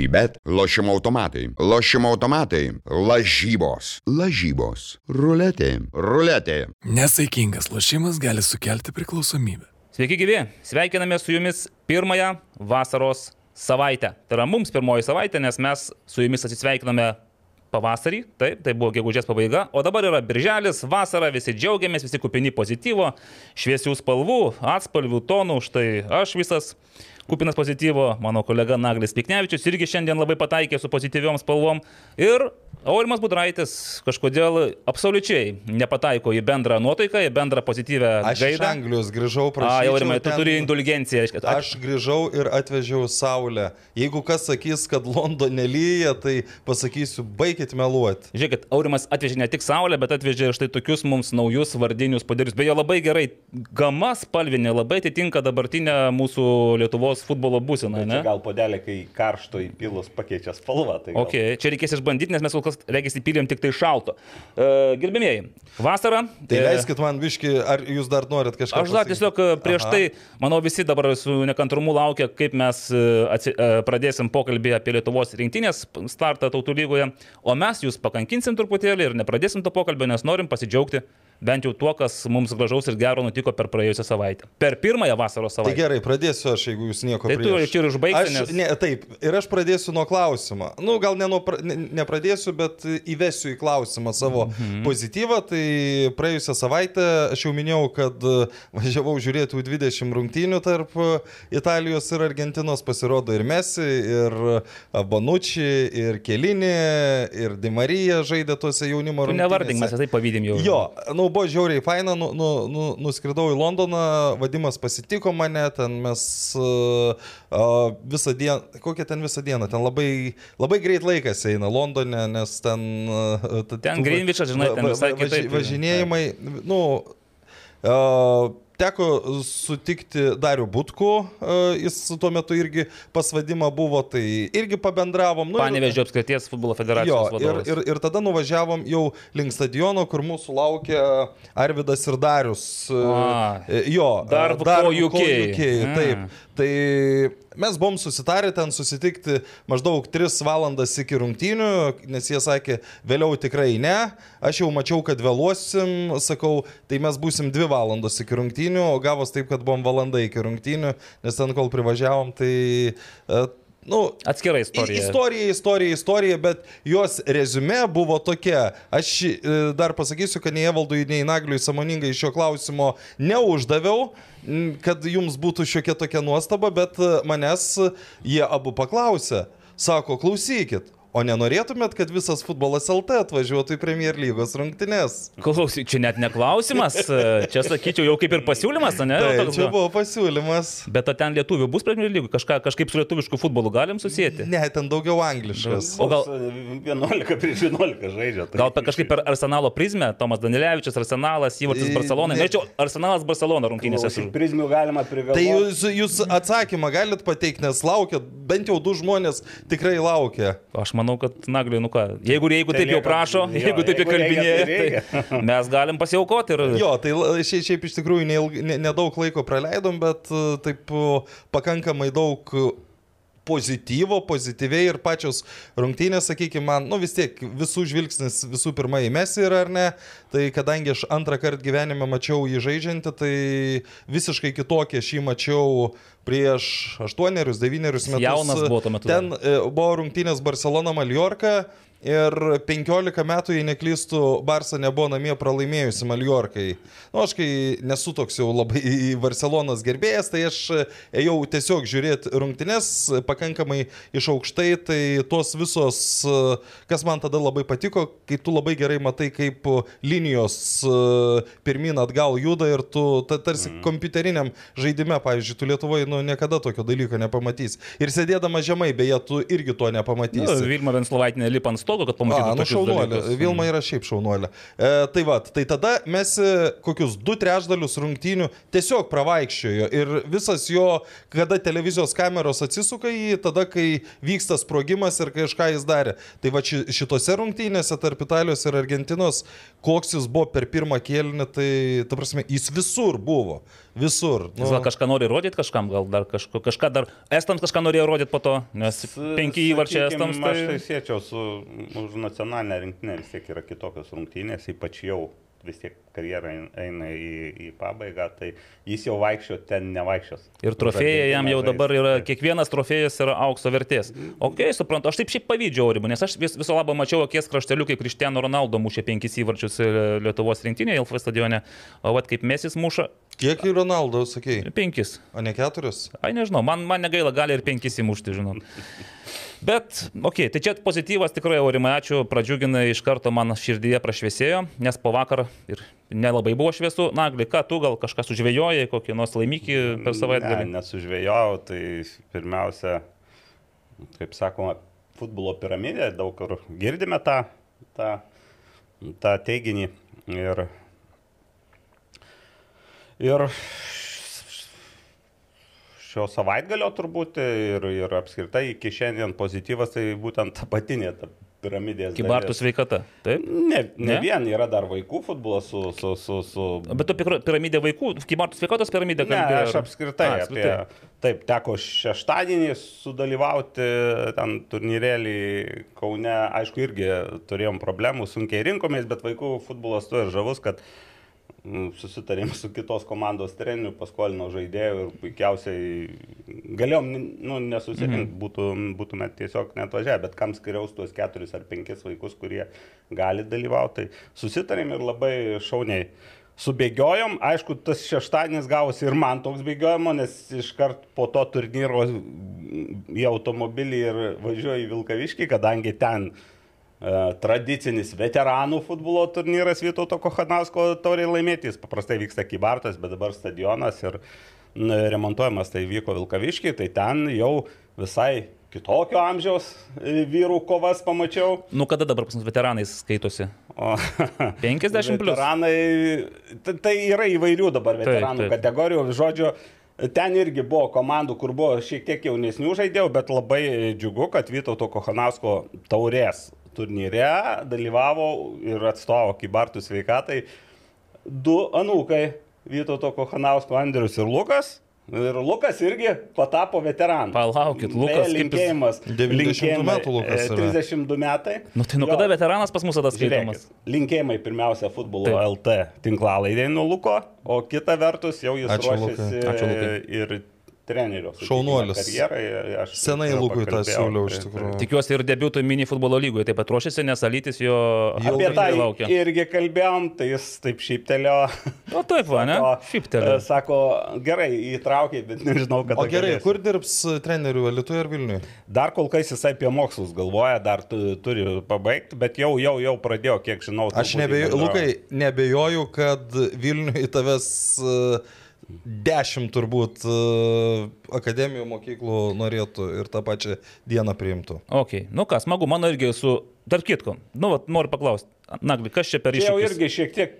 Sybet, lošimo automatai, lošimo automatai, lažybos, lažybos, ruletė, ruletė. Nesaikingas lošimas gali sukelti priklausomybę. Sveiki gyvi, sveikiname su jumis pirmąją vasaros savaitę. Tai yra mums pirmoji savaitė, nes mes su jumis atsisveikiname pavasarį, taip, tai buvo gegužės pabaiga, o dabar yra birželis, vasara, visi džiaugiamės, visi kupini pozityvo, šviesių spalvų, atspalvių, tonų, štai aš visas kupinas pozityvo, mano kolega Naglis Piknevičius irgi šiandien labai pataikė su pozityviom spalvom. Ir Aurimas Budraitis kažkodėl absoliučiai nepataiko į bendrą nuotaiką, į bendrą pozityvę Aš iš gaidą. Anglijos grįžau, A, prašau. Aurimai, tu turi indulgenciją. reiškia. Aš grįžau ir atvežiau saulę. Jeigu kas sakys, kad Londone lyja, tai pasakysiu, baikit meluoti. Žiūrėkit, Aurimas atvežė ne tik saulę, bet atvežė ir štai tokius mums naujus vardinius padarius. Beje, labai gerai, gama spalvinė, labai atitinka dabartinę mūsų Lietuvos futbolo būseną, gal podelė, kai karšto įpilus pakeičia spalvą. Tai gal... Ok, čia reikės išbandyti, nes mes kol kas reikės įpylėm tik tai šalto. Uh, gerbėmėjai, vasara. Tai e, leiskit man viški, ar jūs dar norit kažką Aš dar pasakyt? tiesiog e, prieš Aha. tai, manau, visi dabar su nekantrumu laukia, kaip mes e, atsi, e, pradėsim pokalbį apie Lietuvos rinktinės startą tautų lygoje, o mes jūs pakankinsim truputėlį ir nepradėsim to pokalbio, nes norim pasidžiaugti bent jau tuo, kas mums gražaus ir gero nutiko per praėjusią savaitę. Per pirmąją vasaros Tai savaitę. gerai, pradėsiu aš, jeigu jūs nieko Tai tu prieš. čia ir užbaigsi, nes- ne, taip, ir aš pradėsiu nuo klausimo. Nu, gal ne nuo, ne, nepradėsiu, bet įvesiu į klausimą savo mhm. pozityvą. Tai praėjusią savaitę aš jau minėjau, kad e, važiavau žiūrėti U20 rungtynių tarp e, Italijos ir Argentinos. Pasirodo ir Messi, ir e, Bonucci, ir Kelinė, ir Di Marija žaidė tuose jaunimo Tu rungtynėse. nevardink, mes tai pavydim jau. Jo, nu, buvo žiauriai faina, nu, nu, nu, nuskridau į Londoną, vadimas pasitiko mane, ten mes uh, visą dieną, kokią ten visą dieną, ten labai, labai greit laikas eina Londone, nes ten... Uh, Ten Greenwichas, žinai, ten visai kitaip. Važinėjimai, nu... Uh, Teko sutikti Darių Butku, uh, jis tuo metu irgi pasvadimą buvo, tai irgi pabendravom. Nu, ir- Panevežė apskrities futbolo Jo, federacijos ir, vadovas. ir, ir tada nuvažiavom jau link stadiono, kur mūsų laukia Arvidas ir Darius. A, E, Jo, dar e, ko ko UK. UK. Taip. Tai mes buvom susitarę ten susitikti maždaug 3 valandas iki rungtynių, nes jie sakė, vėliau tikrai ne. Aš jau mačiau, kad vėluosim, sakau, tai mes būsim 2 valandos iki rungtynių, o gavos taip, kad buvom valanda iki rungtynių, nes ten kol privažiavom, tai... Nu, Atskira istorija. Istorija, istorija, istorija, bet jos rezume buvo tokia. Aš e, dar pasakysiu, kad nei Evaldui, nei Nagliui samoningai šio klausimo neuždaviau, kad jums būtų šiokia tokia nuostaba, bet e, manęs jie abu paklausė. Sako, klausykit, o nenorėtumėt, kad visas futbolas LT atvažiuotų į Premier lygos rungtynes? Klausyk, čia net neklausimas, čia sakyčiau jau kaip ir pasiūlymas, ne? Tai Toks, čia nu. buvo pasiūlymas. Bet ar ten lietuvių bus Premier lygų, kažką kažkaip su lietuvišku futbolu galim susijęti? Ne, ten daugiau angliškas. O gal- 11 prieš 11 žaidžia. Tai Gal per kažkaip per Arsenalo prizmę, Tomas Danilevičius, Arsenalas, Įvartis Barcelona. ne- Norėčiau Arsenalas Barcelona rungtynėse. Iš su- prizmių galima Tai privėluoti. jūs, jūs atsakymą galit pateikti, nes laukia, bent jau du žmonės tikrai laukia. Aš manau, kad Nagliui, nu ką, jeigu, jeigu Tai taip jau prašo, jo, jeigu taip įkalbinėja, tai mes galim pasiaukoti ir... Jo, tai šiaip, šiaip iš tikrųjų neilg- ne- nedaug laiko praleidom, bet e, taip e, pakankamai daug pozityvo, pozityviai ir pačios rungtynės, sakykime, man, nu vis tiek visų žvilgsnis visų pirma į Mesį yra ar ne, tai kadangi aš antrą kartą gyvenime mačiau jį žaidžiantį, tai visiškai kitokie aš jį mačiau prieš 8-9 metus. Jaunas buvo tuo metu Ten e, buvo rungtynės Barcelona Mallorca. Ir 15 metų, jei neklystų, Barça nebuvo namie pralaimėjusi Mallorkai. Na, nu, aš kai nesu toks jau labai į Barcelonas gerbėjas, tai aš ėjau tiesiog žiūrėti rungtynes pakankamai iš aukštai, tai tos visos, kas man tada labai patiko, kai tu labai gerai matai, kaip linijos pirmin atgal juda ir tu ta, tarsi mm. kompiuteriniam žaidime, pavyzdžiui, tu Lietuvoje nu, niekada tokio dalyko nepamatysi. Ir sėdėdama žemai, beje, tu irgi to Nu, nepamatysi. Vilma Venslovaitinė lipa ant stogo kad A, pamatytų. nu šaunuolė. Vilma yra šiaip šaunuolė. E, tai va, tai tada mes e, kokius du trečdalius rungtynių tiesiog pravaikščiojo ir visas jo, kada televizijos kameros atsisuka į tada, kai vyksta sprogimas ir kažką jis darė. Tai va ši- šitose rungtynėse tarp Italijos ir Argentinos, koks jis buvo per pirmą kėlinį, tai, ta prasme, jis visur buvo. Visur. Nu, Jis gal kažką nori rodyti kažkam, gal dar kažko, kažką dar. Estams kažką norėjo rodyti po to, nes penki įvarčiai Estams. Aš tai Tai... siečiau su už nacionalinę rinktinę, vis tiek yra kitokios rungtynės, ypač jau vis tiek karjera ein- eina į, į pabaigą, tai jis jau vaikščio ten nevaikščios. Ir trofėjai jam jau dabar yra, kiekvienas trofėjas yra aukso vertės. Ok, suprantu, aš taip šiaip pavydžiu Aurimui, nes aš vis, viso labo mačiau akies krašteliu, kai Kristiano Ronaldo mušė penkis įvarčius e, Lietuvos rinktinėje, LF stadione, o vat kaip Mesis muša Kiek į Ronaldo, sakei? penkis. O ne keturis? Ai nežinau, man, man negaila, gali ir penkis įmušti, žinot. Bet, okei, okay, tai čia pozityvas tikrai, Aurimai, ačiū, pradžiuginai iš karto man širdyje prašviesėjo, nes po vakar ir nelabai buvo šviesu. Nagli, ką tu gal kažką sužvėjojai, kokį nors laimikį per Ne, savaitgalį? nesužvėjau, tai pirmiausia, kaip sakoma, futbolo piramidė, daug kur girdime tą, tą, tą teiginį. Ir, ir šio savaitgalio turbūt ir, ir apskritai iki šiandien pozityvas, tai būtent ta patinė ta piramidės. Kibartų sveikata. Taip. Ne, ne, Ne? ne vien, yra dar vaikų futbolas su... su, su, su Bet tu piramidė vaikų, Kibartų sveikatos piramidė Ne, kalbėjai? aš ar- apskritai, A, apie... Taip, teko šeštadienį sudalyvauti ten turnyrėlį Kaune, aišku, irgi turėjom problemų, sunkiai rinkomės, bet vaikų futbolas tuo ir žavus, kad mm, susitarėm su kitos komandos treneriu, paskolino žaidėjų ir puikiausiai galėjom nu, nesusirinkti, Mhm. būtų, būtume tiesiog net važiavę, bet kam skiriaus tuos keturis ar penkis vaikus, kurie gali dalyvauti, tai susitarėm ir labai šauniai. Subėgiojom, aišku, tas šeštadienis gavosi ir man toks bėgiojimo, nes iškart po to turnyro į automobilį ir važiuoju į Vilkaviškį, kadangi ten e, tradicinis veteranų futbolo turnyras Vytauto Kohanausko tauriai laimėtis. Paprastai vyksta Kybartas, bet dabar stadionas ir remontuojamas tai vyko Vilkaviškį, tai ten jau visai kitokio amžiaus vyrų kovas pamačiau. Nu kada dabar pas mus veteranais skaitosi? O, 50 plus. Veteranai, tai, yra įvairių dabar veteranų taip. kategorijų. Žodžiu, ten irgi buvo komandų, kur buvo šiek tiek jaunesnių žaidėjų, bet labai džiugu, kad Vytauto Kohanausko taurės turnyre dalyvavo ir atstovo Kybartų sveikatai du anūkai Vytauto Kohanausko Andrius ir Lukas. Ir Lukas irgi patapo veteranu. Palaukit, Lukas, jis- linkėjimas. 92 linkėjimai, metų Lukas e, yra. 32 metai. Nu tai nuo Jo. kada veteranas pas mus tada skaitomas? Žiūrėkit, linkėjimai pirmiausia futbolo Taip. LT tinklalaidė nuo Luko, o kita vertus jau jis Ačiū, ruošiasi Ačiū, Lukai. ir trenerio. Šaunuolis. Karjerai, aš Senai Lukui tą siūliau iš tai- tikrųjų. Tikiuosi ir debiutui mini futbolo lygoje taip pat ruošiasi, nes Alytis jo Jau Apie tą laukia. irgi kalbėjom, tai jis taip šyptelėjo. O taip, va, ne? E, Sako, gerai, įtraukė, bet nežinau, kada. O gerai, galėsiu. kur dirbs trenerių Lietuvoje ir Vilniuje? Dar kol kas jisai apie mokslus galvoja, dar tu, turi pabaigti, bet jau, jau, jau pradėjo, kiek žinau. Aš nebejoju. Lukai, nebejoju, kad Vilniuje tavęs e, dešimt turbūt e, akademijų mokyklų norėtų ir tą pačią dieną priimtų. Ok, nu ką, smagu, mano irgi su, tarp kitko, nu, vat, noriu paklausti, Nagli, kas čia per Čia jau iššūkis? irgi šiek tiek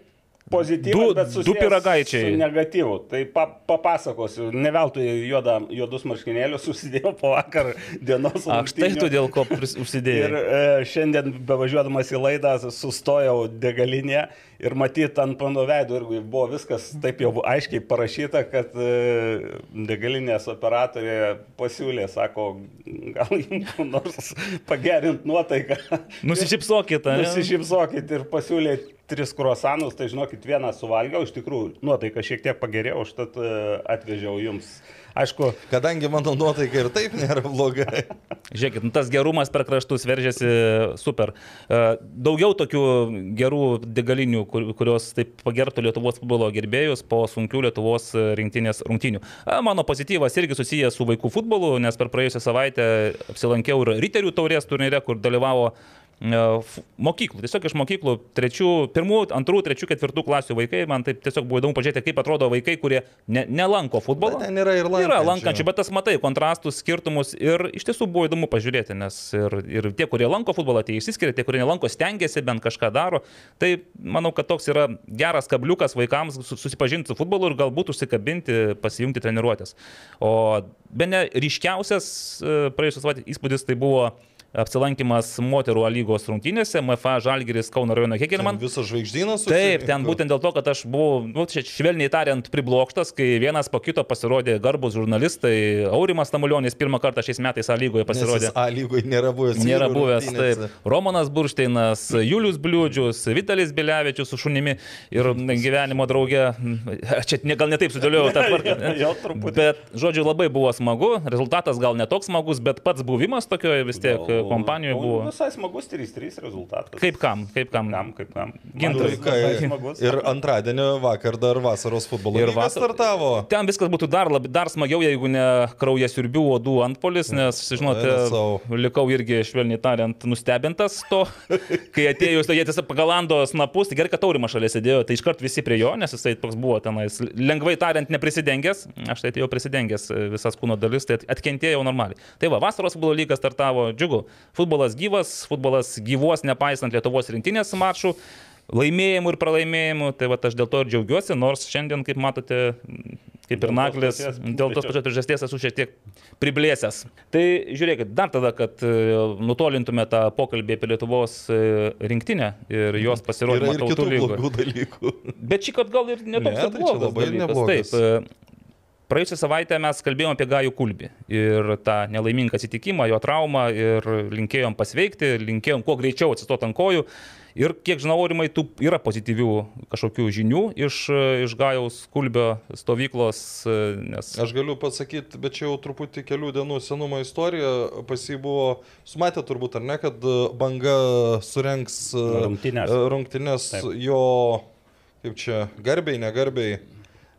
pozityvus, Du- bet du susijęs pyragaičiai. su Negatyvu. Tai pa, papasakosiu, ne veltui juoda, juodus marškinėlius susidėjau po vakar dienos. Aš tai tu dėl ko pris- Ir e, šiandien bevažiuodamas į laidą sustojau degalinėje ir matyt ant mano veido irgi buvo viskas taip jau aiškiai parašyta, kad e, degalinės operatorė pasiūlė, sako, gal jums nors pagerinti nuotaiką. Nusišypsokit, ne? Nusišypsokit ir pasiūlė tris kruosanus, tai žinokit, vieną suvalgiau, iš tikrųjų nuotaika šiek tiek pagerėjo, užtat e, atvežiau jums. Aišku, Kadangi mano nuotaika ir taip nėra bloga. Žiūrėkit, nu, tas gerumas per kraštus veržiasi super. E, Daugiau tokių gerų degalinių, kur, kurios taip pagertų Lietuvos futbolo gerbėjus po sunkių Lietuvos rinktinės rungtynių. E, Mano pozityvas irgi susijęs su vaikų futbolu, nes per praėjusią savaitę apsilankiau ir Riterių taurės turnyre, kur dalyvavo mokyklų. Tiesiog iš mokyklų, trečių, pirmų, antrų, trečių, ketvirtų klasių vaikai. Man taip tiesiog buvo įdomu pažiūrėti, kaip atrodo vaikai, kurie ne, nelanko futbolo. Bet ten yra ir lankančių. Yra lankančių, bet tas matai kontrastus, skirtumus ir iš tiesų buvo įdomu pažiūrėti, nes ir, ir tie, kurie lanko futbolą, tie išsiskiria, tie, kurie nelanko, stengiasi bent kažką daro. Tai manau, kad toks yra geras kabliukas vaikams su- susipažinti su futbolu ir galbūt užsikabinti, pasijungti treniruotės. O be ne ryškiausias e, praėjusios savaitės įspūdis tai buvo apsilankimas moterų A lygos rungtynėse, MFA Žalgiris Kauno rajono Hegelman. Visas žvaigždynas. Taip, ten būtent dėl to, kad aš buvau, nu, čia švelniai tariant, priblokštas, kai vienas po kito pasirodė garbus žurnalistai. Aurimas Tamulionis pirmą kartą šiais metais A lygoje pasirodė. A lygoje nėra buvęs. Nėra buvęs, taip. Romanas Buršteinas, Julius Bliūdžius, Vitalis Bilevičius su šunimi ir gyvenimo draugė. Čia ne, gal netaip sudėliojau tą tvarką. Bet, žodžiu, labai buvo smagu. Rezultatas gal netoks smagus, bet pats buvimas tokioje vis tiek Gal- kompanijoje buvo. Visai smagus 3-3 rezultatas. Kaip kam, kaip kam. Kam, kaip kam. Smagus. Ir antradienio vakar dar vasaros futbolo Ir lyga vasar- startavo. Ten viskas būtų dar, lab, dar smagiau, jeigu ne kraujas siurbių odų antpolis, nes, žinote, likau irgi, švelniai tariant, nustebintas to, kai atėjus, tai jie tiesiog pagalando snapus, tai gerai, kad taurimas šalia sėdėjo, tai iškart visi prie jo, nes jisai toks buvo tenais, lengvai tariant, neprisidengęs, aš tai atėjau prisidengęs e, visas kūno dalis, tai atkentėjau normaliai. Tai va, vasaros futbolo lygas startavo, džiugu, futbolas gyvas, futbolas gyvuos, nepaisant Lietuvos rinktinės mačų. Laimėjimų ir pralaimėjimų, tai va aš dėl to ir džiaugiuosi, nors šiandien, kaip matote, kaip ir pačios- dėl tos pačios priežasties esu šiek tiek priblėsęs. Tai žiūrėkit, dar tada, kad e, nutolintume tą pokalbį apie Lietuvos e, rinktinę ir jos pasirodymą ir tautų lygoje. Bet šį kartą gal ir netoks Ne, tai blogas labai dalykas. neblogas. Taip. Praėjusią savaitę mes kalbėjome apie Gajų Kulbį ir tą nelaimingą atsitikimą, jo traumą ir linkėjom pasveikti, linkėjom kuo greičiau atsistoti ant kojų. Ir kiek žinau, Aurimai, tų yra pozityvių kažkokių žinių iš, iš Gajaus Kulbio stovyklos, nes... Aš galiu pasakyti, bet čia jau truputį kelių dienų senumo istorija. Pas jį buvo, sumatė turbūt ar ne, kad e, banga surenks e, Rungtynes. rungtynes Taip. jo, kaip čia, garbiai, negarbiai,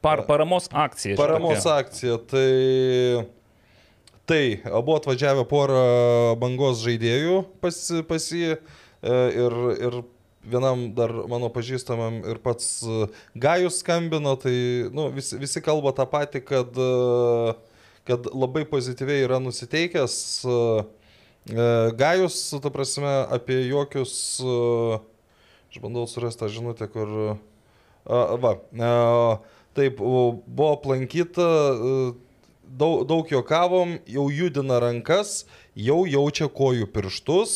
Par, paramos akcija. paramos tokia. akcija. Tai, tai buvo atvažiavę porą bangos žaidėjų pas, pas jį e, ir, ir vienam dar mano pažįstamam ir pats e, Gajus skambino, tai nu, visi, visi kalba tą patį, kad, e, kad labai pozityviai yra nusiteikęs. Gajus, ta prasme, apie jokius, aš bandau surasti tą žinutę, kur... a, Va, e, taip, buvo aplankyta, e, daug, daug juokavom, jau judina rankas, jau jaučia kojų pirštus.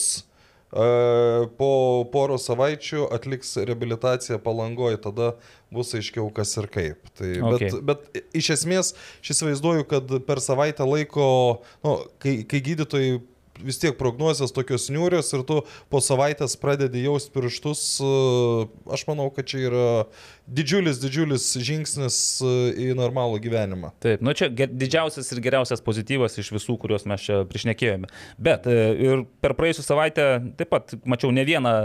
e, Po poro savaičių atliks rehabilitaciją palangoje, tada bus aiškiau kas ir kaip. Tai, Okay. bet, bet iš esmės, aš įsivaizduoju, kad per savaitę laiko, nu, kai, kai gydytojai vis tiek prognozijas tokios niūrios ir tu po savaitės pradedi jausti pirštus, e, aš manau, kad čia yra didžiulis, didžiulis žingsnis e, į normalų gyvenimą. Taip, nu čia didžiausias ir geriausias pozityvas iš visų, kuriuos mes čia priešnekėjome. Bet e, ir per praėjusią savaitę taip pat mačiau ne vieną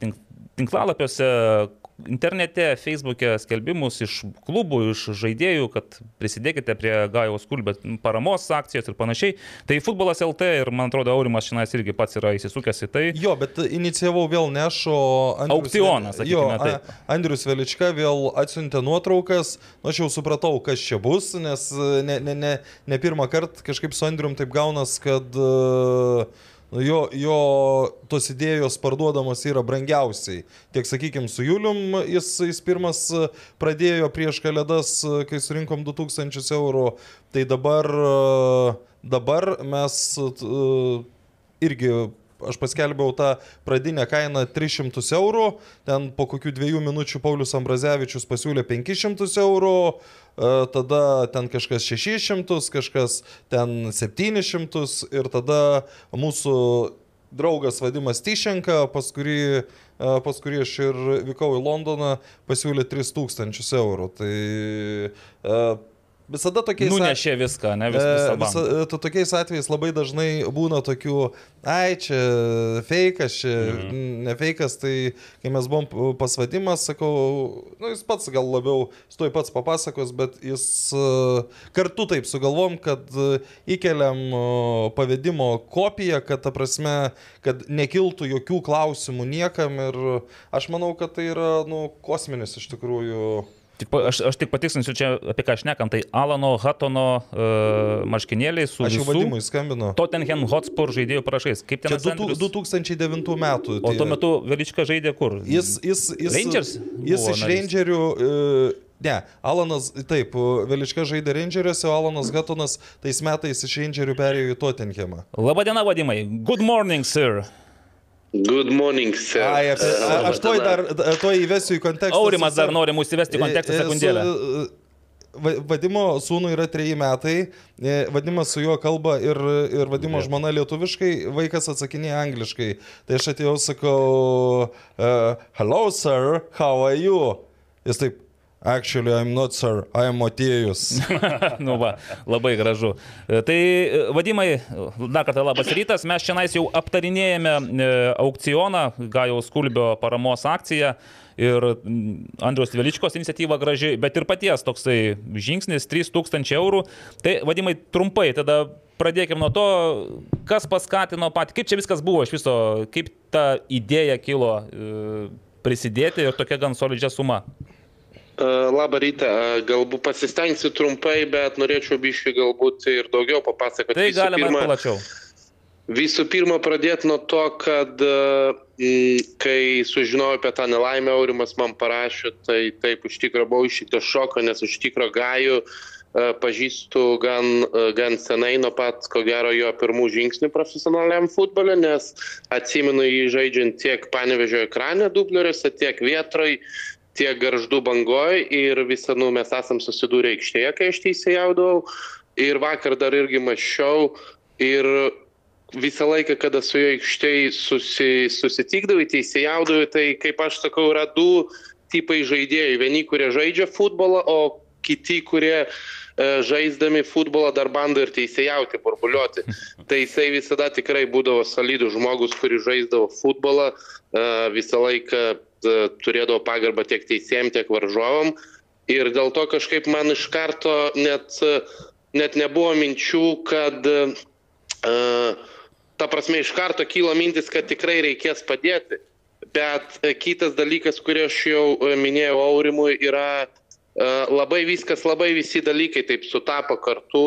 tink, tinklalapiuose, internete, Facebook'e skelbimus iš klubų, iš žaidėjų, kad prisidėkite prie Gajaus Kulbės paramos akcijos ir panašiai. Tai futbolas LT ir man atrodo Aurimas šiandien irgi pats yra įsisukęs į tai. Jo, bet inicijavau vėl nešo Aukcioną, sakykime jo, taip. A- Andrius Velička vėl atsiuntė nuotraukas, nu, aš jau supratau, kas čia bus, nes e, ne, ne, ne, ne pirmą kartą kažkaip su Andrium taip gaunas, kad nu, jo, jo tos idėjos parduodamos yra brangiausiai. Tiek, sakykime, su Julium jis, jis pirmas e, pradėjo prieš kalėdas, e, kai surinkom 2000 eurų, tai dabar, e, dabar mes irgi aš paskelbiau tą pradinę kainą 300 eurų, ten po kokių dviejų minučių Paulius Ambrazevičius pasiūlė 500 eurų, e, tada ten kažkas 600, kažkas ten 700 ir tada mūsų draugas Vadimas Tyšenka, pas kurį, e, pas kurį aš ir vykau į Londoną, pasiūlė 3000 eurų. Tai e, visada tokiais Nunešė viską, ne vis, visą E, visa, banką. e, to- tokiais atvejais labai dažnai būna tokių, ai, čia fejkas, čia mhm. ne fejkas, tai kai mes buvom p- pas vadimas, sakau, nu, jis pats gal labiau, jis tuoj pats papasakos, bet jis e, kartu taip sugalvom, kad įkeliam pavedimo kopiją, kad ta prasme, kad nekiltų jokių klausimų niekam ir aš manau, kad tai yra, nu, kosminis iš tikrųjų. Tik, aš, aš tik patikslinsiu čia apie ką šnekam, tai Alano Hatono uh, marškinėliai su Aš jau vadimui skambinu. Tottenham Hotspur žaidėjų prašais. Kaip ten Čia du- Andrius? 2009 metų. O tie- tuo metu Velička žaidė kur? Jis, jis, jis, Rangers Jis iš narys. Rangerių. e, Ne, Alanas, taip, Velička žaidė Rangeriuose, o Alanas Gatonas tais metais iš Rangerių perėjo į Tottenhamą. Labadiena, vadimai. Good morning, sir. Good morning, sir. Ai, apie, Uh, a, aš laba dar tuoj įvesiu į kontekstą. Aurimas dar nori mūsų įvesti į kontekstą E, e, sekundėlę. su- Va- Vadimo sūnui yra treji metai, e, vadimas su juo kalba ir, ir vadimo žmona lietuviškai, vaikas atsakinėja angliškai. Tai aš atėjau, sakau, uh, hello sir, how are you? Jis taip, actually I'm not sir, I am Motiejus. nu va, labai gražu. Tai, vadimai, dar kartą labas rytas. Mes šiandien jau aptarinėjame aukcioną, Gajaus Kulbio paramos akciją. Ir Andrius Veličkos iniciatyva graži, bet ir paties toksai žingsnis 3000 eurų. Tai vadimai trumpai, tada pradėkime nuo to, kas paskatino patį, kaip čia viskas buvo iš viso, kaip ta idėja kilo prisidėti ir tokia gan solidžia suma. Uh, Labą rytą, Uh, galbūt pasistengsiu trumpai, bet norėčiau biškai galbūt ir daugiau papasakoti. Tai galima ir pirma- plačiau. Visų pirma, pradėti nuo to, kad uh, mm, kai sužinojau apie tą nelaimę, Aurimas man parašė, tai taip, iš tikrųjų buvau ištiktas šoko, nes iš tikrųjų gajų uh, pažįstu gan, uh, gan senai, nuo pat, ko gero, jo pirmų žingsnių profesionaliam futbole, nes atsimenu jį žaidžiant tiek panevežio ekrane dubleriuose, tiek vietroj, tiek garždų bangoj ir visą, nu, mes esam susidūrę aikštėje, kai aš teisėjaudavau. Ir vakar dar irgi mačiau ir visą laiką, kada su juo aikštėje susi, susitikdavai, teisėjaudavai, tai kaip aš sakau, yra du tipai žaidėjų. Vieni, kurie žaidžia futbolą, o kiti, kurie e, žaisdami futbolą dar bando ir teisėjauti, burbuliuoti. Tai jisai visada tikrai būdavo solidus žmogus, kuris žaisdavo futbolą, e, visą laiką turėdavo pagarbą tiek teisėjim, tiek varžovam. Ir dėl to kažkaip man iš karto net, e, net nebuvo minčių, kad uh, ta prasme iš karto kylo mintis, kad tikrai reikės padėti. Bet e, kitas dalykas, kurį aš jau e, minėjau Aurimui, yra e, labai viskas, labai visi dalykai taip sutapo kartu,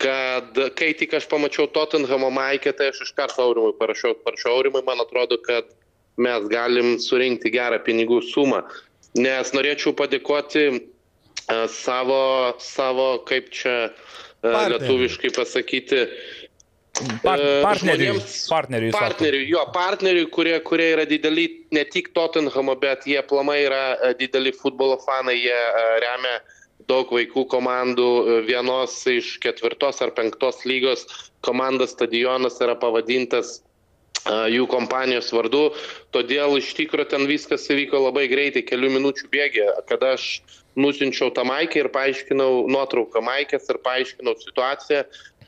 kad kai tik aš pamačiau Tottenhamo maikę, tai aš iš karto Aurimui parašiau, parašiau Aurimui, man atrodo, kad mes galim surinkti gerą pinigų sumą. Nes norėčiau padėkoti e, savo, savo kaip čia e, Partneriui. lietuviškai pasakyti, Par, E, partneriui. žmonėms- Partneriui. Partneriui, jo, partneriui, kurie, kurie yra dideli ne tik Tottenhamo, bet jie plamai yra dideli futbolo fanai, jie remia daug vaikų komandų, vienos iš ketvirtos ar penktos lygos komandos stadionas yra pavadintas jų kompanijos vardu, todėl iš tikrųjų ten viskas įvyko labai greitai, kelių minučių bėgė, kada aš nusinčiau tą maikę ir paaiškinau nuotrauką maikės ir paaiškinau situaciją,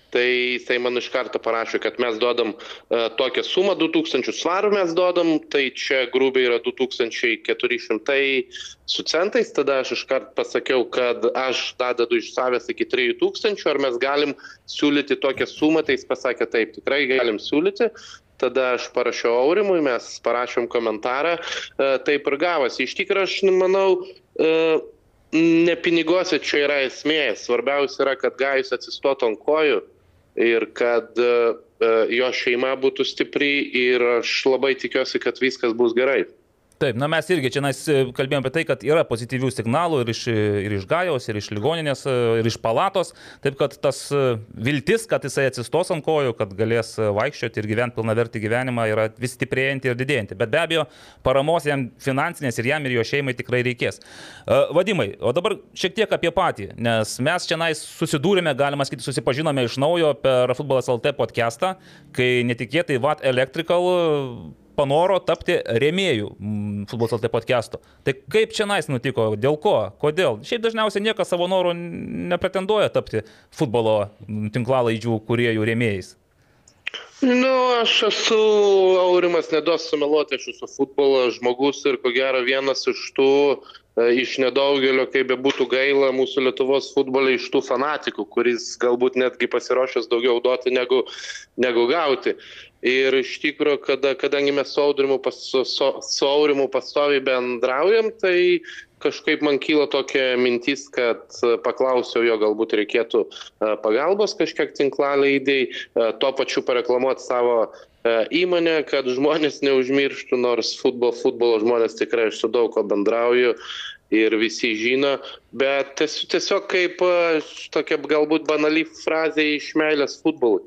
Tai jisai man iš karto parašė, kad mes duodam uh, tokią sumą, 2000 svarų mes duodam, tai čia grubiai yra 2400 su centais, tada aš iš karto pasakiau, kad aš tą dedu iš savęs iki 3000, ar mes galim siūlyti tokią sumą, tai jis pasakė taip, tikrai galim siūlyti. Tada aš parašiau Aurimui, mes parašėm komentarą, e, taip ir gavosi. Iš tikrųjų, aš manau, e, ne piniguose čia yra esmė. Svarbiausia yra, kad Gajus atsistotų ant kojų ir kad e, jo šeima būtų stipri ir aš labai tikiuosi, kad viskas bus gerai. Taip, na mes irgi čia nais kalbėjome apie tai, kad yra pozityvių signalų ir iš, ir iš Gajaus, ir iš ligoninės, ir iš palatos. Taip kad tas e, viltis, kad jisai atsistos ant kojų, kad galės vaikščioti ir gyventi pilnavertį gyvenimą, yra vis stiprėjanti ir didėjanti. Bet be abejo, paramos jam finansinės ir jam ir jo šeimai tikrai reikės. E, Vadimai, o dabar šiek tiek apie patį, nes mes čia susidūrėme, galima sakyti, susipažinome iš naujo per Futbolas LT podcastą, kai netikėtai VAT Electrical panoro tapti remėjų. Mm, futbolas LT podcast'o. Tai kaip čia nais nutiko, dėl ko, kodėl? Šiaip dažniausiai niekas savo norų nepretenduoja tapti futbolo tinklalaidžių kuriejų rėmėjais. Nu, aš esu, Aurimas neduos sumeluoti, aš esu futbolo žmogus ir ko gero vienas iš tų, e, iš nedaugelio, kaip be būtų gaila, mūsų Lietuvos futbolai iš tų fanatikų, kuris galbūt netgi pasiruošęs daugiau duoti negu, negu gauti. Ir iš tikrųjų, kada, kadangi mes su Aurimu, pas, su, su Aurimu pastoviai bendraujam, tai kažkaip man kyla tokia mintis, kad e, paklausiau jo, galbūt reikėtų e, pagalbos kažkiek tinklalaidai, e, tuo pačiu pareklamuoti savo įmonę, kad žmonės neužmirštų, nors futbol, futbolo žmonės tikrai aš su daug ko bendrauju ir visi žino, bet tiesiog kaip tokia galbūt banali frazė iš meilės futbolui.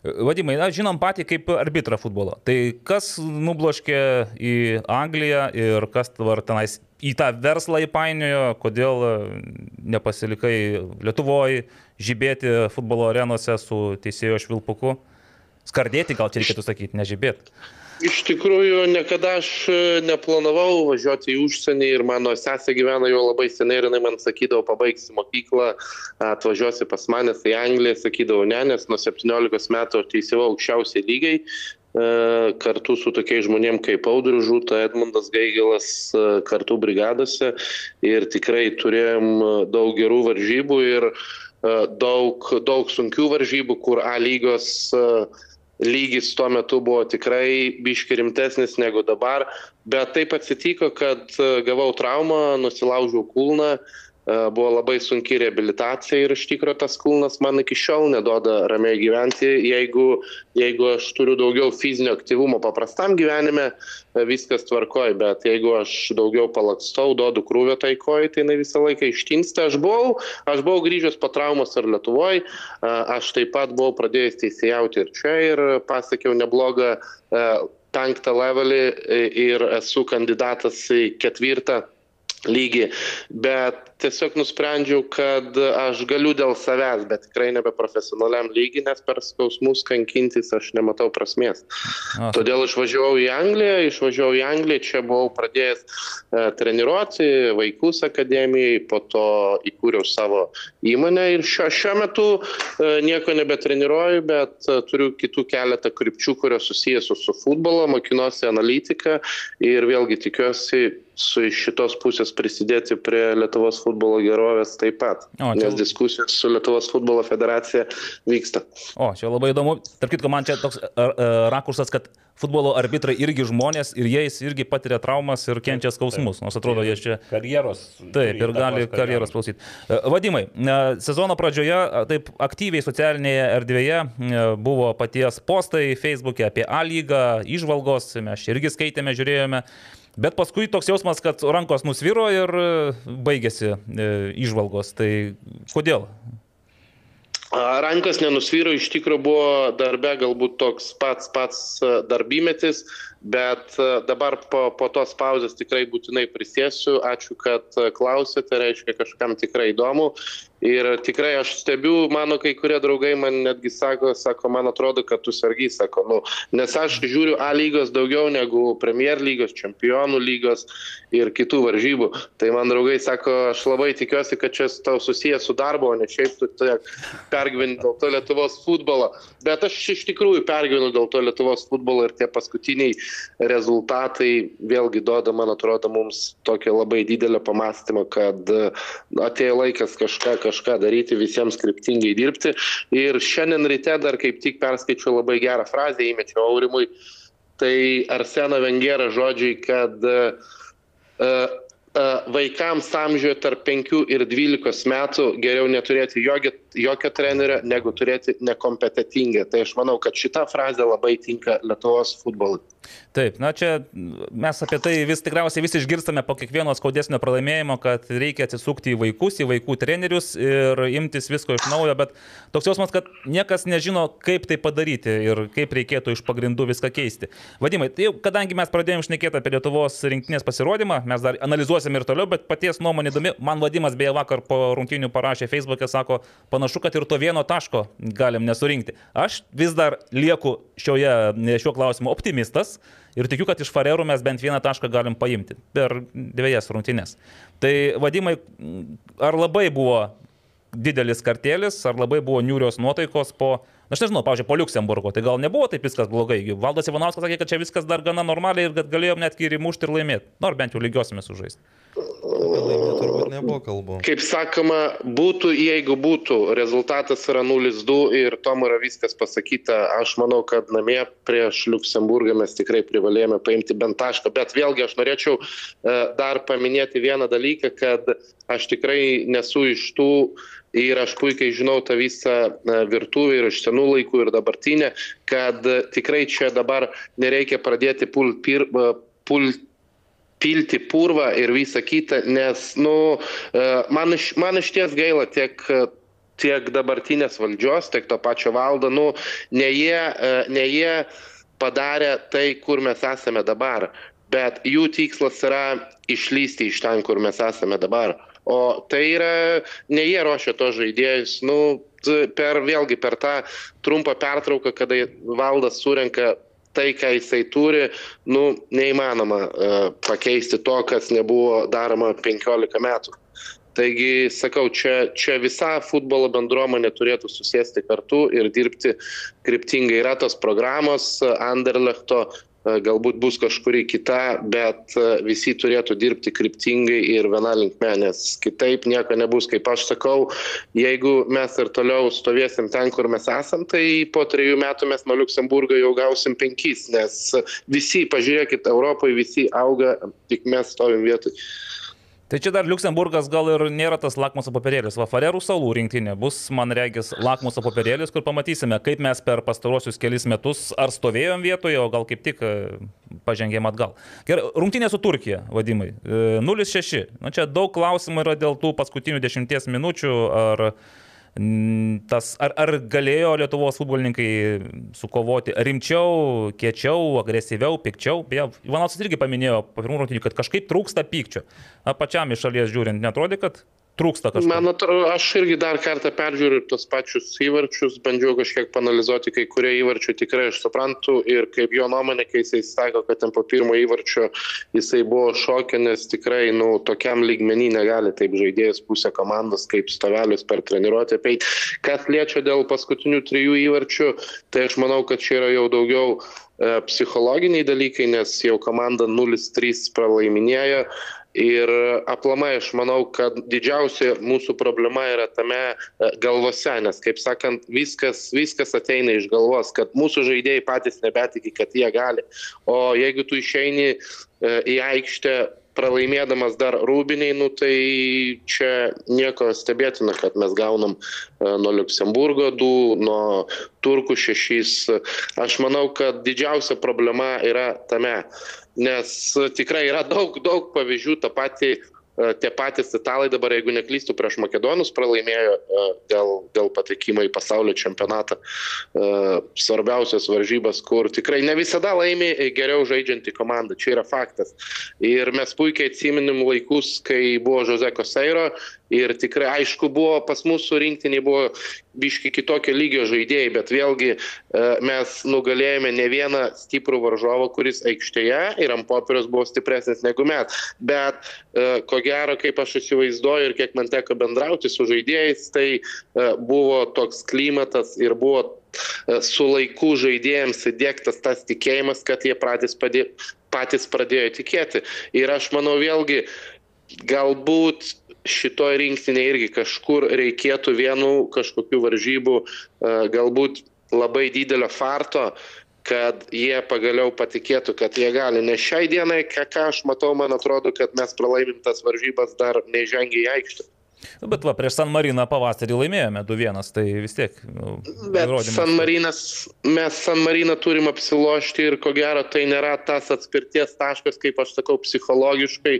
Vadimai, na, žinom patį kaip arbitrą futbolo. Tai kas nubloškė į Angliją ir kas dabar tenais į tą verslą įpainiojo, kodėl nepasilikai Lietuvoje žibėti futbolo arenose su teisėjo švilpuku. Skardėti gal čia reikėtų sakyti, nežibėti. Iš tikrųjų, niekada aš e, neplanavau važiuoti į užsienį ir mano sesė gyvena jau labai seniai ir jinai man sakydavo, pabaigsi mokyklą, atvažiuosi pas manęs į Angliją, sakydavau ne, nes nuo 17 metų teisėjau aukščiausiai lygiai E, kartu su tokiais žmonėm kaip Audrius Žūta, Edmundas Gaigelas e, kartu brigadose. Ir tikrai turėjom daug gerų varžybų ir daug, daug sunkių varžybų, kur A lygos lygis tuo metu buvo tikrai biški rimtesnis negu dabar, bet taip atsitiko, kad gavau traumą, nusilaužiau kulną E, buvo labai sunki reabilitacija ir iš tikrųjų tas kulnas man iki šiol neduoda ramiai gyventi. Jeigu, jeigu aš turiu daugiau fizinio aktyvumo paprastam gyvenime, e, viskas tvarkoj, bet jeigu aš daugiau palakstau, duodu krūvio taikoj, tai jinai visą laiką ištinsta. Aš buvau, aš buvau grįžęs po traumos ir Lietuvoje, aš taip pat buvau pradėjęs teisėjauti ir čia ir pasiekiau neblogą e, penktą levelį ir esu kandidatas į ketvirtą lygį, bet tiesiog nusprendžiau, kad aš galiu dėl savęs, bet tikrai nebe profesionaliam lygiai, nes per skausmus kankintis aš nematau prasmės. Aha. Todėl išvažiavau į Angliją, išvažiavau į Angliją, čia buvau pradėjęs e, treniruoti vaikus akademijai, po to įkūriau savo įmonę ir šio, šiuo metu e, nieko nebetreniruoju, bet e, turiu kitų keletą krypčių, kurios susijęs su, su futbolo, mokinuosi analitiką ir vėlgi tikiuosi su šitos pusės prisidėti prie Lietuvos futbolo gerovės taip pat. O, čia... Nes diskusijos su Lietuvos futbolo federacija vyksta. O, čia labai įdomu. Tarp kitko, man čia toks rakursas, kad futbolo arbitrai irgi žmonės ir jie irgi patiria traumas ir kenčia skausmus. Nors atrodo, jie čia... Karjeros. Taip, ir gali karjeros klausyti. Vadimai, sezono pradžioje taip aktyviai socialinėje erdvėje buvo paties postai Facebook'e apie A lygą, išvalgos, mes irgi skaitėme, žiūrėjome. Bet paskui toks jausmas, kad rankos nusviro ir e, baigėsi e, išvalgos. Tai kodėl? Rankas nenusvyro, iš tikrųjų buvo darbe galbūt toks pats pats e, darbymetis, bet dabar po, po tos pauzės tikrai būtinai prisėsiu. Ačiū, kad klausėte, reiškia kažkam tikrai įdomu. Ir tikrai aš stebiu, mano kai kurie draugai man netgi sako, sako, man atrodo, kad tu sargy, sako, nu, nes aš žiūriu A lygos daugiau negu Premier lygos, Čempionų lygos ir kitų varžybų. Tai man draugai sako, aš labai tikiuosi, kad čia tau susijęs su darbo, o ne šiaip tu pergyveni dėl to Lietuvos futbolo. Bet aš iš tikrųjų pergyvenu dėl to Lietuvos futbolo ir tie paskutiniai rezultatai vėlgi duoda, man atrodo, mums tokią labai didelę pamastymą, kad atėjo laikas kažką, kažką daryti, visiems kryptingai dirbti. Ir šiandien ryte dar kaip tik perskaičiau labai gerą frazę, įmečiau Aurimui. Tai Arseno Vengera žodžiai, kad uh, uh, vaikams amžiuje tarp 5 ir 12 metų geriau neturėti jokio, jokio trenerio, negu turėti nekompetitingą. Tai aš manau, kad šita frazė labai tinka Lietuvos futbolui. Taip, na čia mes apie tai vis tikriausiai visi išgirstame po kiekvieno skaudesnio pralaimėjimo, kad reikia atsisukti į vaikus, į vaikų trenerius ir imtis visko iš naujo, bet toks jausmas, kad niekas nežino, kaip tai padaryti ir kaip reikėtų iš pagrindų viską keisti. Vadimai, tai kadangi mes pradėjome šnekėti apie Lietuvos rinktinės pasirodymą, mes dar analizuosim ir toliau, bet paties nuomonė įdomi. Man Vadimas beje vakar po rungtinių parašė Facebook'e, sako, panašu, kad ir to vieno taško galim nesurinkti. Aš vis dar lieku šioje, šiuo klausimu optimistas ir tikiu, kad iš Farerų mes bent vieną tašką galim paimti per dviejas rungtynės. Tai vadimai, ar labai buvo didelis kartėlis, ar labai buvo niūrios nuotaikos po Na, aš nežinau, pavyzdžiui, po Luxemburgo, tai gal nebuvo taip viskas blogai. Valdas Ivanauskas sakė, kad čia viskas dar gana normaliai ir kad galėjom netgi ir įmušti ir laimėti. Nors bent jau lygiosiamės sužaisti. Turbūt nebuvo kalbų. Kaip sakoma, būtų, jeigu būtų, rezultatas yra 0-2 ir tom yra viskas pasakyta. Aš manau, kad namie prieš Luxemburgą mes tikrai privalėjome paimti bent tašką. Bet vėlgi aš norėčiau uh, dar paminėti vieną dalyką, kad aš tikrai nesu iš tų ir aš puikiai žinau tą visą virtuvę ir iš senų laikų ir dabartinę, kad tikrai čia dabar nereikia pradėti pul, pir, pul, pilti purvą ir visą kitą, nes, nu, man, iš, man iš ties gaila tiek tiek dabartinės valdžios, tiek to pačio valdo, nu, ne jie, ne jie padarė tai, kur mes esame dabar, bet jų tikslas yra išlysti iš ten, kur mes esame dabar. O tai yra, ne jie ruošia to žaidėjus, nu, per, vėlgi per tą trumpą pertrauką, kada valdas surenka tai, ką jisai turi, nu, neįmanoma uh, pakeisti to, kas nebuvo daroma 15 metų. Taigi, sakau, čia, čia visa futbolo bendruomenė turėtų susėsti kartu ir dirbti kryptingai. Yra tos programos Anderlechto galbūt bus kažkuri kita, bet visi turėtų dirbti kryptingai ir viena linkme, nes kitaip nieko nebus. Kaip aš sakau, jeigu mes ir toliau stovėsim ten, kur mes esam, tai po trejų metų mes nuo Luksemburgo jau gausim penkis, nes visi, pažiūrėkit, Europoje visi auga, tik mes stovim vietoj. Tai čia dar Luxemburgas gal ir nėra tas lakmuso papirėlis. Va, Farerų salų rinktinė bus, man regis, lakmuso papirėlis, kur pamatysime, kaip mes per pastarosius kelis metus ar stovėjom vietoje, o gal kaip tik e, pažengėm atgal. Gerai, rungtinė su Turkija, vadimai. 0-6. E, Na čia daug klausimų yra dėl tų paskutinių dešimties minučių. Ar tas, ar, ar galėjo Lietuvos futbolininkai sukovoti rimčiau, kiečiau, agresyviau, pikčiau. Beje, Ivanovas irgi paminėjo po pirmų rungtynių, kad kažkaip trūksta pykčio. Pačiam iš šalies žiūrint, netrodė, kad trūksta kažko. Man atrodo, aš irgi dar kartą peržiūriu tos pačius įvarčius, bandžiau kažkiek panalizuoti, kai kurie įvarčiai tikrai aš suprantu ir kaip jo nuomonė, kai jisai sako, kad ten po pirmo įvarčio jisai buvo šokė, nes tikrai, nu, tokiam lygmenį negali taip žaidėjas pusę komandos kaip stovelius per treniruotę peit. Kas liečia dėl paskutinių trijų įvarčių, tai aš manau, kad čia yra jau daugiau e, psichologiniai dalykai, nes jau komanda 0-3 pralaiminėjo. Ir aplamai aš manau, kad didžiausia mūsų problema yra tame e, galvose, nes, kaip sakant, viskas, viskas ateina iš galvos, kad mūsų žaidėjai patys nebetiki, kad jie gali. O jeigu tu išeini e, į aikštę pralaimėdamas dar rūbiniai, nu, tai čia nieko stebėtina, kad mes gaunam e, nuo Luxemburgo 2, nuo Turkų 6. Aš manau, kad didžiausia problema yra tame nes tikrai yra daug, daug pavyzdžių, tą patį E, tie patys italai dabar, jeigu neklystų, prieš makedonus pralaimėjo e, dėl, dėl patekimo į pasaulio čempionatą. E, svarbiausias varžybas, kur tikrai ne visada laimi geriau žaidžianti komanda. Čia yra faktas. Ir mes puikiai atsiminėm laikus, kai buvo Jose Koseiro ir tikrai aišku buvo pas mūsų rinktinį buvo biški kitokio lygio žaidėjai, bet vėlgi mes nugalėjome ne vieną stiprų varžovą, kuris aikštėje ir ant popieriaus buvo stipresnis negu mes. Bet ko gero, kaip aš įsivaizduoju ir kiek man teko bendrauti su žaidėjais, tai e, buvo toks klimatas ir buvo e, su laiku žaidėjams įdėktas tas tikėjimas, kad jie patys, padė, patys pradėjo tikėti. Ir aš manau vėlgi, galbūt šitoje rinktinėje irgi kažkur reikėtų vienų kažkokių varžybų, e, galbūt labai didelio farto, kad jie pagaliau patikėtų, kad jie gali. Nes šiai dienai, ką, ką aš matau, man atrodo, kad mes pralaimim tas varžybas dar neįžengę į aikštę. Nu, bet va, prieš San Mariną pavasarį laimėjome 2-1, tai vis tiek. Nu, bet San Marinas, mes San Mariną turim apsilošti ir ko gero tai nėra tas atspirties taškas, kaip aš sakau, psichologiškai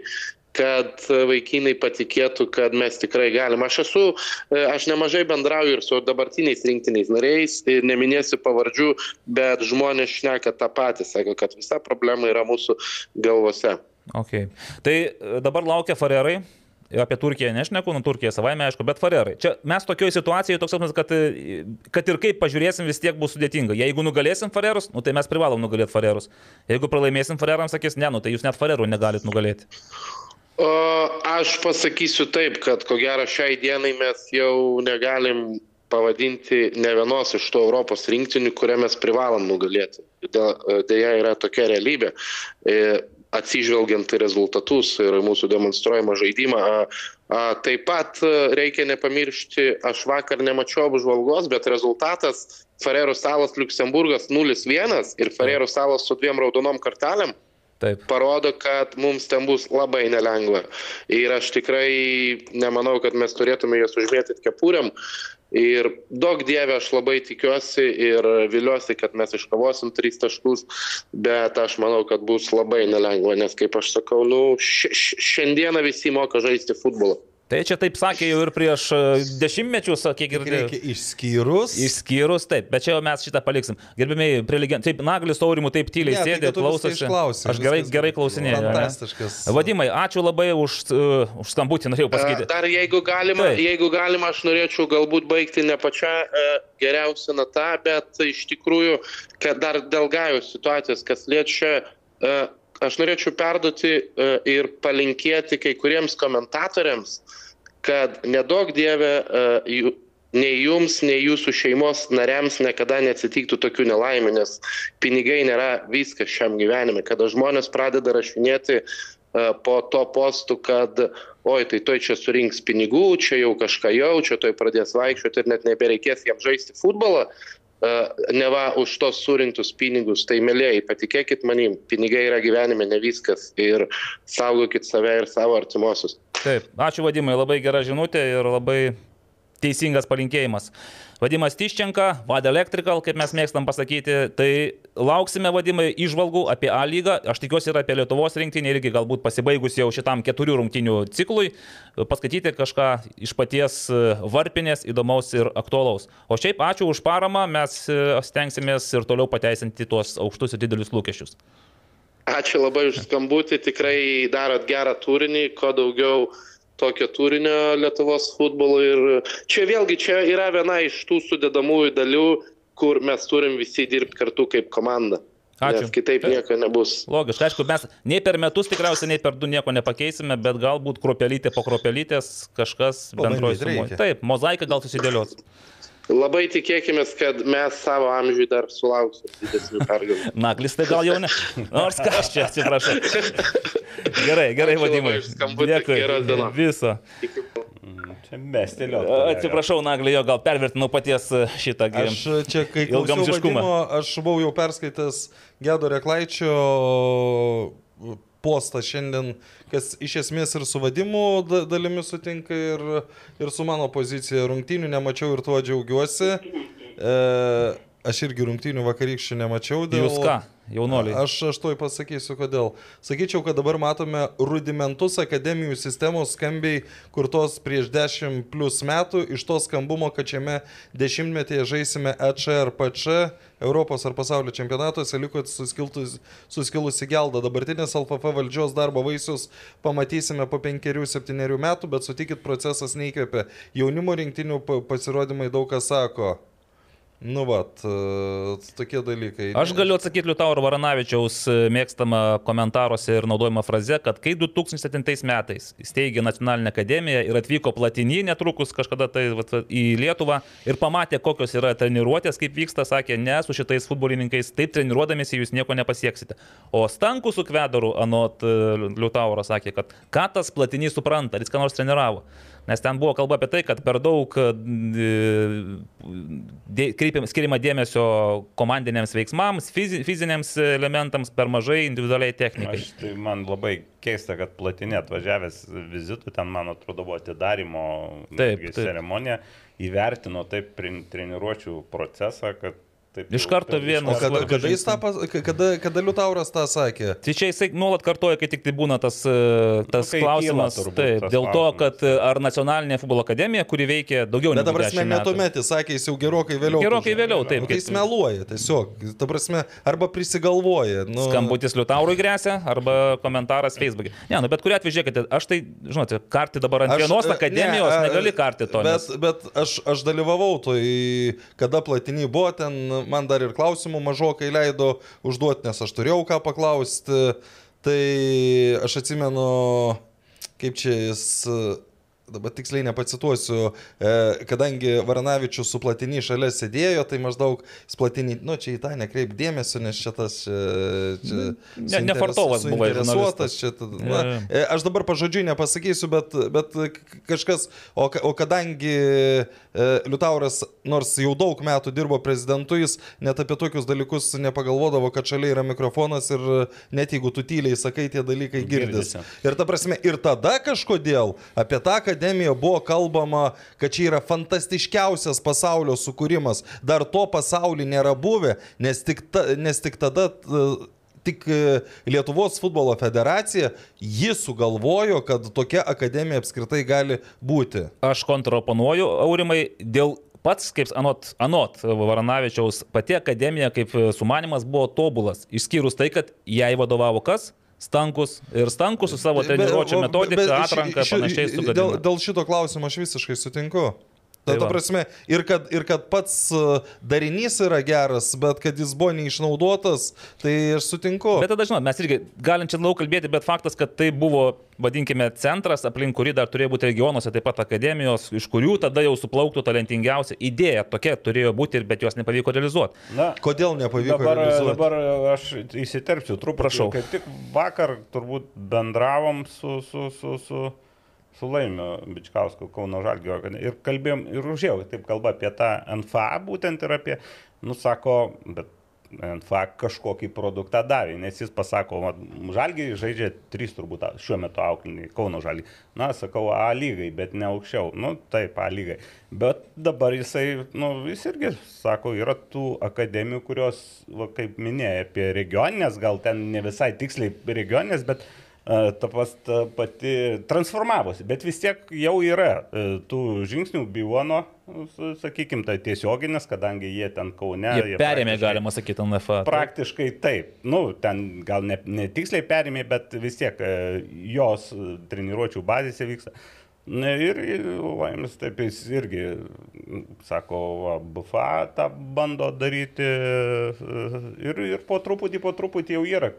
kad vaikinai patikėtų, kad mes tikrai galim. Aš esu, e, aš nemažai bendrauju ir su dabartiniais rinktiniais nariais, ir neminėsiu pavardžių, bet žmonės šneka tą patį, sako, kad visa problema yra mūsų galvose. Okay. Tai e, dabar laukia Farerai, apie Turkiją nešneku, nu Turkija savaime aišku, bet Farerai. Čia mes tokioje situacijoje toks jausmas, kad, kad ir kaip pažiūrėsim, vis tiek bus sudėtinga. Jeigu nugalėsim Farerus, nu tai mes privalom nugalėti Farerus. Jeigu pralaimėsim Farerams, sakys, ne, nu tai jūs net Farerų negalit nugalėti. O, aš pasakysiu taip, kad ko gero šiai dienai mes jau negalim pavadinti ne vienos iš tų Europos rinktinių, kurią mes privalom nugalėti. Deja, yra tokia realybė. E, atsižvelgiant į rezultatus ir mūsų demonstruojamą žaidimą. Taip pat reikia nepamiršti, aš vakar nemačiau apžvalgos, bet rezultatas Ferrero salas Luksemburgas 0-1 ir Ferrero salas su dviem raudonom kartelėm. Taip. Parodo, kad mums ten bus labai nelengva. Ir aš tikrai nemanau, kad mes turėtume jas užmėtyti kepuriam. Ir daug dievė aš labai tikiuosi ir viliuosi, kad mes iškovosim tris taškus, bet aš manau, kad bus labai nelengva, nes kaip aš sakau, nu, šiandieną visi moka žaisti futbolą. Tai čia taip sakė jau ir prieš e, dešimtmečius, kiek girdėjau. Išskyrus. Išskyrus, taip, bet čia jau mes šitą paliksim. Gerbėmiai, prelegent, taip, Naglis Aurimų taip tyliai ne, sėdė, tai klausosi. Aš gerai, gerai klausinėjau. Fantastiškas. Vadimai, ačiū labai už, uh, už skambutį, norėjau pasakyti. Dar jeigu galima, taip. jeigu galima, aš norėčiau galbūt baigti ne pačią uh, geriausią natą, bet iš tikrųjų, kad dar dėl gajos situacijos, kas liečia uh, aš norėčiau perduoti uh, ir palinkėti kai kuriems komentatoriams, kad nedaug dievė uh, nei jums, nei jūsų šeimos nariams niekada neatsitiktų tokių nelaimių, nes pinigai nėra viskas šiam gyvenime, kada žmonės pradeda rašinėti uh, po to postų, kad oi, tai toj čia surinks pinigų, čia jau kažką jaučia, toj pradės vaikščioti ir net nebereikės jam žaisti futbolą, neva už tos surinktus pinigus. Tai, mėlyjei, patikėkit manim, pinigai yra gyvenime ne viskas ir saugokit save ir savo artimuosius. Taip, ačiū vadimai, labai gera žinutė ir labai teisingas palinkėjimas. Vadimas Tiščenka, Vad Electrical, kaip mes mėgstam pasakyti, tai lauksime vadimai išvalgų apie A lygą, aš tikiuosi ir apie Lietuvos rinktinį irgi galbūt pasibaigus jau šitam keturių rungtinių ciklui, paskaityti kažką iš paties e, varpinės įdomaus ir aktualaus. O šiaip ačiū už paramą, mes e, stengsimės ir toliau pateisinti tuos aukštus ir didelius lūkesčius. Ačiū labai už skambutį, tikrai darot gerą turinį, kuo daugiau tokio turinio Lietuvos futbolo ir čia vėlgi čia yra viena iš tų sudėdamųjų dalių, kur mes turim visi dirbti kartu kaip komanda. Ačiū. Nes kitaip nieko nebus. Logiška, aišku, mes nei per metus tikriausiai, nei per du nieko nepakeisime, bet galbūt kropelytė po kropelytės kažkas bendroji sumoje. Taip, mozaika gal susidėlios. Labai tikėkime, kad mes savo amžiui dar sulauksim didesnių pergalių. Naglis tai gal jau ne. Nors ką aš čia atsiprašau. Gerai, gerai, vadimai. Dėkui. Viso. Mm, čia mestelio. Atsiprašau, Naglį, jo gal pervertinau paties šitą gimą. Aš čia, kai ilgamžiškumą. Aš buvau jau perskaitęs Gedo Reklaičio postą šiandien, kas iš esmės ir su vadimu dalimi sutinka ir, ir su mano pozicija rungtynių nemačiau ir tuo džiaugiuosi. E, aš irgi rungtynių vakarykščių nemačiau. Dėl... Jūs ką? Jaunoliai. Aš, aš toj pasakysiu, kodėl. Sakyčiau, kad dabar matome rudimentus akademijų sistemos skambiai, kur tos prieš 10 plus metų iš to skambumo, kad šiame dešimtmetyje žaisime ECRPC, Europos ar pasaulio čempionatuose, liko suskilusi gelda. Dabartinės LFF valdžios darbo vaisius pamatysime po penkerių, septyniarių metų, bet sutikit, procesas neįkvėpia. Jaunimo rinktinių pasirodymai daug ką sako. Nu, vat, e, tokie dalykai. Aš galiu atsakyti Liutauro Varanavičiaus e, mėgstamą komentaruose ir naudojimą frazę, kad kai 2007 metais įsteigė Nacionalinę akademiją ir atvyko platinį netrukus kažkada tai vat, į Lietuvą ir pamatė, kokios yra treniruotės, kaip vyksta, sakė, ne, su šitais futbolininkais, taip treniruodamėsi jūs nieko nepasieksite. O Stankus su Kvedaru, anot e, Liutauro, sakė, kad ką tas platinys supranta, ar jis ką nors treniravo. Nes ten buvo kalba apie tai, kad per daug e, skiriama dėmesio komandiniams veiksmams, fiziniams elementams, per mažai individualiai technikai. Aš, tai man labai keista, kad platinė atvažiavęs vizitų, ten man atrodo buvo atidarimo taip, taip. ceremonija, įvertino taip treniruočio procesą, kad taip Iš karto taip, vienas O kada, kada, jis tą, kada, kada Liutauras tą sakė? Tai čia jisai nuolat kartoja, kai tik tai būna tas, e, tas Nu, klausimas. kyla turbūt Taip, tas dėl to, klausimas. kad e, ar nacionalinė futbolo akademija, kuri veikia daugiau Bet negu dabar prasme, 10 ne metų. tuomet, jis sakė, jis jau gerokai vėliau. Gerokai pažino. vėliau, taip, Nu, tai jis meluoja tiesiog. Ta prasme, arba prisigalvoja. Nu, Skambutis Liutaurui grėsia arba komentaras Facebook'e. Ne, nu bet kuriu atveju žiūrėkite, aš tai, žinote, karti dabar ant Aš, vienos e, akademijos ne, e, negali karti to. Bet, nes- bet aš, aš dalyvavau toj, kada platiniai buvo ten, man dar ir klausimų mažokai leido užduoti, nes aš turėjau ką paklausti. Tai aš atsimenu, kaip čia jis, dabar tiksliai nepacituosiu, e, kadangi Varanavičius su platiniai šalia sėdėjo, tai maždaug jis platiniai, nu čia į tą nekreip dėmesio, nes čia... čia Ne- ne Fartovas buvo suinteresuotas. Čia, na. E, Aš dabar pažodžiui nepasakysiu, bet, bet kažkas, o, o kadangi e, Liutauras, nors jau daug metų dirbo prezidentu, jis net apie tokius dalykus nepagalvodavo, kad šalia yra mikrofonas ir net jeigu tu tyliai sakai, tie dalykai girdis. Girdisi. Ir ta prasme, ir tada kažkodėl apie tą akademiją buvo kalbama, kad čia yra fantastiškiausias pasaulio sukūrimas. Dar to pasaulyje nėra buvę, nes tik, ta, nes tik tada... t- Tik e, Lietuvos futbolo federacija ji sugalvojo, kad tokia akademija apskritai gali būti. Aš kontraponuoju, Aurimai, dėl pats, kaip anot, anot Varanavičiaus, pati akademija kaip e, sumanimas buvo tobulas, išskyrus tai, kad jai vadovavo kas? Stankus ir Stankus su savo treniruočio metodika, atranka ši- panašiai Dėl, sugadino. dėl šito klausimo aš visiškai sutinku. Ta, Tai ta prasme, ir kad, ir kad pats uh, darinys yra geras, bet kad jis buvo neišnaudotas, tai aš sutinku. Bet tada, žinot, mes irgi galim čia daug kalbėti, bet faktas, kad tai buvo, vadinkime, centras, aplink kurį dar turėjo būti regionuose taip pat akademijos, iš kurių tada jau suplauktų talentingiausia idėja. Tokia turėjo būti, ir bet jos nepavyko realizuoti. Na, Kodėl nepavyko? Dabar, realizuoti? dabar aš įsiterpsiu truputį. Prašau. Kaip tik vakar turbūt bendravom su, su, su, su, su Laimiu Bičkausku Kauno Žalgio ir kalbėjom ir užėjau, taip kalba apie tą NFA būtent ir apie, nu sako, bet NFA kažkokį produktą davė, nes jis pasako, Žalgiai žaidžia trys turbūt šiuo metu aukliniai, Kauno Žalgiai. Na, sakau, A lygai, bet ne aukščiau. Nu, taip, A lygai. Bet dabar jisai, nu, jis irgi sako, yra tų akademijų, kurios, va, kaip minėjai, apie regioninės, gal ten ne visai tiksliai regioninės, bet e, ta, pas, ta pati transformavosi, bet vis tiek jau yra e, tų žingsnių Bivono, sakykime, tai tiesioginės, kadangi jie ten Kaune. Jie perėmė, praktiškai- galima sakyti, NFA. Praktiškai taip. Nu, ten gal ne, ne tiksliai perėmė, bet vis tiek e, jos treniruočių bazėse vyksta. Na ir, Laimis taip jis irgi, sako, va, BFA tą bando daryti e, ir, ir po truputį, po truputį jau yra.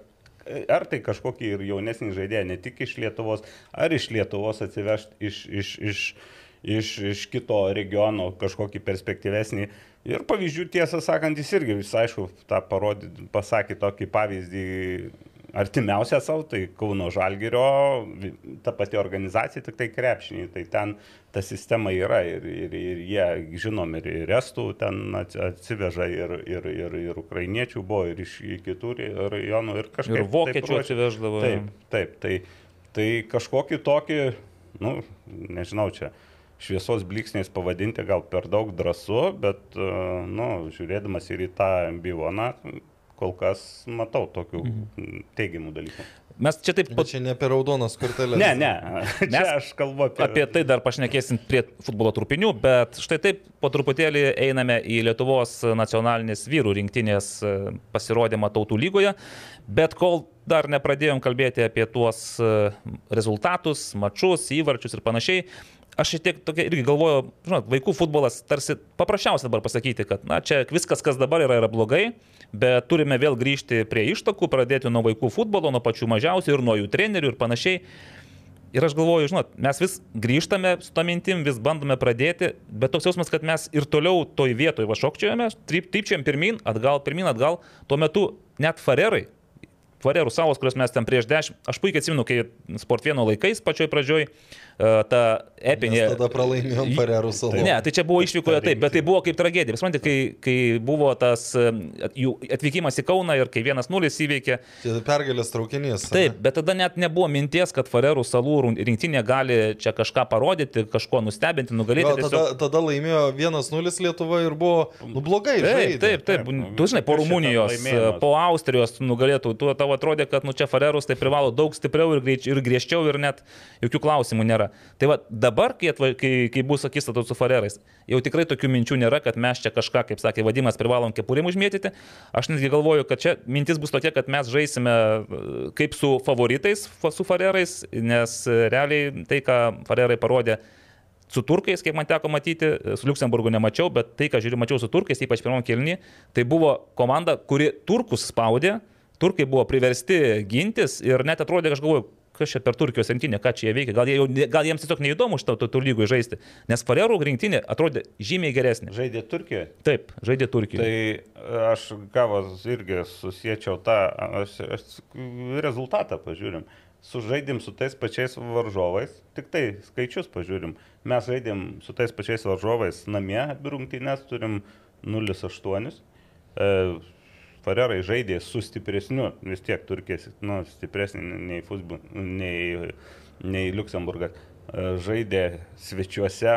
Ar tai kažkokį ir jaunesnį žaidėją, ne tik iš Lietuvos, ar iš Lietuvos atsivežti iš, iš, iš, iš, iš kito regiono kažkokį perspektyvesnį. Ir pavyzdžių, tiesą sakant, jis irgi, jis aišku, tą parodė, pasakė tokį pavyzdį artimiausią savo, tai Kauno Žalgirio, ta pati organizacija, tik tai krepšiniai, tai ten ta sistema yra ir, ir, ir jie, žinom, ir, ir estų ten ats- atsiveža, ir, ir, ir, ir ukrainiečių buvo, ir iš kitų rajonų, ir kažkaip. Ir vokiečių taip atsiveždavo. Taip, taip, tai, tai kažkokį tokį, nu, nežinau čia. Šviesos bliksniais pavadinti gal per daug drąsu, bet, nu, žiūrėdamas ir į tą bivoną, kol kas matau tokių mhm. teigiamų dalykų. Mes čia taip Bet čia ne apie raudonas korteles. Ne, ne, Mes aš kalbu apie... Apie tai dar pašnekėsim prie futbolo trupinių, bet štai taip po truputėlį einame į Lietuvos nacionalinės vyrų rinktinės e, pasirodymą tautų lygoje, bet kol dar nepradėjom kalbėti apie tuos e, rezultatus, mačus, įvarčius ir panašiai, aš šiek tiek tokia irgi galvoju, žinot, vaikų futbolas tarsi paprasčiausia dabar pasakyti, kad na čia viskas, kas dabar yra, yra blogai, bet turime vėl grįžti prie ištakų, pradėti nuo vaikų futbolo, nuo pačių mažiausių ir nuo jų trenerių ir panašiai. Ir aš galvoju, žinot, mes vis grįžtame su to mintim, vis bandome pradėti, bet toks jausmas, kad mes ir toliau toj vietoje vašokčiojame, trypčiojam pirmin, atgal, pirmin, atgal. Tuo metu net Farerai, Farerų salos, kurias mes ten prieš dešimt, aš puikiai atsimenu, kai sportvieno laikais pačioj pradžioj, e, ta epinė... Mes tada pralaimėjom Farerų salų. Ne, tai čia buvo išvykoje taip, bet tai buvo kaip tragedija. Suprantate, kai, kai buvo tas e, jų atvykimas į Kauną ir kai vienas nulis įveikė. Čia pergalės traukinys. Taip, bet tada net nebuvo minties, kad Farerų salų rinktinė gali čia kažką parodyti, kažko nustebinti, nugalėti. Jo, tada, tiesiog... tada laimėjo 1-0 Lietuva ir buvo nu, blogai. Taip, žaidė. taip, taip. Taip, Tu žinai, po Rumunijos, po Austrijos nugalėtų, tu tavo atrodė, kad nu čia Farerus tai privalo daug stipriau ir, greič, ir griežčiau ir net jokių klausimų nėra. Tai va dabar, kai, atva, kai, kai bus akistato su Farerais, jau tikrai tokių minčių nėra, kad mes čia kažką, kaip sakė Vadimas, privalom kepurėm užmėtyti. Aš netgi galvoju, kad čia mintis bus tokia, kad mes žaisime e, kaip su favoritais, fa- su Farerais, nes e, realiai tai, ką Farerai parodė su turkais, kiek man teko matyti, su Luksemburgu nemačiau, bet tai, ką žiūriu, mačiau su turkais, ypač pirmam kelni, tai buvo komanda, kuri turkus spaudė, turkai buvo priversti gintis ir net atrodė, aš galvoju, kas čia per Turkijos rinktinę, ką čia jie veikia, gal, jie jau, gal jiems tiesiog neįdomu šitą tų, tų lygų žaisti, nes Farerų rinktinė atrodė žymiai geresnė. Žaidė Turkijoje. Taip, žaidė Turkijoje. Tai aš gavos irgi susiečiau tą, aš, aš rezultatą pažiūrim. Sužaidėm su tais pačiais varžovais, tik tai skaičius pažiūrim. Mes žaidėm su tais pačiais varžovais namie, rungtynės turim 0-8. E, Farerai žaidė su stipresniu, vis tiek Turkija nu, stipresnė nei, futbol, nei, nei Luksemburgas. E, Žaidė svečiuose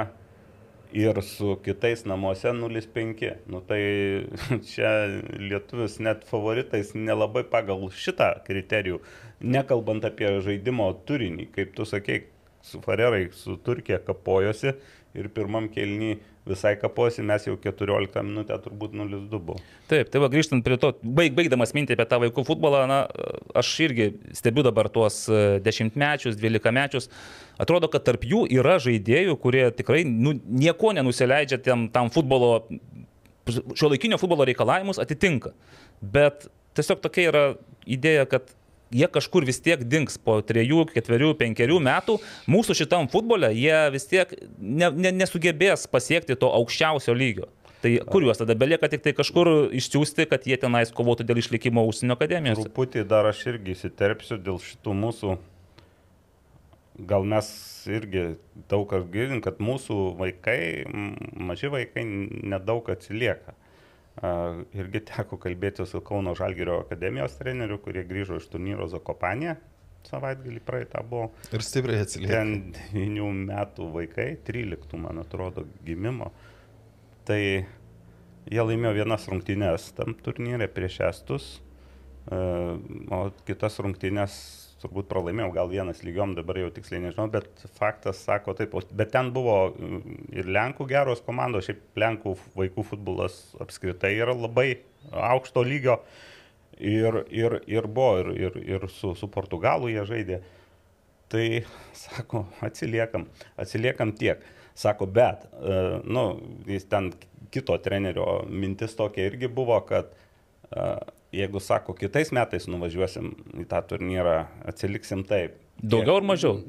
ir su kitais namuose 0,5. Nu tai čia lietuvis net favoritais nelabai pagal šitą kriterijų, nekalbant apie žaidimo turinį, kaip tu sakei, su Farerai, su Turkija kapojosi ir pirmam kelnį visai kaposi, mes jau 14 minutę turbūt 0,2 buvo. Taip, tai va grįžtant prie to, baig, baigdamas mintį apie tą vaikų futbolą, na, aš irgi stebiu dabar tuos e, dešimtmečius, dvylikamečius. Atrodo, kad tarp jų yra žaidėjų, kurie tikrai nu, nieko nenusileidžia tam, tam futbolo, šio laikinio futbolo reikalavimus atitinka. Bet tiesiog tokia yra idėja, kad jie kažkur vis tiek dings po 3, 4, 5 metų. Mūsų šitam futbole jie vis tiek ne, ne, nesugebės pasiekti to aukščiausio lygio. Tai kur juos tada belieka tik tai kažkur išsiųsti, kad jie tenais kovotų dėl išlikimo užsienio akademijose. Truputį dar aš irgi įsiterpsiu dėl šitų mūsų, gal mes irgi daug kas girdim, kad mūsų vaikai, maži vaikai nedaug atsilieka. Irgi teko kalbėti su Kauno Žalgirio akademijos treneriu, kurie grįžo iš turnyro Zakopanė, savaitgalį praeitą buvo. Ir stipriai atsilieka. Ten 9 metų vaikai, 13 man atrodo gimimo. Tai jie laimėjo vienas rungtynės tam turnyrė prieš Estus, e, o kitas rungtynės turbūt pralaimėjau, gal vienas lygiom, dabar jau tiksliai nežinau, bet faktas sako taip, bet ten buvo mm, ir Lenkų geros komandos, šiaip Lenkų vaikų futbolas apskritai yra labai aukšto lygio ir, ir, ir buvo, ir, ir, ir su, su Portugalu jie žaidė. Tai, sako, atsiliekam, atsiliekam tiek. Sako, bet, e, nu, jis ten kito trenerio mintis tokia irgi buvo, kad e, jeigu, sako, kitais metais nuvažiuosim į tą turnyrą, atsiliksim taip. Daugiau ar mažiau?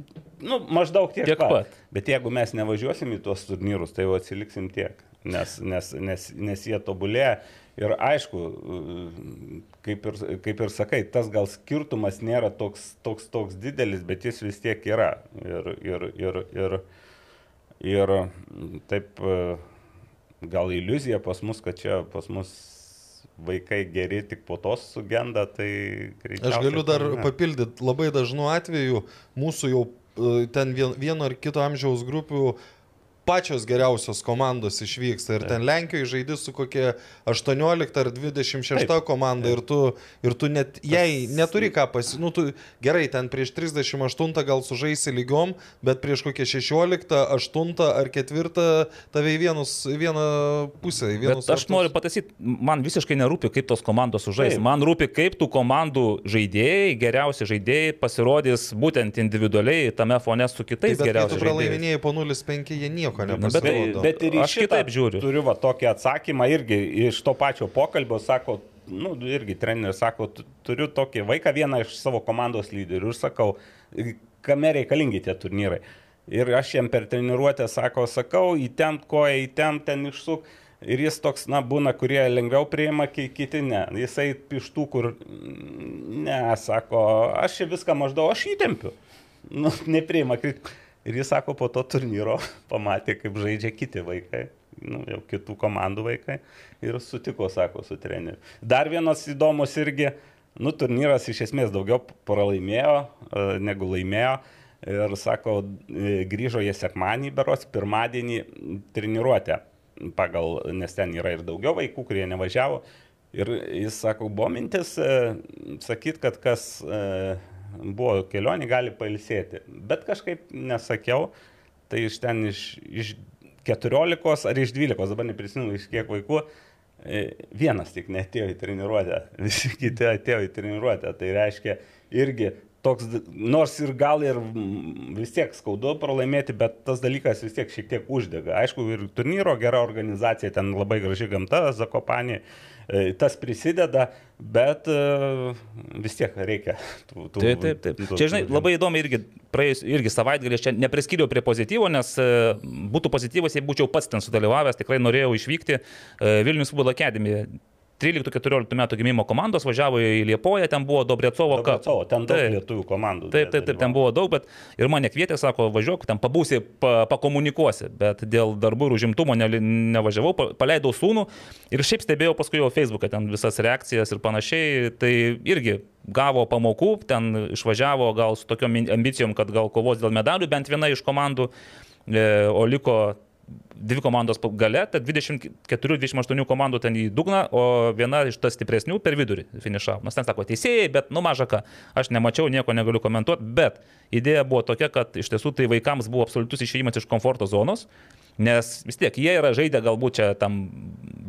Nu, maždaug tiek, Tiek pat. Bet jeigu mes nevažiuosim į tuos turnyrus, tai jau atsiliksim tiek, nes, nes, nes, nes jie tobulėja. Ir aišku, kaip ir, kaip ir sakai, tas gal skirtumas nėra toks, toks, toks didelis, bet jis vis tiek yra. Ir, ir, ir, ir, ir taip gal iliuzija pas mus, kad čia pas mus vaikai geri tik po tos sugenda, tai greičiausiai. Aš galiu dar tai papildyti, labai dažnu atveju mūsų jau e, ten vien, vieno ar kito amžiaus grupių pačios geriausios komandos išvyksta. Ir ten Lenkijoje žaidži su kokia 18 ar 26 Taip. komanda ir tu, ir tu net, jei neturi ką pasi... Nu, tu, gerai, ten prieš 38 gal sužaisi lygiom, bet prieš kokią 16, 8 ar 4 tave į vienus, vieną pusę. Į vienus aš noriu pataisyti, man visiškai nerūpi, kaip tos komandos sužais. Taip. Man rūpi, kaip tų komandų žaidėjai, geriausi žaidėjai pasirodys būtent individualiai tame fone su Tai kitais tu geriausiais žaidėjais. pralaimėjai po 0-5, jie nieko bet- nepasirodo. Bet, bet ir Aš kitaip žiūriu. Turiu va tokį atsakymą irgi iš to pačio pokalbio, sako, nu, irgi treneris sako, "Tu- turiu tokį vaiką, vieną iš savo komandos lyderių ir sakau, kame reikalingi tie turnyrai. Ir aš jam per treniruotę sako, sakau, įtempt koją, įtempt ten išsuk. Ir jis toks, na, būna, kurie lengviau priima, ki- kiti ne. Jisai iš tų, kur, ne, sako, aš viską maždaug, aš įtempiu. Nu, nepriima kritikų. Ir jis sako, po to turnyro pamatė, kaip žaidžia kiti vaikai, nu, jau kitų komandų vaikai. Ir sutiko, sako, su treneriu. Dar vienas įdomus irgi, nu, turnyras iš esmės daugiau pralaimėjo e, negu laimėjo. Ir sako, e, grįžo jie sekmanį beros, pirmadienį treniruotę pagal, nes ten yra ir daugiau vaikų, kurie nevažiavo. Ir jis sako, buvo mintis e, sakyt, kad kas e, buvo kelionį, gali pailsėti. Bet kažkaip nesakiau, tai iš ten iš, iš 14 ar iš 12, dabar neprisimenu iš kiek vaikų, e, vienas tik netėjo į treniruotę, visi kiti atėjo į treniruotę. Tai reiškia irgi toks, nors ir gal ir vis tiek skaudu pralaimėti, bet tas dalykas vis tiek šiek tiek uždega. Aišku, ir turnyro gera organizacija, ten labai graži gamta, Zakopanė, tas prisideda, bet e, vis tiek reikia. Tų, tų, Taip, taip, taip. tų- Čia, žinai, labai įdomu irgi, praėjus irgi savaitgalį, aš čia nepriskyriau prie pozityvo, nes e, būtų pozityvas, jei būčiau pats ten sudalyvavęs, tikrai norėjau išvykti. E, Vilnius Futbolo Akademija 13-14 metų gimimo komandos važiavo į Liepoją, ten buvo Dobriecovo Cup. Dobrecevo, ten daug Taip. lietuvių komandų. Taip, taip, taip, ten buvo daug, bet ir mane kvietė, sako, važiuok, ten pabūsi, pa, pakomunikuosi, bet dėl darbų ir užimtumo ne, nevažiavau, pa- paleidau sūnų ir šiaip stebėjau paskui jo Facebook'e ten visas reakcijas ir panašiai, tai irgi gavo pamokų, ten išvažiavo gal su tokiom ambicijom, kad gal kovos dėl medalių bent viena iš komandų, e, o liko dvi komandos gale, tad 24-28 komandų ten į dugną, o viena iš tas stipresnių per vidurį finišavo. Nors ten sako teisėjai, bet nu maža ką, aš nemačiau, nieko negaliu komentuoti, bet idėja buvo tokia, kad iš tiesų tai vaikams buvo absoliutus išėjimas iš komforto zonos, nes vis tiek jie yra žaidę galbūt čia tam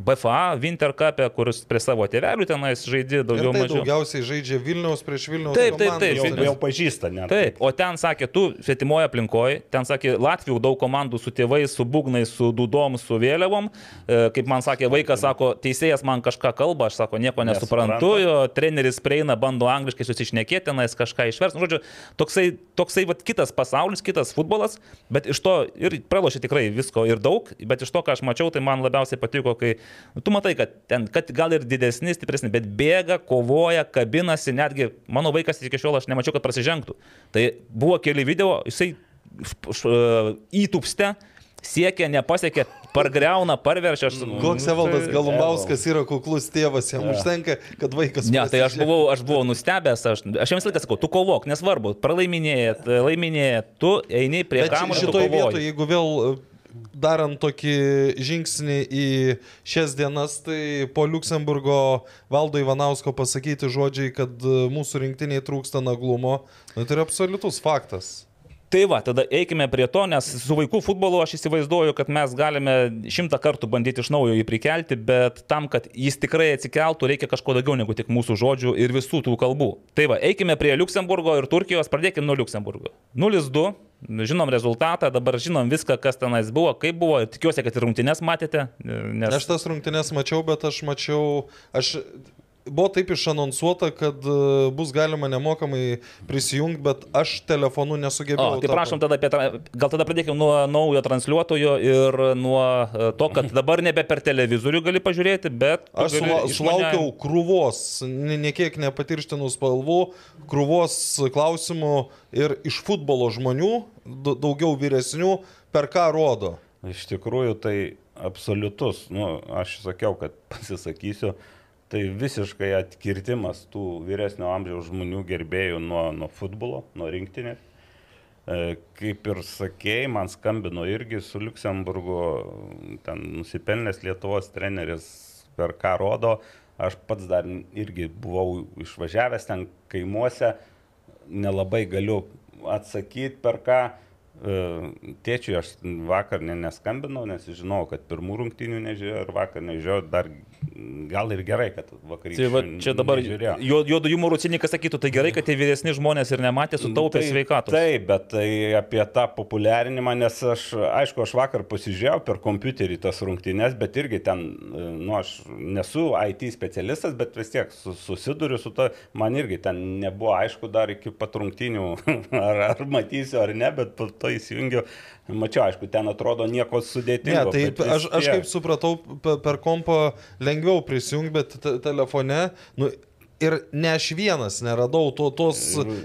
BFA Winter Cup, kuris prie savo tėvelių tenais žaidė Ir daugiau tai mažiau. daugiausiai žaidžia Vilniaus prieš Vilniaus. Taip, taip, taip, Jau, jau pažįsta net. Taip, o ten sakė, tu svetimoje aplinkoje, ten sakė, Latvijų daug komandų su tėvais, su būgnais, su dudom, su vėliavom. E, Kaip man sakė, vaikas sako, teisėjas man kažką kalba, aš sako, nieko nesuprantu, jo treneris prieina, bando angliškai susišnekėti, tenais kažką išvers. Nu, žodžiu, toksai, toksai vat, kitas pasaulis, kitas futbolas, bet iš to ir pralošė tikrai visko ir daug, bet iš to, ką aš mačiau, tai man labiausiai patiko, kai tu matai, kad ten, kad gal ir didesni, stipresni, bet bėga, kovoja, kabinasi, netgi mano vaikas iki šiol aš nemačiau, kad prasižengtų. Tai buvo keli video, jisai š- įtupste, siekia, nepasiekia, pargreuna, parveršia. aš- Koks Evaldas Tai- Galumbauskas yra kuklus tėvas, jam užtenka, kad vaikas. Ne, tai aš buvau, aš buvau nustebęs, aš, aš jiems laiką sakau, tu kovok, nesvarbu, pralaiminėjai, laiminėjai, tu eini prie tu šitoje vietoje, jeigu vėl e, darant tokį žingsnį į šias dienas, tai po Luksemburgo valdo Ivanausko pasakyti žodžiai, kad e, mūsų rinktiniai trūksta naglumo, nu, tai yra absoliutus faktas. Tai va, tada eikime prie to, nes su vaikų futbolu aš įsivaizduoju, kad mes galime šimtą kartų bandyti iš naujo jį prikelti, bet tam, kad jis tikrai atsikeltų, reikia kažko daugiau negu tik mūsų žodžių ir visų tų kalbų. Tai va, eikime prie Luksemburgo ir Turkijos, pradėkime nuo Luksemburgo. 0-2, žinom rezultatą, dabar žinom viską, kas tenais buvo, kaip buvo, ir tikiuosi, kad ir rungtynes matėte. Nes... Aš tas rungtynes mačiau, bet aš mačiau, aš buvo taip išanonsuota, kad e, bus galima nemokamai prisijungti, bet aš telefonu nesugebėjau. O, tai prašom tada apie, gal tada pradėkime nuo naujo transliuotojo ir nuo e, to, kad dabar nebe per televizorių gali pažiūrėti, bet... Aš sula, sulaukiau krūvos, ne- niekiek nepatirštinų spalvų, krūvos klausimų ir iš futbolo žmonių, daugiau vyresnių, per ką rodo. Iš tikrųjų, tai absoliutus, nu, aš sakiau, kad pasisakysiu, tai visiškai atkirtimas tų vyresnio amžiaus žmonių gerbėjų nuo, nuo futbolo, nuo rinktinės. E, Kaip ir sakėjai, man skambino irgi su Luksemburgu, ten nusipelnęs Lietuvos treneris per ką rodo, aš pats dar irgi buvau išvažiavęs ten kaimuose, nelabai galiu atsakyti per ką. E, Tėčiui aš vakar ne, neskambinau, nes žinau, kad pirmų rungtynių nežiūrėjau ir vakar nežiūrėjau, dar gal ir gerai, kad vakarykščiai. Tai va, čia dabar juodo humoro cinikas sakytų, tai gerai, kad tie vyresni žmonės ir nematė, sutaupė Tai- sveikatos. Taip, bet tai apie tą populiarinimą, nes aš, aišku, aš vakar pasižiūrėjau per kompiuterį tas rungtynes, bet irgi ten, nu, aš nesu IT specialistas, bet vis tiek su, susiduriu su to, man irgi ten nebuvo aišku dar iki pat rungtynių, ar, ar matysiu ar ne, bet po to įsijungiu, mačiau, aišku, ten atrodo nieko Ne, sudėtingo. tai bet vis aš, aš kaip supratau, pe- per kompą lengviau prisijungti, bet te- telefone, nu, ir ne aš vienas neradau to, tos,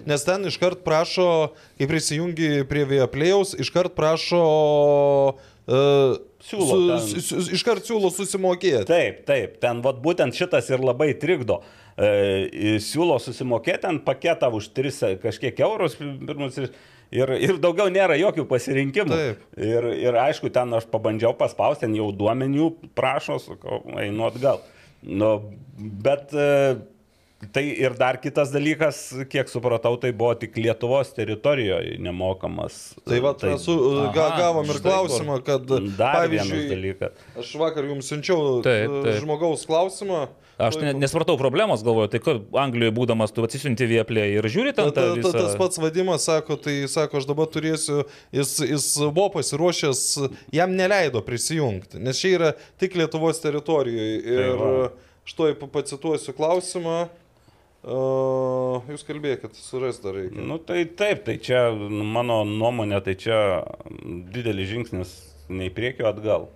nes ten iškart prašo, kai prisijungi prie Viaplėjaus, iškart prašo, uh, Siūlo su, su, iškart siūlo susimokėti. Taip, taip, ten vat, būtent šitas ir labai trikdo. E, siūlo susimokėti ant paketą už 3 kažkiek eurus pirmus ir, ir, ir daugiau nėra jokių pasirinkimų. Taip. Ir, ir aišku, ten aš pabandžiau paspausti, ten jau duomenių prašo, sakau, einu atgal. Nu, bet e, tai ir dar kitas dalykas, kiek supratau, tai buvo tik Lietuvos teritorijoje nemokamas. Tai va, Tai- mes su, ga, Aha, gavom ir klausimą, kad Dar vienas dalykas. aš vakar jums siunčiau Taip, taip. žmogaus klausimą. Aš ne, nesvartau problemos, galvoju, tai kur Anglijoje būdamas tu atsisiunti vieplė ir žiūri ten Ta, tą ta, ta, visą... tas pats vadimas sako, tai sako, aš dabar turėsiu, jis, jis buvo pasiruošęs, jam neleido prisijungti, nes čia yra tik Lietuvos teritorijoje. Ir Tai va. štai pacituosiu klausimą. Uh, jūs kalbėkit, suras dar reikia. Nu tai taip, tai čia nu, mano nuomonė, tai čia didelis žingsnis nei priekio atgal.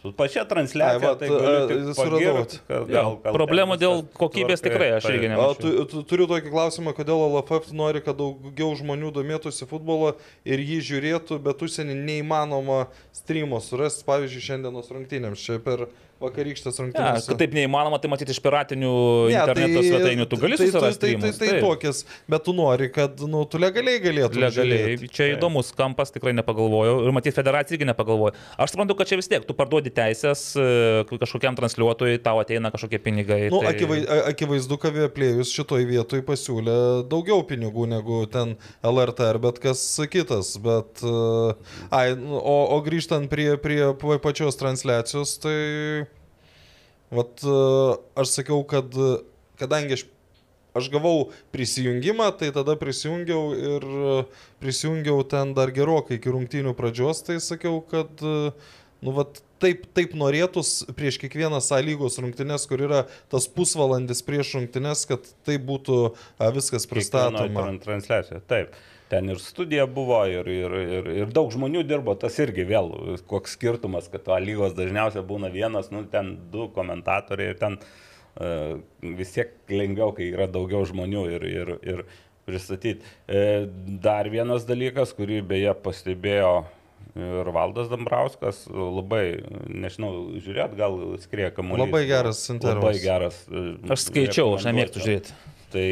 Su pačia transliacija, Ai, vat, tai galiu e, pagirt, kad Jo, ten problemų dėl kokybės tikrai aš irgi ne- A, tu, tu, turiu tokį klausimą, kodėl LFF nori, kad daugiau žmonių domėtųsi futbolo ir jį žiūrėtų, bet užsienį neįmanoma streamo surasti, pavyzdžiui, šiandienos rungtynėms, čia per vakarykštės Ja, rungtynės. kad taip neįmanoma, tai matyti iš piratinių interneto svetainių, tu gali tai, susirasti. tai, tai, tai, tai tokias, bet tu nori, kad nu, tu legaliai galėtum. Legaliai. žiūrėt. Čia įdomus kampas, tikrai nepagalvojau. Ir matyti, federacija irgi nepagalvojo. Aš suprantu, kad čia vis tiek, tu parduodi teisės e, kažkokiam transliuotojui, tau ateina kažkokie pinigai. Nu, tai... akivai, akivaizdu, kad Vieplėjus šitoj vietoj pasiūlė daugiau pinigų negu ten LRT ar bet kas kitas. Bet, uh, ai, nu, o, o grįžtant prie, prie pa- pačios transliacijos, tai vat, uh, aš sakiau, kad uh, kadangi aš, aš gavau prisijungimą, tai tada prisijungiau ir uh, prisijungiau ten dar gerokai iki rungtynių pradžios, tai sakiau, kad nu, vat, taip, taip norėtus prieš kiekvieną sąlygos rungtynės, kur yra tas pusvalandis prieš rungtynės, kad tai būtų a, viskas pristatoma. tran- transliacijoje. Taip. Ten ir studija buvo, ir, ir, ir, ir daug žmonių dirbo, tas irgi vėl, koks skirtumas, kad to lygos dažniausiai būna vienas, nu ten du komentatoriai ir ten uh, vis tiek lengviau, kai yra daugiau žmonių ir, ir, ir pristatyti. E, dar vienas dalykas, kurį beje pastebėjo ir Valdas Dambrauskas, labai, nežinau, žiūrėt, gal skrieja kamuolys. Labai geras intervas. Labai geras. e, Aš skaičiau, aš nemėgstu žiūrėti. Tai,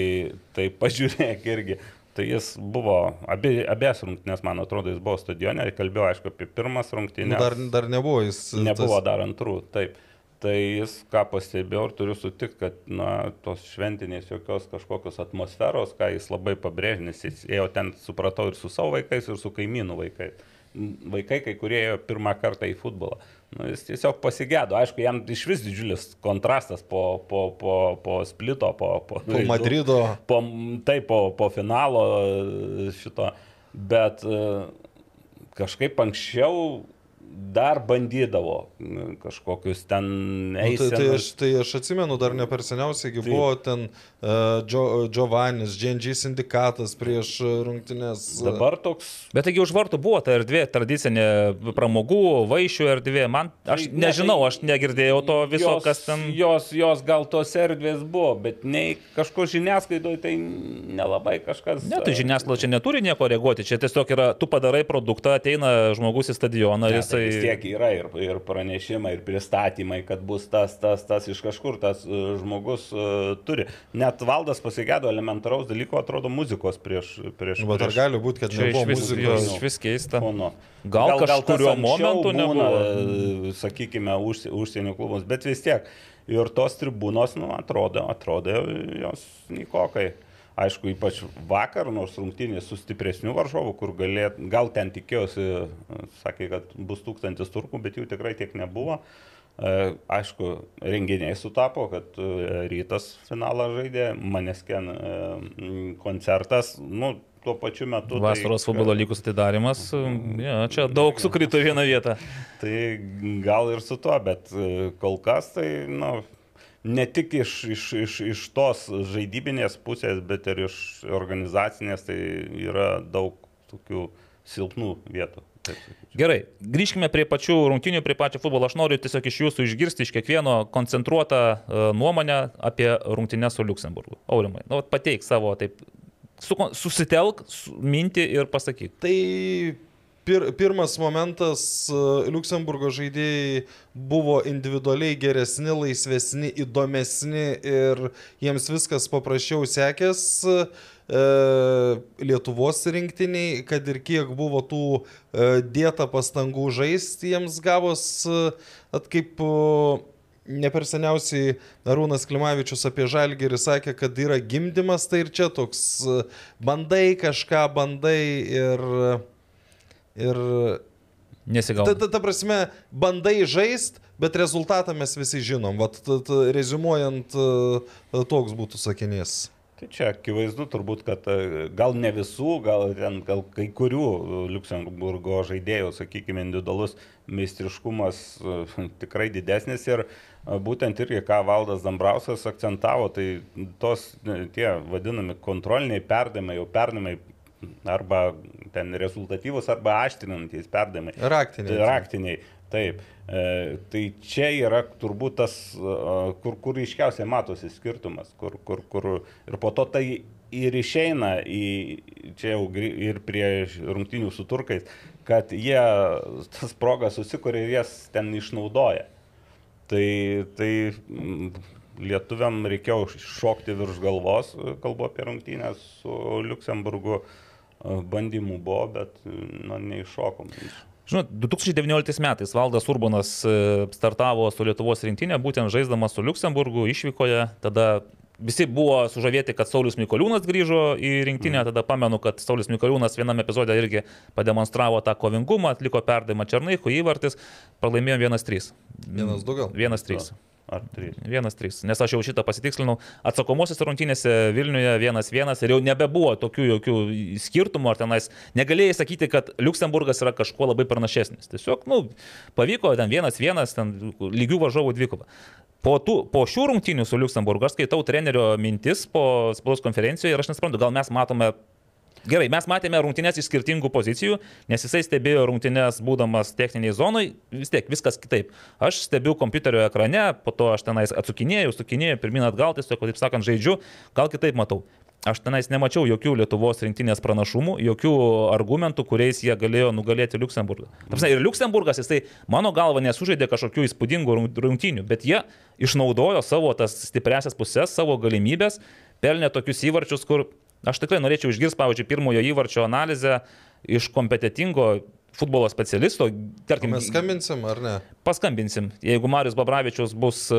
tai pažiūrėk irgi. Tai jis buvo, abie, abies rungtynės, man atrodo, jis buvo stadione, kalbėjo, aišku, apie pirmas rungtynės. dar, dar nebuvo jis. Nebuvo tas- dar antrų, taip. Tai jis, ką pastebėjau ir turiu sutikti, kad na, tos šventinės jokios kažkokios atmosferos, ką jis labai pabrėžė, nes jis ėjo ten, supratau, ir su savo vaikais, ir su kaimynų vaikais. Vaikai, kai kurie ėjo pirmą kartą į futbolą. Nu, jis tiesiog pasigėdo. Aišku, jam iš vis didžiulis kontrastas po, po, po, po splito, po, po, Po Madrido. po, taip, po, po finalo šito, bet e, kažkaip anksčiau dar bandydavo kažkokius ten Nu, tai, tai, aš, eisenas. tai aš atsimenu, dar ne per seniausiai, Taip. buvo ten uh, Gio, Giovannis, GNG sindikatas prieš uh, rungtynės. uh, Dabar toks Bet taigi už vartų buvo ta erdvė, tradicinė pramogų, vaišių erdvė. Man, aš Tai ne, nežinau, tai aš negirdėjau to viso, jos, kas ten. Jos, jos gal tos erdvės buvo, bet nei kažko žiniasklaidoje tai nelabai kažkas. Ne, tai žiniasklaida čia neturi nieko reaguoti, čia tiesiog yra, tu padarai produktą, ateina žmogus į stadioną ir Ne, tai vis tiek yra ir, ir pranešimai, ir pristatymai, kad bus tas, tas, tas iš kažkur tas uh, žmogus uh, turi. Net valdas pasigėdo elementaraus dalyko, atrodo, muzikos prieš. prieš, Bet ar gali būti, kad Čia iš nebuvo vis, muzikos? iš vis keista. Gal kažkuriuo tas anksčiau momentu būna, nebuvo. e, Sakykime, užsi- užsienio klubus, bet vis tiek. Ir tos tribūnos, nu, atrodo, atrodo jos nikokai. Aišku, ypač vakar, nors rungtynės su stipresniu varžovu, kur galėt, gal ten tikėjosi, sakė, kad bus tūkstantis turkų, bet jų tikrai tiek nebuvo. E, aišku, renginiai sutapo, kad e, rytas finalą žaidė, Manesken e, koncertas, nu, tuo pačiu metu. Vasaros tai, futbolo lygus atidarimas, ja, čia daug sukrito vieną vietą. Tai gal ir su tuo, bet kol kas tai, nu, ne tik iš, iš, iš, iš tos žaidybinės pusės, bet ir iš organizacinės, tai yra daug tokių silpnų vietų. Gerai, grįžkime prie pačių rungtinių, prie pačio futbolo. Aš noriu tiesiog iš jūsų išgirsti iš kiekvieno koncentruotą e, nuomonę apie rungtinę su Luksemburgu. Aurimai, nu, pateik savo, taip, su, susitelk, su, mintį ir pasakyk. Tai pir, pirmas momentas, e, Luksemburgo žaidėjai buvo individualiai geresni, laisvesni, įdomesni ir jiems viskas paprasčiau sekės. e, Lietuvos rinktiniai, kad ir kiek buvo tų e, dėta pastangų žaisti, jiems gavos, at kaip ne per seniausiai Arūnas Klimavičius apie Žalgerį sakė, kad yra gimdymas, tai ir čia toks bandai kažką, bandai ir, ir Nesigauna. ta, ta, ta prasme, bandai žaist, bet rezultatą mes visi žinom. Vat, t, t, rezumuojant, e, toks būtų sakinys. Tai čia akivaizdu turbūt, kad e, gal ne visų, gal, ten, gal kai kurių Luxemburgo žaidėjų, sakykime, individualus meistriškumas e, tikrai didesnis ir būtent irgi, ką Valdas Dambrauskas akcentavo, tai tos tie vadinami kontroliniai perdavimai, jau perdavimai arba ten rezultatyvus, arba aštrinantys perdavimai. Raktiniai. Tai raktiniai. Taip. E, tai čia yra turbūt tas, e, kur, kur iškiausiai matosi skirtumas, kur, kur, kur ir po to tai ir išeina į, čia jau ir prie rungtinių su turkais, kad jie tas progas susikuria ir jas ten išnaudoja. Tai, tai mm, lietuviam reikėjo šokti virš galvos, kalbu apie rungtynę su Luksemburgu, bandymų buvo, bet nu, neiššokom. Žinot, 2019 metais Valdas Urbanas e, startavo su Lietuvos rinktinė, būtent žaisdamas su Luksemburgu išvykoje, tada visi buvo sužavėti, kad Saulis Mikoliūnas grįžo į rinktinę, tada pamenu, kad Saulis Mikoliūnas viename epizode irgi pademonstravo tą kovingumą, atliko perdavimą Černaikų įvartis, pralaimėjom 1-3. Vienas du gal? 1-3. Ar trys. 1-3. Nes aš jau šitą pasitikslinau. Atsakomosios rungtynėse Vilniuje 1-1 ir jau nebebuvo tokių jokių skirtumų, ar tenais negalėjai sakyti, kad Luksemburgas yra kažkuo labai pranašesnis. Tiesiog, nu, pavyko ten 1-1, ten lygių varžovų dvikova. Po, tų, po šių rungtynių su Luksemburgu aš skaitau trenerio mintis po spaudos konferencijoje ir aš nesuprantu, gal mes matome Gerai, mes matėme rungtynės iš skirtingų pozicijų, nes jisai stebėjo rungtynės būdamas techniniai zonai, vis tiek viskas kitaip. Aš stebiu kompiuterio ekrane, po to aš tenais atsukinėjau, sukinėjau, pirmin atgal, tiesiog, taip sakant, žaidžiu, gal kitaip matau. Aš tenais nemačiau jokių Lietuvos rinktinės pranašumų, jokių argumentų, kuriais jie galėjo nugalėti Luksemburgą. Ta prasme, Ir Luksemburgas, jisai mano galva nesužaidė kažkokių įspūdingų rung- rungtynių, bet jie išnaudojo savo tas stipresias pusės, savo galimybės, pelnė tokius įvarčius, kur aš tikrai norėčiau išgirsti, pavyzdžiui, pirmojo įvarčio analizę iš kompetitingo futbolo specialisto, tarkim, Mes skambinsim ar ne? paskambinsim, jeigu Marius Babravičius bus e,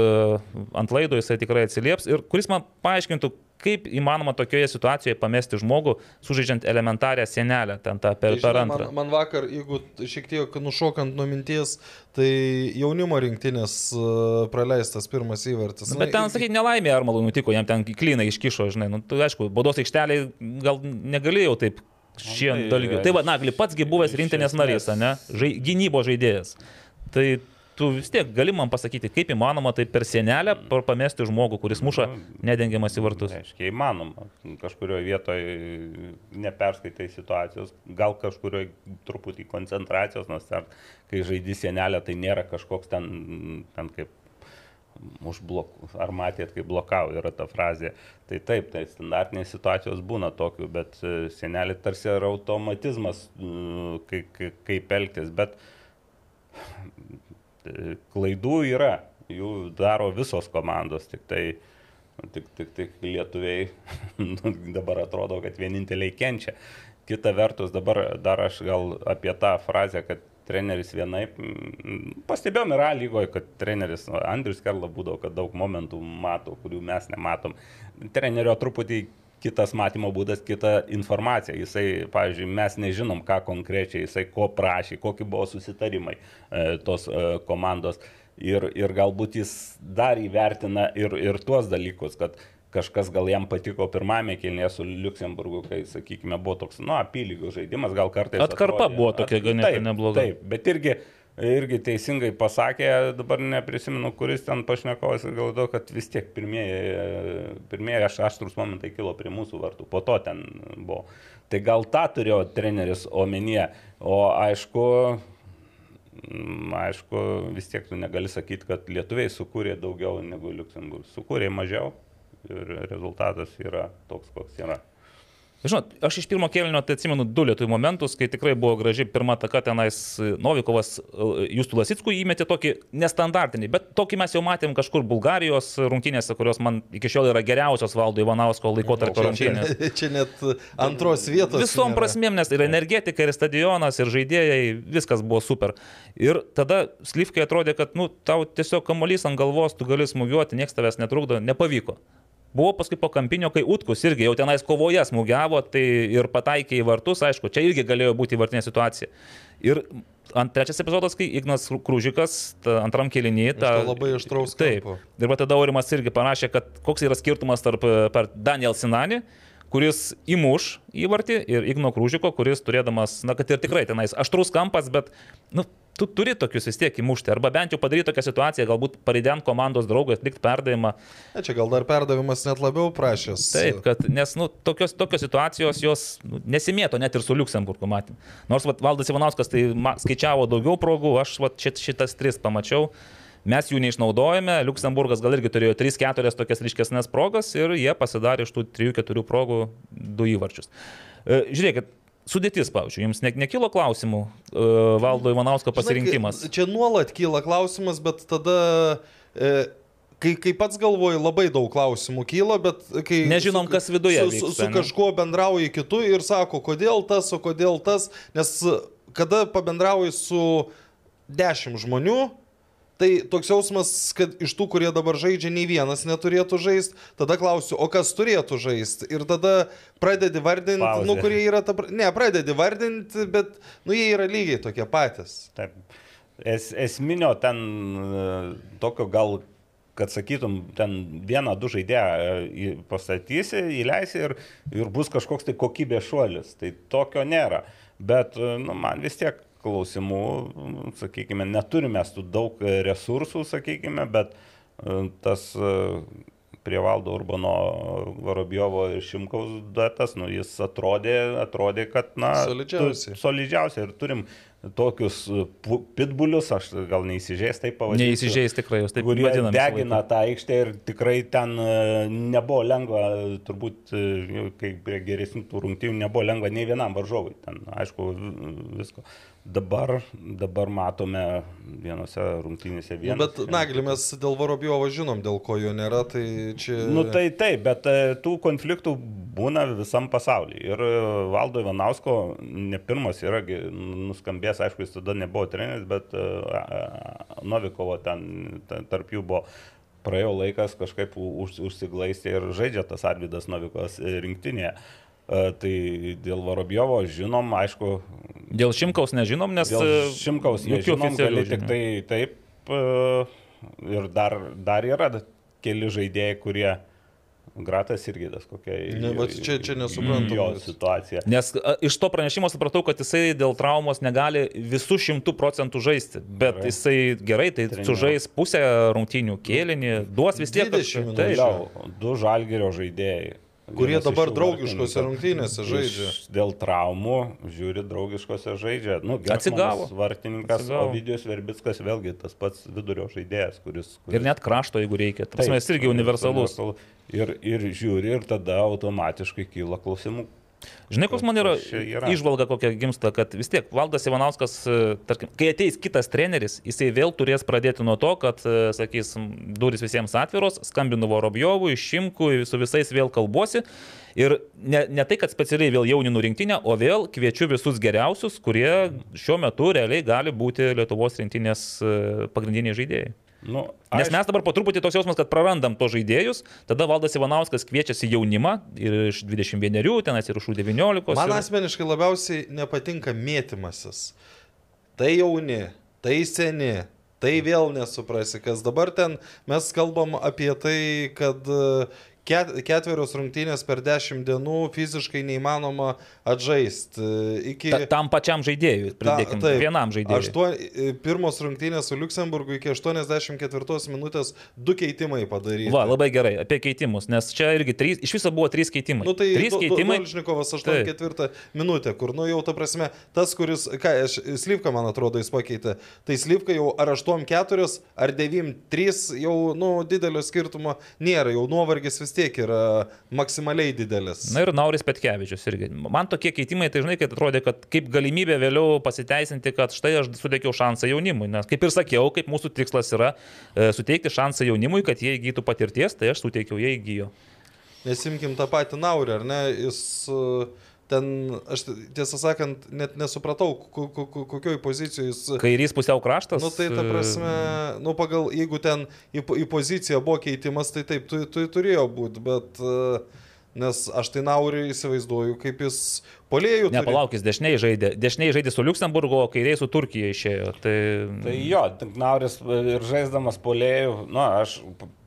ant laido, jisai tikrai atsilieps ir kuris man paaiškintų, kaip įmanoma tokioje situacijoje pamesti žmogų, sužaidžiant elementarią sienelę ten tą per, Tai, per antrą. Man, man vakar, jeigu šiek tiek nušokant nuo minties, tai jaunimo rinktinės e, praleistas pirmas įvartis. Nu, bet ten, sakyk, nelaimė Armalų nutiko, jam ten klyną iškišo, žinai, nu, tu, aišku, baudos aikšteliai gal negalėjau taip šie tai, dalykai. Tai va, Nagli patsgi buvęs rinktinės narys, ne? Žai, gynybo žaidėjas. Tai tu vis tiek gali man pasakyti, kaip įmanoma tai per sienelę pamesti žmogų, kuris muša nedengiamas į vartus. Reiškia, įmanoma. Kažkurioje vietoje neperskaitai situacijos, gal kažkurioje truputį koncentracijos, nes ten, kai žaidži sienelę, tai nėra kažkoks ten, ten kaip užblok, ar matėt, kaip blokau yra ta frazė. Tai taip, tai standartinės situacijos būna tokių, bet e, sienelė tarsi yra automatizmas, kai- kai- kaip elgtis, bet klaidų yra, jų daro visos komandos, tik tai Tik, tik, tik lietuviai nu, dabar atrodo, kad vieninteliai kenčia. Kita vertus, dabar dar aš gal apie tą frazę, kad treneris vienaip, mm, pastebėjom ir A lygoje, kad treneris nu, Andrius Kerla būdavo, kad daug momentų mato, kurių mes nematom. Trenerio truputį kitas matymo būdas, kita informacija. Jisai, pavyzdžiui, mes nežinom, ką konkrečiai jisai ko prašė, kokie buvo susitarimai e, tos e, komandos. ir, ir galbūt jis dar įvertina ir, ir tuos dalykus, kad kažkas gal jam patiko pirmame kelnėje su Luxemburgu, kai, sakykime, buvo toks, nu, apylygių žaidimas, gal kartais. Atkarpa atrodė- buvo tokia ganėtinai nebloga. Taip, bet irgi, irgi teisingai pasakė, dabar neprisimenu, kuris ten pašnekovas, galvoju, kad vis tiek pirmieji, pirmieji aš aštrus momentai kilo prie mūsų vartų, po to ten buvo. Tai gal tą turėjo treneris omenyje, o aišku, mm, aišku, vis tiek tu negali sakyti, kad lietuviai sukūrė daugiau negu Luxemburgas. Sukūrė mažiau ir rezultatas yra toks, koks yra. Žinot, aš iš pirmo kėlinio tai atsimenu du lietuvių momentus, kai tikrai buvo graži pirma taka tenais Novikovas e, Justų Lasickų įmetė tokį nestandartinį, bet tokį mes jau matėm kažkur Bulgarijos rungtynėse, kurios man iki šiol yra geriausios valdo Ivanausko laikotarpio rungtynės. čia, čia net antros vietos. Visom nėra. prasmėm, nes ir energetika, ir stadionas, ir žaidėjai, viskas buvo super. Ir tada Slyvkai atrodė, kad, nu, tau tiesiog kamuolys ant galvos, tu gali smūgiuoti, niekas tavęs netrukdo, nepavyko. Buvo paskui po kampinio, kai Utkus irgi jau tenais kovoje smūgiavo, tai ir pataikė į vartus, aišku, čia irgi galėjo būti vartinė situacija. Ir ant trečias epizodas, kai Ignas Krūžikas ta, antram kelinį, Iš tą to labai aštraus Taip. kampo. Ir va tada Aurimas irgi parašė, kad koks yra skirtumas tarp per Daniel Sinani, kuris įmuš įvartį, ir Igno Krūžiko, kuris turėdamas, na, kad ir tikrai tenais aštrus kampas, bet, nu, tu turi tokius vis tiek įmušti, arba bent jau padaryti tokią situaciją, galbūt parident komandos draugą, atlikti perdavimą. Ne, čia gal dar perdavimas net labiau prašęs. Taip, kad, nes, nu, tokios, tokios situacijos jos nu, nesimėto net ir su Luxemburgu, matėm. Nors vat, Valdas Ivanauskas tai ma, skaičiavo daugiau progų, aš vat, šit, šitas tris pamačiau. Mes jų neišnaudojame, Luxemburgas gal irgi turėjo 3-4 tokias ryškesnės progas ir jie pasidarė iš tų 3-4 progų du įvarčius. E, Žiūrėkit, sudėtis, pavyzdžiui, jums ne, nekilo klausimų e, Valdo Ivanausko pasirinkimas. Žinai, čia nuolat kyla klausimas, bet tada... E, Kai, kai pats galvoju, labai daug klausimų kyla, bet kai... Nežinom, su- kas viduje Su, su, vyksta, su ne? kažkuo bendrauji kitu ir sako, kodėl tas, o kodėl tas, nes kada pabendrauji su dešimt žmonių, tai toks jausmas, kad iš tų, kurie dabar žaidžia, nei vienas neturėtų žaisti, tada klausiu, o kas turėtų žaisti. Ir tada pradedi vardinti, Pauzė. nu, kurie yra ta... Ne, pradedi vardinti, bet, nu, jie yra lygiai tokie patys. Taip. Es, esminio ten e, tokio gal, kad sakytum, ten vieną, du žaidėją e, pastatysi, įleisi ir, ir bus kažkoks tai kokybės šuolis. Tai tokio nėra. Bet e, nu, man vis tiek klausimų, m, sakykime, neturime tų daug e, resursų, sakykime, bet e, tas e, prie valdo Urbano Varobjovo ir Šimkaus duetas, nu, jis atrodė, atrodė kad, na, tu- Solidžiausiai. solidžiausiai ir turim tokius pitbulius, aš gal neįsižeis taip pavadinsiu. Neįsižeis tikrai, jūs taip kurie vadinami visą degina tą aikštę ir tikrai ten nebuvo lengva, turbūt, kai prie geresnių tų rungtynių nebuvo lengva nei vienam varžovui. Ten, aišku, visko. Dabar, dabar matome vienose rungtynėse Nu, vieną. bet, Nagli, mes dėl Varobjovo žinom, dėl ko jo nėra, tai čia... Nu tai taip, bet e, tų konfliktų būna visam pasaulyje. Ir e, Valdo Ivanausko ne pirmas yra gi nuskambėjęs, aišku, jis tada nebuvo treneris, bet e, Novikovo ten ta- tarp jų buvo. Praėjo laikas kažkaip už, užsiglaistė ir žaidžia tas Arvidas Novikovas e, rinktinėje. E, Tai dėl Varobjovo žinom, aišku, Dėl Šimkaus nežinom, nes... Dėl e, šimkaus jokių nežinom, oficialių gali tik tai taip. e, Ir dar, dar yra keli žaidėjai, kurie Gratas irgi tas kokia Ne, vat čia- čia nesuprantu. jo situacija. Nes a, iš to pranešimo supratau, kad jisai dėl traumos negali visų šimtų procentų žaisti, bet Gerai. jisai gerai, tai Treniruoja. sužais pusę rungtynių kėlinį, duos vis tiek 20 kažką- minučių. Toliau, du žalgerio žaidėjai. Kurie dabar draugiškose rungtynėse žaidžia. Dėl traumų, žiūri, draugiškose žaidžia. Nu, Atsigavo. Vartininkas, Atsigavo. Ovidijus Verbickas vėlgi tas pats vidurio žaidėjas, kuris... kuris Ir net krašto, jeigu reikia. Ta prasme, jis irgi universalus. universalu. Ir, ir žiūri, ir tada automatiškai kyla klausimų. Žinai, koks man yra, yra? išvalga kokia gimsta, kad vis tiek Valdas Ivanauskas, e, tarkim, kai ateis kitas treneris, jisai vėl turės pradėti nuo to, kad, e, sakys, m, duris visiems atviros, skambinu Vorobjovui, Šimkui, su visais vėl kalbuosi. Ir ne, ne tai, kad specialiai vėl jauninu rinktinę, o vėl kviečiu visus geriausius, kurie šiuo metu realiai gali būti Lietuvos rinktinės e, pagrindiniai žaidėjai. Nu, Nes mes dabar po truputį toks jausmas, kad prarandam to žaidėjus, tada Valdas Ivanauskas kviečiasi jaunimą ir iš 21, tenas ir iš 19. Man ir... asmeniškai labiausiai nepatinka mėtymasis. Tai jauni, tai seni, Tai vėl nesuprasi, kas dabar ten mes kalbam apie tai, kad ket, ketverios rungtynės per dešimt dienų fiziškai neįmanoma atžaisti. Iki... Ta, tam pačiam žaidėjui, pridėkime, taip. vienam žaidėjui. Aštuo, pirmos rungtynės su Luksemburgu iki 84 minutės du keitimai padaryti. Va, labai gerai, apie keitimus, nes čia irgi trys, iš viso buvo trys keitimai. Nu, tai trys Do- keitimai. Dolžnikovas 84 minutę, kur, nu jau ta prasme, tas, kuris, ką, aš, Slyvka, man atrodo, jis pakeitė. Tai Slyvka jau ar 8-4, ar 9-3, jau, nu, didelio skirtumo nėra, jau nuovargis vis tiek yra maksimaliai didelis. Na ir Nauris Petkevičius irgi. Man tokie keitimai, tai žinai, kad atrodė, kad kaip galimybė vėliau pasiteisinti, kad štai aš suteikiau šansą jaunimui. Nes kaip ir sakiau, kaip mūsų tikslas yra e, suteikti šansą jaunimui, kad jie įgytų patirties, tai aš suteikiau, jie įgyjo. Nesimkim tą patį Naurį, ar ne? Jis uh, ten, aš tiesą sakant, net nesupratau, ko- ko- ko- kokioj pozicijoje jis... Kairys pusiau kraštas. Nu tai ta e, prasme, nu pagal, jeigu ten į, po- į poziciją buvo keitimas, tai taip, tu, tu turėjo būti, bet... uh, Nes aš tai Naurį įsivaizduoju, kaip jis polėjų. turi. Nepalaukis, dešiniai žaidė. Dešiniai žaidė su Luxemburgo, o kairiai su Turkija išėjo. Tai, Tai jo, Nauris ir žaisdamas polėjų, nu, aš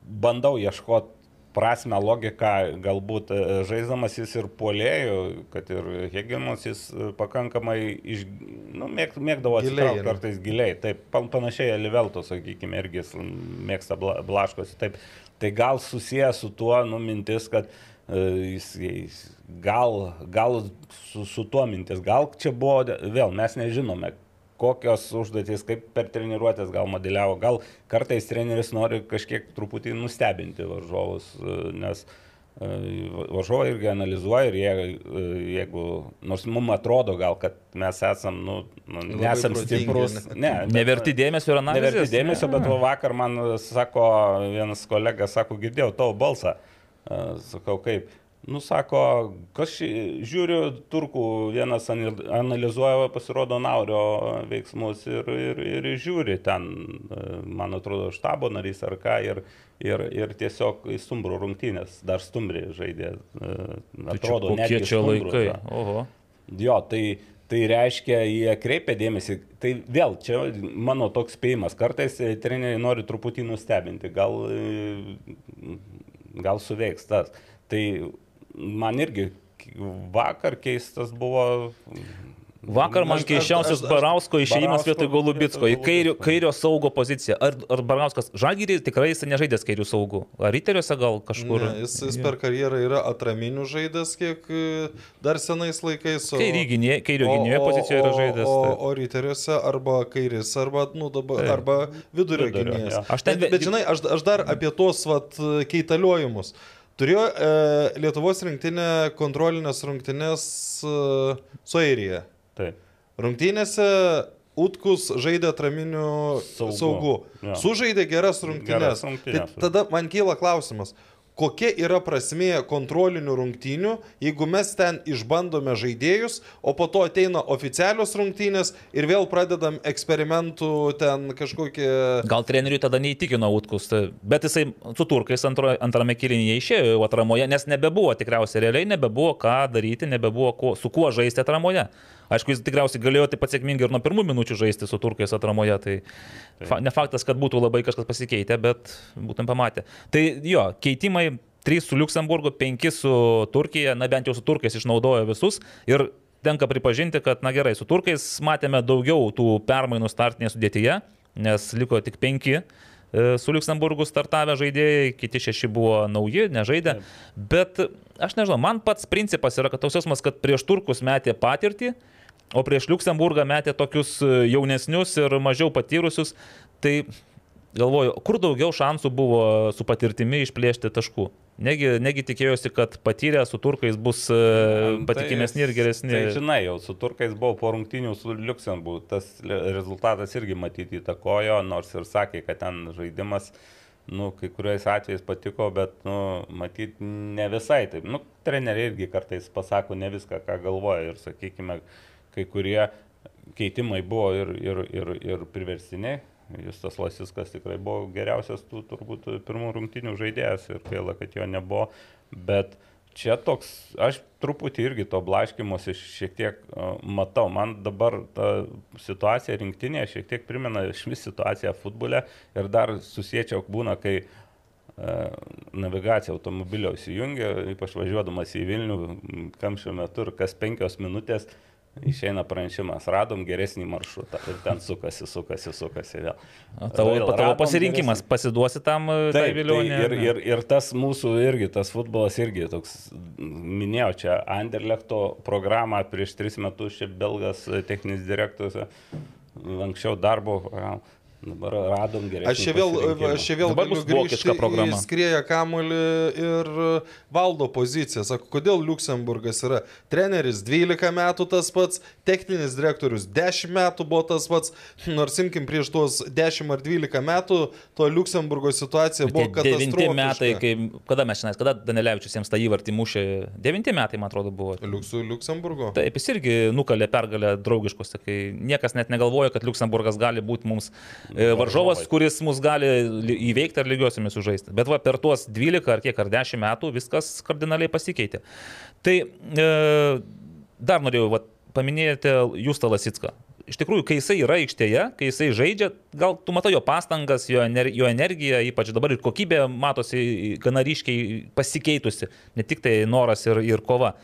bandau ieškoti prasme, logiką, galbūt e, žaisdamas jis ir polėjų, kad ir Hegelmas jis e, pakankamai iš, nu, mėg, mėgdavo atsitraukti kartais giliai. Taip, pan- panašiai Elivelto, sakykime, irgi mėgsta bla- blaškosi. Taip, tai gal susijęs su tuo, nu, mintis, kad e, jis, jis gal, gal su, su tuo mintis, gal čia buvo, vėl mes nežinome, kokios užduotys, kaip per treniruotės gal modeliavo, gal kartais treneris nori kažkiek truputį nustebinti varžovus, e, nes e, varžovai irgi analizuoja ir jie, e, jeigu, nors mums atrodo gal, kad mes esam, nu, nu nesam stiprus, ne? neverti dėmesio ir analizės. Neverti dėmesio, bet va vakar man sako, vienas kolega sako, girdėjau tavo balsą. Sakau, kaip. Nu, sako, kas ši, žiūriu, turkų vienas anal- analizuoja, pasirodo, Naurio veiksmus ir, ir, ir žiūri ten, man atrodo, štabo narys ar ką, ir, ir, ir tiesiog į stumbrų rungtynės, dar stumbrį žaidė. e, Tai Atrodo, kokie netgi čia stumbrų, laikai. va. Oho. Jo, tai, tai reiškia, jie kreipia dėmesį. Tai vėl, čia mano toks spėjimas. Kartais e, treneriai nori truputį nustebinti, gal, e, gal suveiks tas. Tai man irgi vakar keistas buvo. Vakar man keiščiausias Barausko išėjimas vietoj Golubitsko į kairio, kairio saugo poziciją. Ar, ar Barauskas žagyrį tikrai jis nežaidęs kairių saugų? Ar riteriuose gal kažkur? Ne, jis, jis per karjerą yra atraminių žaidęs, kiek e, dar senais laikais. o- gynėją, kairio gynėjo pozicijoje yra žaidęs. O, taip. o ryteriuose arba kairis, arba, nu, dabar, Taip. arba vidurio, Vidurio, gynėjas. jo. Aš ten bet, bet žinai, aš, aš dar apie tuos vat, keitaliojimus. Turėjo e, Lietuvos rinktinė kontrolinės rungtynės e, su Airija. Taip. Rungtynėse Utkus žaidė atraminių Saugu. saugų. Jo. Sužaidė geras rungtynės. Geras rungtynes. Tai tada man kyla klausimas. Kokia yra prasmė kontrolinių rungtynių, jeigu mes ten išbandome žaidėjus, o po to ateina oficialios rungtynės ir vėl pradedam eksperimentų ten kažkokie... Gal treneriui tada neįtikino Utkus, tai- bet jisai su turkais antro, antrame kilinėje išėjo atramoje, nes nebebuvo tikriausiai realiai, nebebuvo ką daryti, nebebuvo ko, su kuo žaisti atramoje. Aišku, jis tikriausiai galėjo taip pat sėkmingai ir nuo pirmų minučių žaisti su turkais atramoje, tai fa, ne faktas, kad būtų labai kažkas pasikeitę, bet būtum pamatę. Tai jo, keitimai 3 su Luxemburgu, 5 su Turkija, na bent jau su turkais išnaudojo visus ir tenka pripažinti, kad, na gerai, su turkais matėme daugiau tų permainų startinėje sudėtyje, nes liko tik 5 su Luxemburgu startavę žaidėjai, kiti šeši buvo nauji, nežaidė. Bet aš nežinau, man pats principas yra, kad toks jausmas, kad prieš turkus metė patirtį, o prieš Luxemburgą metė tokius e, jaunesnius ir mažiau patyrusius. Tai galvoju, kur daugiau šansų buvo su patirtimi išplėšti taškų. Negi, negi tikėjosi, kad patyrę su turkais bus e, patikimesni ir geresni. Tai žinai, jau su turkais buvo po rungtinių su Luxemburgu, tas rezultatas irgi matyti įtakojo, nors ir sakė, kad ten žaidimas, nu, kai kuriais atvejais patiko, bet, nu, matyt, ne visai taip. Nu, treneriai irgi kartais pasako ne viską, ką galvoja ir, sakykime, kai kurie keitimai buvo ir, ir, ir, ir priversiniai. Justas Lasiskas tikrai buvo geriausias tų turbūt pirmų rungtinių žaidėjas ir gaila, kad jo nebuvo. Bet čia toks, aš truputį irgi to blaškimuose šiek tiek uh, matau. Man dabar ta situacija rinktinėje šiek tiek primena iš vis situaciją futbole ir dar susiečiau būna, kai uh, navigacija automobilio įsijungia, ypač važiuodamas į Vilnių, kamščio metu ir kas penkios minutės uh, Išeina pranešimas, radom geresnį maršrutą ir ten sukasi, sukasi, sukasi vėl. O tavo, Vėl tavo pasirinkimas, geresnį. pasiduosi tam e, tai Taip, vilionė. tai ir, ir, ir tas mūsų irgi, tas futbolas irgi toks, minėjau, čia Anderlechto programą prieš tris metus, čia belgas techninis direktorius, anksčiau darbo, dabar radom geresnį. Aš čia vėl, aš čia vėl galiu grįžti į skrieją kamulį ir valdo poziciją. Sako, kodėl Luksemburgas yra treneris 12 metų tas pats, techninis direktorius 10 metų buvo tas pats, nors imkim prieš tuos 10 ar 12 metų, to Luksemburgo situacija buvo katastrofiška. metai, kai, kada mes šiandien, kada Danelevičius jiems tą įvartį mušė, devinti metai, man atrodo, buvo. Liuksų Luksemburgo. Taip, jis irgi nukalė pergalę draugiškose, kai niekas net negalvoja, kad Luksemburgas gali būti mums varžovas, kuris mus gali li- įveikti ar lygiosiomis sužaisti. Bet va, per tuos 12 ar kiek ar 10 metų viskas kardinaliai pasikeitė. Tai e, dar norėjau va, paminėti Justą Lasitską. Iš tikrųjų, kai jisai yra aikštėje, kai jisai žaidžia, gal tu matai jo pastangas, jo, ener jo energiją, ypač dabar ir kokybė matosi gana ryškiai pasikeitusi, ne tik tai noras ir, ir kova.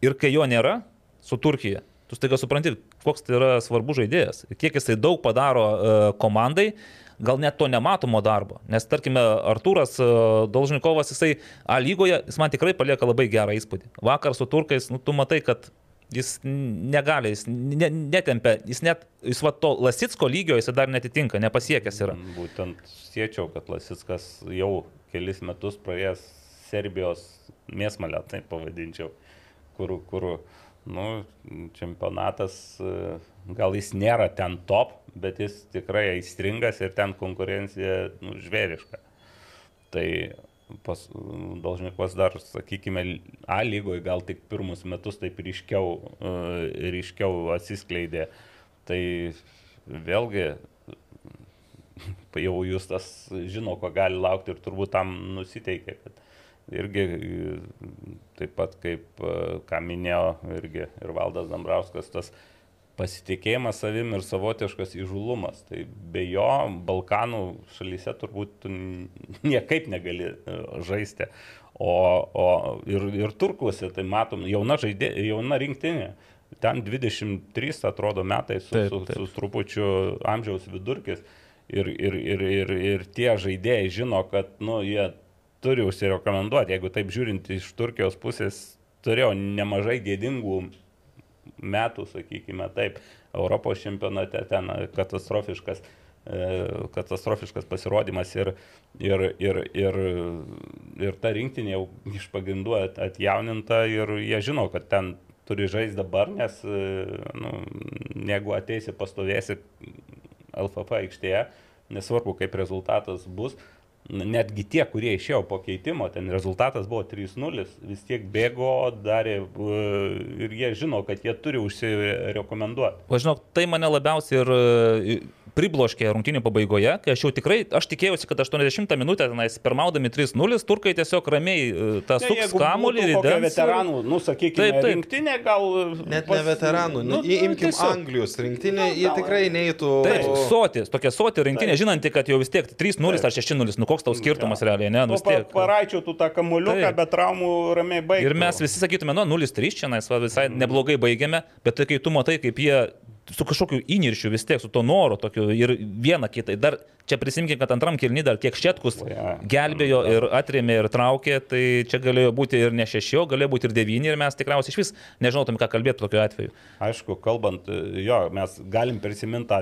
Ir kai jo nėra su Turkija, tu staiga supranti, koks tai yra svarbus žaidėjas, kiek jisai daug padaro uh, komandai, gal net to nematomo darbo. Nes tarkime, Artūras uh, Dolžnikovas, jisai A lygoje, jis man tikrai palieka labai gerą įspūdį. Vakar su turkais, nu, tu matai, kad jis negali, jis ne, netempia, jis net, jis va to Lasitsko lygio jis dar netitinka, nepasiekęs yra. Būtent siečiau, kad Lasitskas jau kelis metus praėjęs Serbijos mėsmalę, taip pavadinčiau, kur, kur nu, čempionatas, e, gal jis nėra ten top, bet jis tikrai aistringas ir ten konkurencija nu, žvėriška. Tai pas Dolžnikovas dar, sakykime, A lygoje gal tik pirmus metus taip ryškiau, e, ryškiau atsiskleidė. Tai vėlgi jau jūs tas žino, ko gali laukti ir turbūt tam nusiteikė, kad irgi taip pat kaip, e, ką minėjo irgi ir Valdas Dambrauskas, tas pasitikėjimas savim ir savotiškas įžulumas. Tai be jo Balkanų šalyse turbūt tu niekaip negali e, žaisti. O, o ir, ir turkuose, tai matom, jauna, žaidė, jauna rinktinė. Ten 23 atrodo metai su, Taip, su, taip. su trupučiu amžiaus vidurkis. Ir, ir, ir, ir, ir tie žaidėjai žino, kad nu, jie turi užsirekomenduoti. Jeigu taip žiūrint iš Turkijos pusės, turėjo nemažai gėdingų metų, sakykime taip, Europos čempionate ten katastrofiškas, e, katastrofiškas pasirodymas ir, ir, ir, ir, ir ta rinktinė jau iš pagrindų at- atjauninta ir jie žino, kad ten turi žaisti dabar, nes e, nu, jeigu ateisi pastovėsi LFF aikštėje, nesvarbu kaip rezultatas bus, netgi tie, kurie išėjo po keitimo, ten rezultatas buvo 3-0, vis tiek bėgo, darė e, ir jie žino, kad jie turi užsirekomenduoti. O žinok, tai mane labiausiai ir e, pribloškė rungtinių pabaigoje, kai aš jau tikrai, aš tikėjausi, kad 80 minutę tenais pirmaudami 3-0, turkai tiesiog ramiai e, tą Ne, suks kamuolį ir ir- veteranų, nu sakykime, Taip, taip. rinktinė gal... Net ne veteranų, nu, imkim tiesiog. Anglijos rinktinę, jie gal- tikrai neįtų. Taip, soti, tokia soti rinkinė, žinanti, kad jau vis tiek 3-0 ar 6-0, nu koks tau skirtumas realiai, ne, nu vis tiek. Paraičiau tu tą kamuoliuką, Taip. bet traumų ramiai baigė. Ir mes visi sakytume, nu 0-3 čia va, visai neblogai baigėme, bet tai kai tu matai, kaip jie su kažkokiu įniršiu vis tiek, su to noru tokiu ir vieną kitą. Dar čia prisimkim, kad antram kilny dar kiek šetkus gelbėjo ir atrėmė ir traukė, tai čia galėjo būti ir ne šeši, o galėjo būti ir devyni ir mes tikriausiai iš vis nežinotum, ką kalbėti tokiu atveju. Aišku, kalbant, jo, mes galim prisiminti tą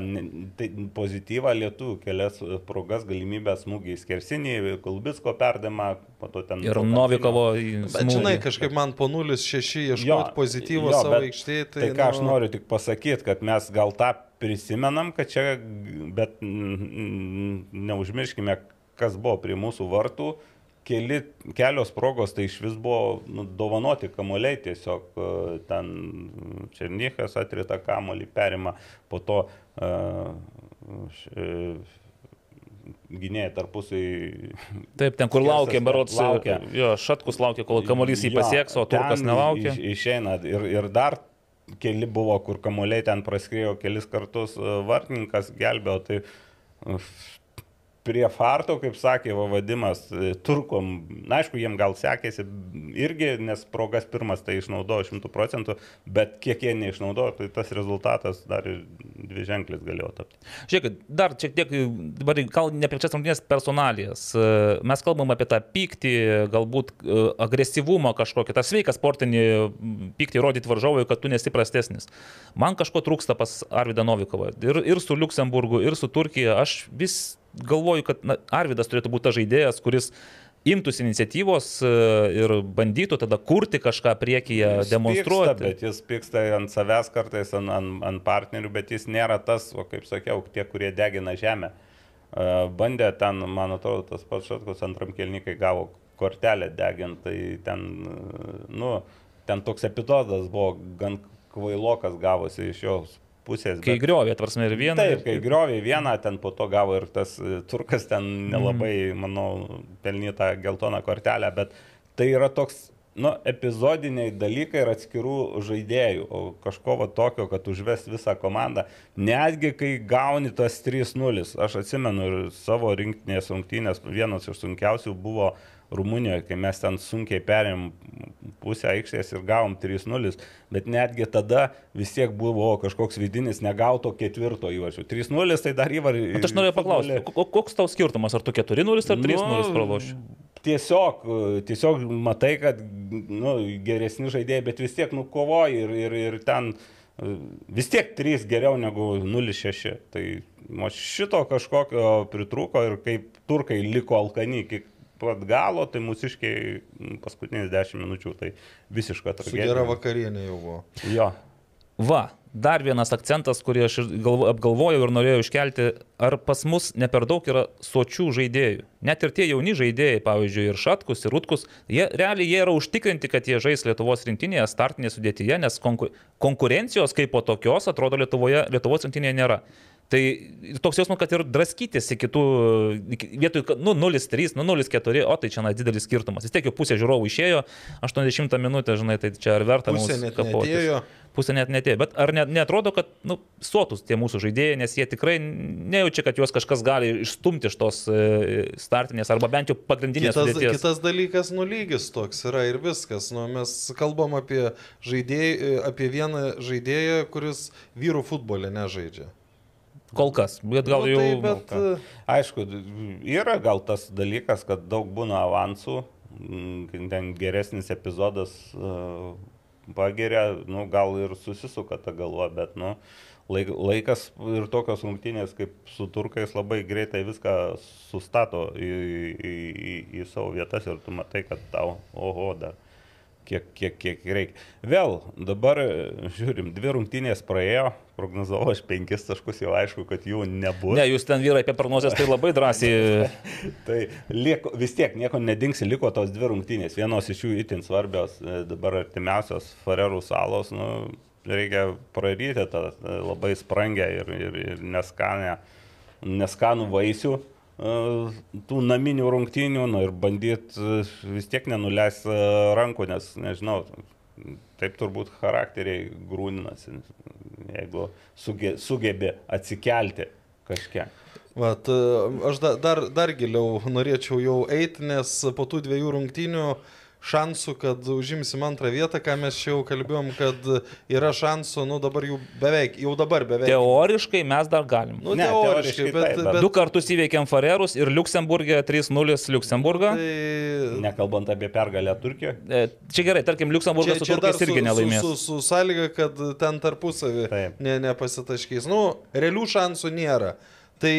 tai pozityvą lietuvių kelias progas, galimybę smūgį į skersinį, Kulbisko perdimą, po to ten... Ir Novikovo į Bet žinai, kažkaip man po 0-6 Jo, ieškoti pozityvo jo, savo aikštėje. Tai, tai ką aš noriu tik pasakyti, kad mes gal tą prisimenam, kad čia, bet neužmirškime, kas buvo prie mūsų vartų. Keli, kelios progos tai iš vis buvo nu, dovanoti kamuoliai, tiesiog ten Černychas atrita kamuolį, perima, po to uh, š, gynėjai tarpusai. Taip, ten kur laukia, berots, laukia. jo, Šatkus laukia, kol kamuolys jį pasieks, o Turkas nelaukia. Iš, išeina ir, ir dar keli buvo, kur kamuoliai ten praskrėjo kelis kartus, e, vartininkas gelbėjo, tai prie farto, kaip sakė va, vadimas, e, turkom, na aišku, jiem gal sekėsi irgi, nes progas pirmas tai išnaudojo 100 procentų, bet kiek jie neišnaudojo, tai tas rezultatas dar ir dvi ženklis galėjo tapti. Žiūrėkit, dar šiek tiek, dabar gal ne apie šias rungtynės personalijas. E, Mes kalbam apie tą pyktį, galbūt e, agresyvumą kažkokį, tą sveiką sportinį pyktį rodyti varžovui, kad tu nesi prastesnis. Man kažko trūksta pas Arvidą Novikovą. Ir, ir su Luksemburgu, ir su Turkija. Aš vis galvoju, kad na, Arvidas turėtų būti tas žaidėjas, kuris imtųsi iniciatyvos e, ir bandytų tada kurti kažką priekyje, Jis demonstruoti. Pyksta, bet jis pyksta ant savęs kartais, ant, ant, ant partnerių, bet jis nėra tas, o kaip sakiau, tie, kurie degina žemę. E, Bandė ten, man atrodo, tas pats Šatkus antram kelnikai gavo kortelę degint, tai ten, e, nu, ten toks epizodas buvo gan kvailokas gavosi iš jos pusės. Kai bet- griovė, tvarsime, ir vieną. Taip, kai griovė vieną, ten po to gavo ir tas e, turkas ten nelabai, Mhm. manau, pelnytą geltoną kortelę, bet tai yra toks, nu, epizodiniai dalykai ir atskirų žaidėjų, o kažko va tokio, kad užvest visą komandą, netgi kai gauni tas 3-0, aš atsimenu ir savo rinktinės rungtynės, vienas iš sunkiausių buvo Rumunijoje, kai mes ten sunkiai perėm pusę aikštės ir gavom 3-0, bet netgi tada vis tiek buvo kažkoks vidinis negauto ketvirto įvarčio. 3-0 tai dar įvarčio. Bet aš norėjau paklausti, ko- koks tau skirtumas, ar tu 4-0 ar 3-0 praloši? Tiesiog, tiesiog matai, kad nu, geresni žaidėjai, bet vis tiek nukovoji ir, ir, ir ten e, vis tiek 3 geriau negu 0-6. Tai šito kažkokio pritrūko ir kaip turkai liko alkani iki pat galo, tai mūsiškiai paskutiniais 10 minučių tai visiška Su tragedija. gera vakarienė jau buvo. Jo. Va, dar vienas akcentas, kurį aš apgalvojau ir norėjau iškelti, ar pas mus ne per daug yra sočių žaidėjų. Net ir tie jauni žaidėjai, pavyzdžiui, ir Šatkus, ir Rutkus, jie realiai jie yra užtikrinti, kad jie žais Lietuvos rinktinėje, startinėje sudėtyje, nes konku, konkurencijos kaip po tokios atrodo Lietuvoje, Lietuvos rinktinėje nėra. Tai toks jausmas, kad ir draskytis iki tų, vietoj, nu, 0-3, nu, 0-4, o tai čia na, didelis skirtumas. Vis tiek jau pusė žiūrovų išėjo, 80 minutę, žinai, tai čia ar verta Pusė mums net kapotis? netėjo. Pusė net netėjo. Bet ar net netrodo, kad nu, sotus tie mūsų žaidėjai, nes jie tikrai nejaučia, kad juos kažkas gali išstumti iš tos e, startinės arba bent jau pagrindinės Kitas, sudėties. kitas dalykas, nulygis toks yra ir viskas. Nu, mes kalbam apie, žaidėj, apie vieną žaidėją, kuris vyrų futbole nežaidžia. Kol kas. Bet gal nu, jau... Tai, bet, ką. Aišku, yra gal tas dalykas, kad daug būna avansų, mm, ten geresnis epizodas uh, pageria, nu, gal ir susisuka ta galva, bet nu, laik, laikas ir tokios rungtynės kaip su turkais labai greitai viską sustato į, į, į, į savo vietas ir tu matai, kad tau, oho, dar kiek, kiek, kiek reikia. Vėl, dabar e, žiūrim, dvi rungtynės praėjo, prognozavau aš penkis taškus, jau aišku, kad jų nebus. Ne, jūs ten vyrai apie prognozes tai labai drąsiai. Tai liko, vis tiek nieko nedingsi, liko tos dvi rungtynės. Vienos iš jų itin svarbios, e, dabar artimiausios Farerų salos, nu, reikia praryti tą e, labai sprangę ir, ir, ir neskanę, neskanų vaisių tų naminių rungtynių nu, ir bandyti vis tiek nenuleis e, rankų, nes nežinau, taip turbūt charakteriai grūninasi, jeigu suge, sugebi atsikelti kažkiek. Vat, e, aš da, dar, dar giliau norėčiau jau eiti, nes po tų dviejų rungtynių šansų, kad užimsim antrą vietą, ką mes čia jau kalbėjom, kad yra šansų, nu dabar jau beveik, jau dabar beveik. Teoriškai mes dar galim. Nu, Ne, teoriškai, teoriškai bet, taip, bet- bet, Du kartus įveikėm Farerus ir Luksemburgė 3-0 Luksemburgą. tai, Nekalbant apie pergalę Turkijoje. E, Čia gerai, tarkim, Liuksemburgas su Turkais irgi nelaimės. Su, su, su sąlyga, kad ten tarpusavį Taip. ne, nepasitaškys. Nu, realių šansų nėra. Tai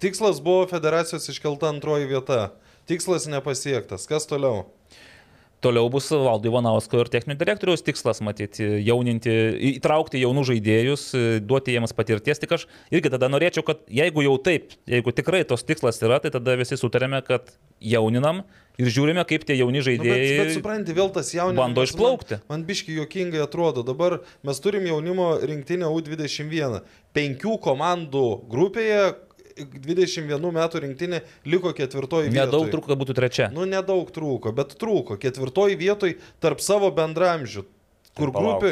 tikslas buvo federacijos iškelta antroji vieta. Tikslas nepasiektas. Kas toliau? Toliau bus Valdo Ivanausko ir techninio direktoriaus tikslas, matyti, jauninti, įtraukti jaunų žaidėjus, duoti jiems patirties. Tik aš irgi tada norėčiau, kad jeigu jau taip, jeigu tikrai tos tikslas yra, tai tada visi sutarėme, kad jauninam ir žiūrime, kaip tie jauni Nu, bet, žaidėjai bet supranti, vėl tas jaunimas. bando išplaukti. Man, man biški juokingai atrodo. Dabar mes turim jaunimo rinktinę U21. Penkių komandų grupėje 21 metų rinktinė liko ketvirtoji vietoje. Nedaug trūko, kad būtų trečia. Nu, nedaug trūko, bet trūko. Ketvirtoji vietoje tarp savo bendramžių. Kur grupė.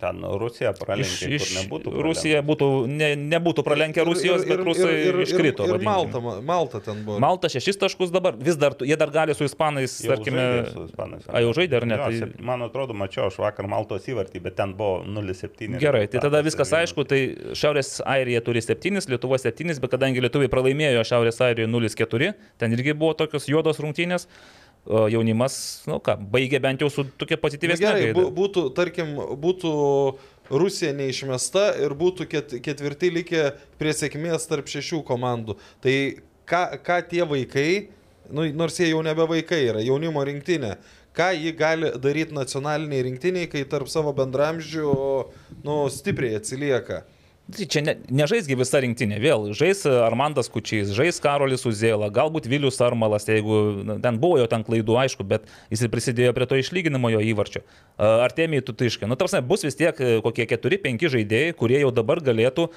Ten Rusija Iš, pralenkė, iš kur nebūtų. Rusija būtų, ne, nebūtų pralenkę Rusijos, bet rusai iškrito. Ir, ir vadinkim. Malta, Malta ten buvo. Malta šešis taškus dabar, vis dar, jie dar gali su ispanais, tarkime. A, jau žaidė ar ne? Tai- Man atrodo, mačiau aš vakar Maltos įvartį, bet ten buvo 0,7. Gerai, tai tada viskas ir- aišku, tai Šiaurės Airija turi 7, Lietuva 7, bet kadangi Lietuviai pralaimėjo Šiaurės Airijoje 0-4, ten irgi buvo tokios juodos rungtynės, jaunimas, nu ką, baigė bent jau su tokia pozityvesnė. gerai, gaida. bu- būtų, tarkim, būtų Rusija neišmesta ir būtų ket, ketvirti likę prie sėkmės tarp šešių komandų. Tai ką, ką tie vaikai, nu, nors jie jau nebe vaikai yra, jaunimo rinktinė, ką ji gali daryti nacionaliniai rinktiniai, kai tarp savo bendramžių nu, stipriai atsilieka. Tai Čia ne, nežaisgi visa rinktinė, vėl žais Armandas Kučys, žais Karolis Uzėla, galbūt Vilius Armalas, jeigu na, ten buvo jo ten klaidų, aišku, bet jis ir prisidėjo prie to išlyginimo jo įvarčio. Artemijai Tutiškai. Nu, tarsi, bus vis tiek e, kokie 4-5 žaidėjai, kurie jau dabar galėtų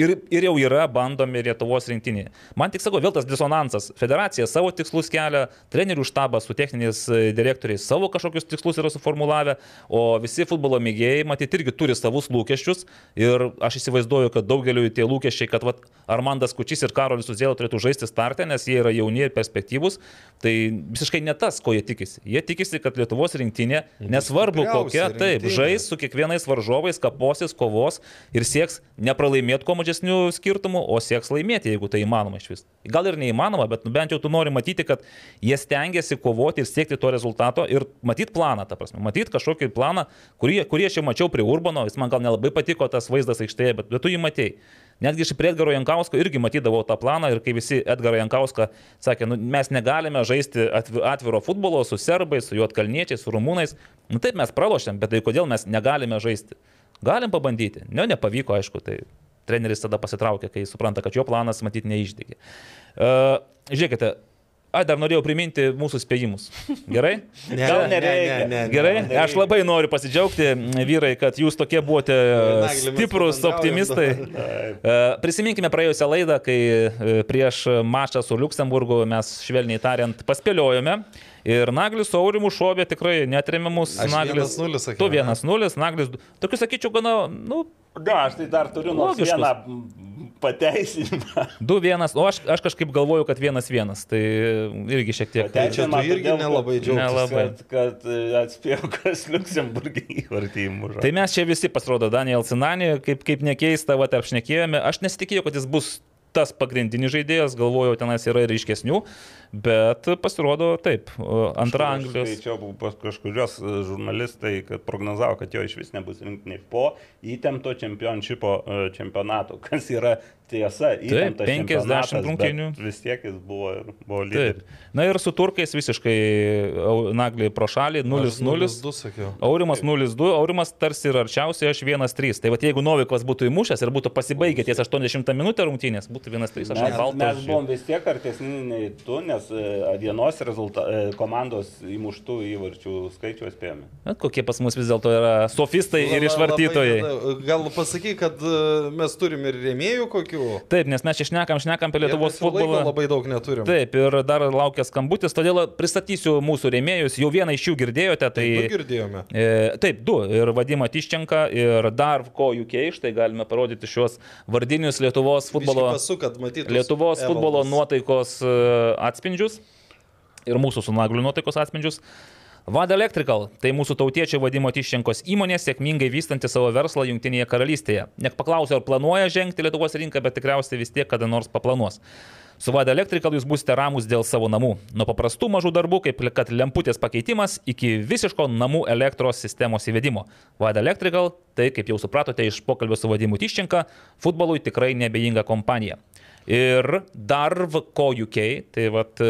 ir, ir jau yra bandomi Lietuvos rinktinėje. Man tik sako, vėl tas disonansas. Federacija savo tikslus kelia, trenerių štabas su techniniais e, direktoriais savo kažkokius tikslus yra suformulavę, o visi futbolo mėgėjai, matyt, irgi turi savus lūkesčius ir aš įsivaizduoju, kad daugeliu tie lūkesčiai, kad vat, Armandas Kučys ir Karolis Uzėla turėtų žaisti startę, nes jie yra jauni ir perspektyvūs, tai visiškai ne tas, ko jie tikisi. Jie tikisi, kad Lietuvos rinktinė, nesvarbu kokia, taip, žais su kiekvienais varžovais, kaposis, kovos ir sieks nepralaimėti kuo mažesnių skirtumų, o sieks laimėti, jeigu tai įmanoma iš vis. Gal ir neįmanoma, bet nu, bent jau tu nori matyti, kad jie stengiasi kovoti ir siekti to rezultato ir matyti planą, ta prasme, matyti kažkokį planą, kurį, kurį aš jau mačiau prie Urbano, jis man gal nelabai patiko tas vaizdas aikštėje, bet, bet tu jį matėjai. Netgi iš prie Edgaro Jankausko irgi matydavau tą planą ir kai visi Edgarą Jankauską sakė, nu, mes negalime žaisti atvi- atviro futbolo su serbais, su juotkalniečiais, su rumūnais. Nu taip mes pralošėm, bet tai kodėl mes negalime žaisti? Galim pabandyti. Ne, nepavyko, aišku, tai treneris tada pasitraukė, kai supranta, kad jo planas matyti neišdegė. Uh, žiūrėkite, Ai, dar norėjau priminti mūsų spėjimus. Gerai? Ne, Gal ne, nereikia. ne, ne, ne. Gerai, nereikia. aš labai noriu pasidžiaugti, vyrai, kad jūs tokie buvote mes stiprus optimistai. E, Prisiminkime praėjusią laidą, kai e, prieš mačą su Luksemburgu mes švelniai tariant paspėliojome. Ir Naglis su Aurimu šovė tikrai netremiamus. Aš Naglis 1-0 sakiau, Tu 1-0, Naglis. Tokius sakyčiau, gana, nu, Na, aš tai dar turiu nors vieną pateisinimą. 2-1, o aš, aš kažkaip galvoju, kad 1-1. Tai irgi šiek tiek. Tai čia tu irgi kad- nelabai. Nelabai. Kad, kad e, atspėjau, kas Luxemburgė įvartį įmužo. Tai mes čia visi pasirodo Daniel Sinani, kaip, kaip nekeista, va, apšnekėjome. Aš nesitikėjau, kad jis bus tas pagrindinis žaidėjas, galvojau, tenais yra ir iškesnių, bet pasirodo taip, antra Anglijos. Skaičiau pas kažkurios e, žurnalistai, kad prognozavo, kad jo iš vis nebus rinktinė po įtempto čempionšipo e, čempionato, kas yra tiesa. įtemptas 50 čempionatas, bet rungtynių. Vis tiek jis buvo, ir- buvo Taip. lyderis. Na ir su turkais visiškai nagliai pro šalį 0-0. 2 sakiau. Aurimas 0-2, Aurimas tarsi ir arčiausiai, aš 1-3. Tai va, jeigu Novikovas būtų įmušęs ir būtų pasibaigę ties 80 minutę rungtynės, būtų 1-3, aš Mes, balto. mes buvom vis tiek artesni nei tu, nes e, vienos rezulta, e, komandos įmuštų įvarčių skaičių spėjome. Na, kokie pas mus vis dėlto yra sofistai ir išvartytojai. Gal pasakyk, kad e, mes turim ir rėmėjų kokių? Taip, nes mes čia šnekam, šnekam apie Lietuvos futbolą. Labai daug neturim. Taip, ir dar laukia skambutis, todėl pristatysiu mūsų rėmėjus. Jau vieną iš jų girdėjote, tai... Du girdėjome. E, taip, du. Ir Vadimą Tiščenką, ir dar ko UK, štai galime parodyti šios vardinius Lietuvos futbolo, Pasu. Lietuvos futbolo nuotaikos e, atspindžius ir mūsų su Nagliu nuotaikos atspindžius. Vada Electrical - tai mūsų tautiečio vadimo Tiščenkos įmonė, sėkmingai vystanti savo verslą Junktinėje karalystėje. Nek paklausiu, ar planuoja žengti Lietuvos rinką, bet tikriausiai vis tiek kada nors paplanuos. Su Vada Electrical jūs būsite ramus dėl savo namų. Nuo paprastų mažų darbų, kaip kad lemputės pakeitimas, iki visiško namų elektros sistemos įvedimo. Vada Electrical - tai, kaip jau supratote iš pokalbio su Vadimu Tiščenka, futbolui tikrai nebejinga kompanija. Ir Darv Co UK, tai vad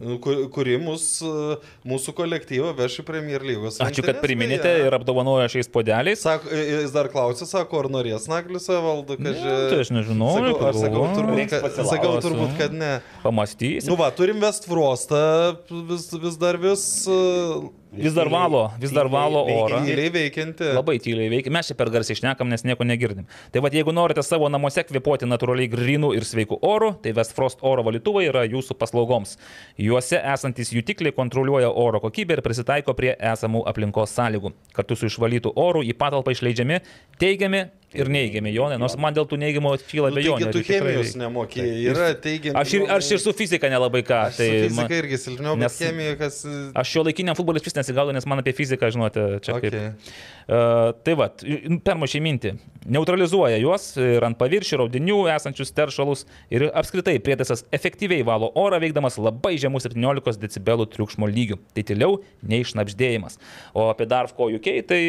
Nu, kur- kuri mus, e, mūsų kolektyvą veš į Premier lygos. Ačiū, kad priminėte beje. ir apdovanojo šiais podeliais. Sako, e, jis dar klausė, sako, ar norės Naglis valdo, kad Ne, tai aš nežinau, Sakau, aš sakau, turbūt, kad, sakau turbūt, kad ne. Pamastysim. Nu va, turim Westfrostą vis, vis dar vis. e, vis dar valo, vis dar valo orą. Tyliai veikianti. Labai tyliai veikia, mes čia per garsiai išnekam, nes nieko negirdim. Tai vad, jeigu norite savo namuose kvepuoti natūraliai grinų ir sveikų orų, tai Westfrost oro valytuvai yra jūsų paslaugoms. Juose esantis jutikliai kontroliuoja oro kokybę ir prisitaiko prie esamų aplinkos sąlygų. Kartu su išvalytų orų į patalpą išleidžiami teigiami ir neigiami jonai, nors man dėl tų neigiamų kyla Nu, abejonių. ar tu tikrai chemijos reikia. nemokėjai. Yra teigiami. Aš ir, aš ir su fizika nelabai ką. Tai fizika man- irgi silpniau, nes- chemija, kas... Aš šio laikiniam futbolui vis nesigaudu, nes man apie fiziką, žinote, čia kaip. Okay. Uh, tai va, permušiai mintį. Neutralizuoja juos ir ant paviršių raudinių esančius teršalus ir apskritai prietaisas efektyviai valo orą veikdamas labai žemų 17 decibelų triukšmo lygių. Tai tyliau nei šnapždėjimas. O apie Darfco UK tai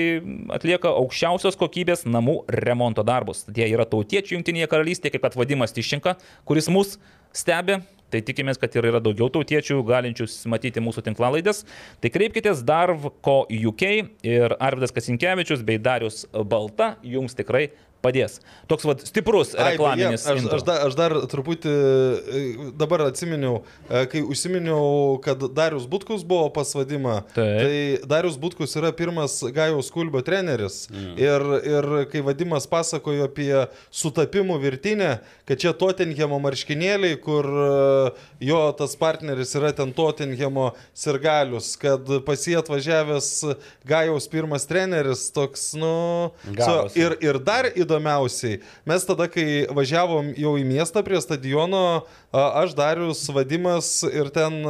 atlieka aukščiausios kokybės namų remonto darbus. Jie yra tautiečių jungtinėje karalystėje, kaip kad vadimas Tiščinka, kuris mus stebi. Tai tikimės, kad ir yra daugiau tautiečių galinčių matyti mūsų tinklalaidės. Tai kreipkitės Darvko UK ir Arvidas Kasinkevičius bei Darius Balta jums tikrai padės. Toks vad stiprus Ai, reklaminis. beje, aš, aš, dar, aš dar truputį e, dabar atsiminiau, e, kai užsiminiau, kad Darius Butkus buvo pasvadima. Taip. Tai Darius Butkus yra pirmas Gajaus Kulbio treneris. Mm. Ir, ir kai Vadimas pasakojo apie sutapimų virtinę, kad čia Tottenhamo marškinėliai, kur e, jo tas partneris yra ten Tottenhamo sirgalius, kad pas jį atvažiavęs Gajaus pirmas treneris, toks, nu, Gavosi. ir, ir dar įdomiausiai, mes tada, kai važiavom jau į miestą prie stadiono, aš Darius Vadimas ir ten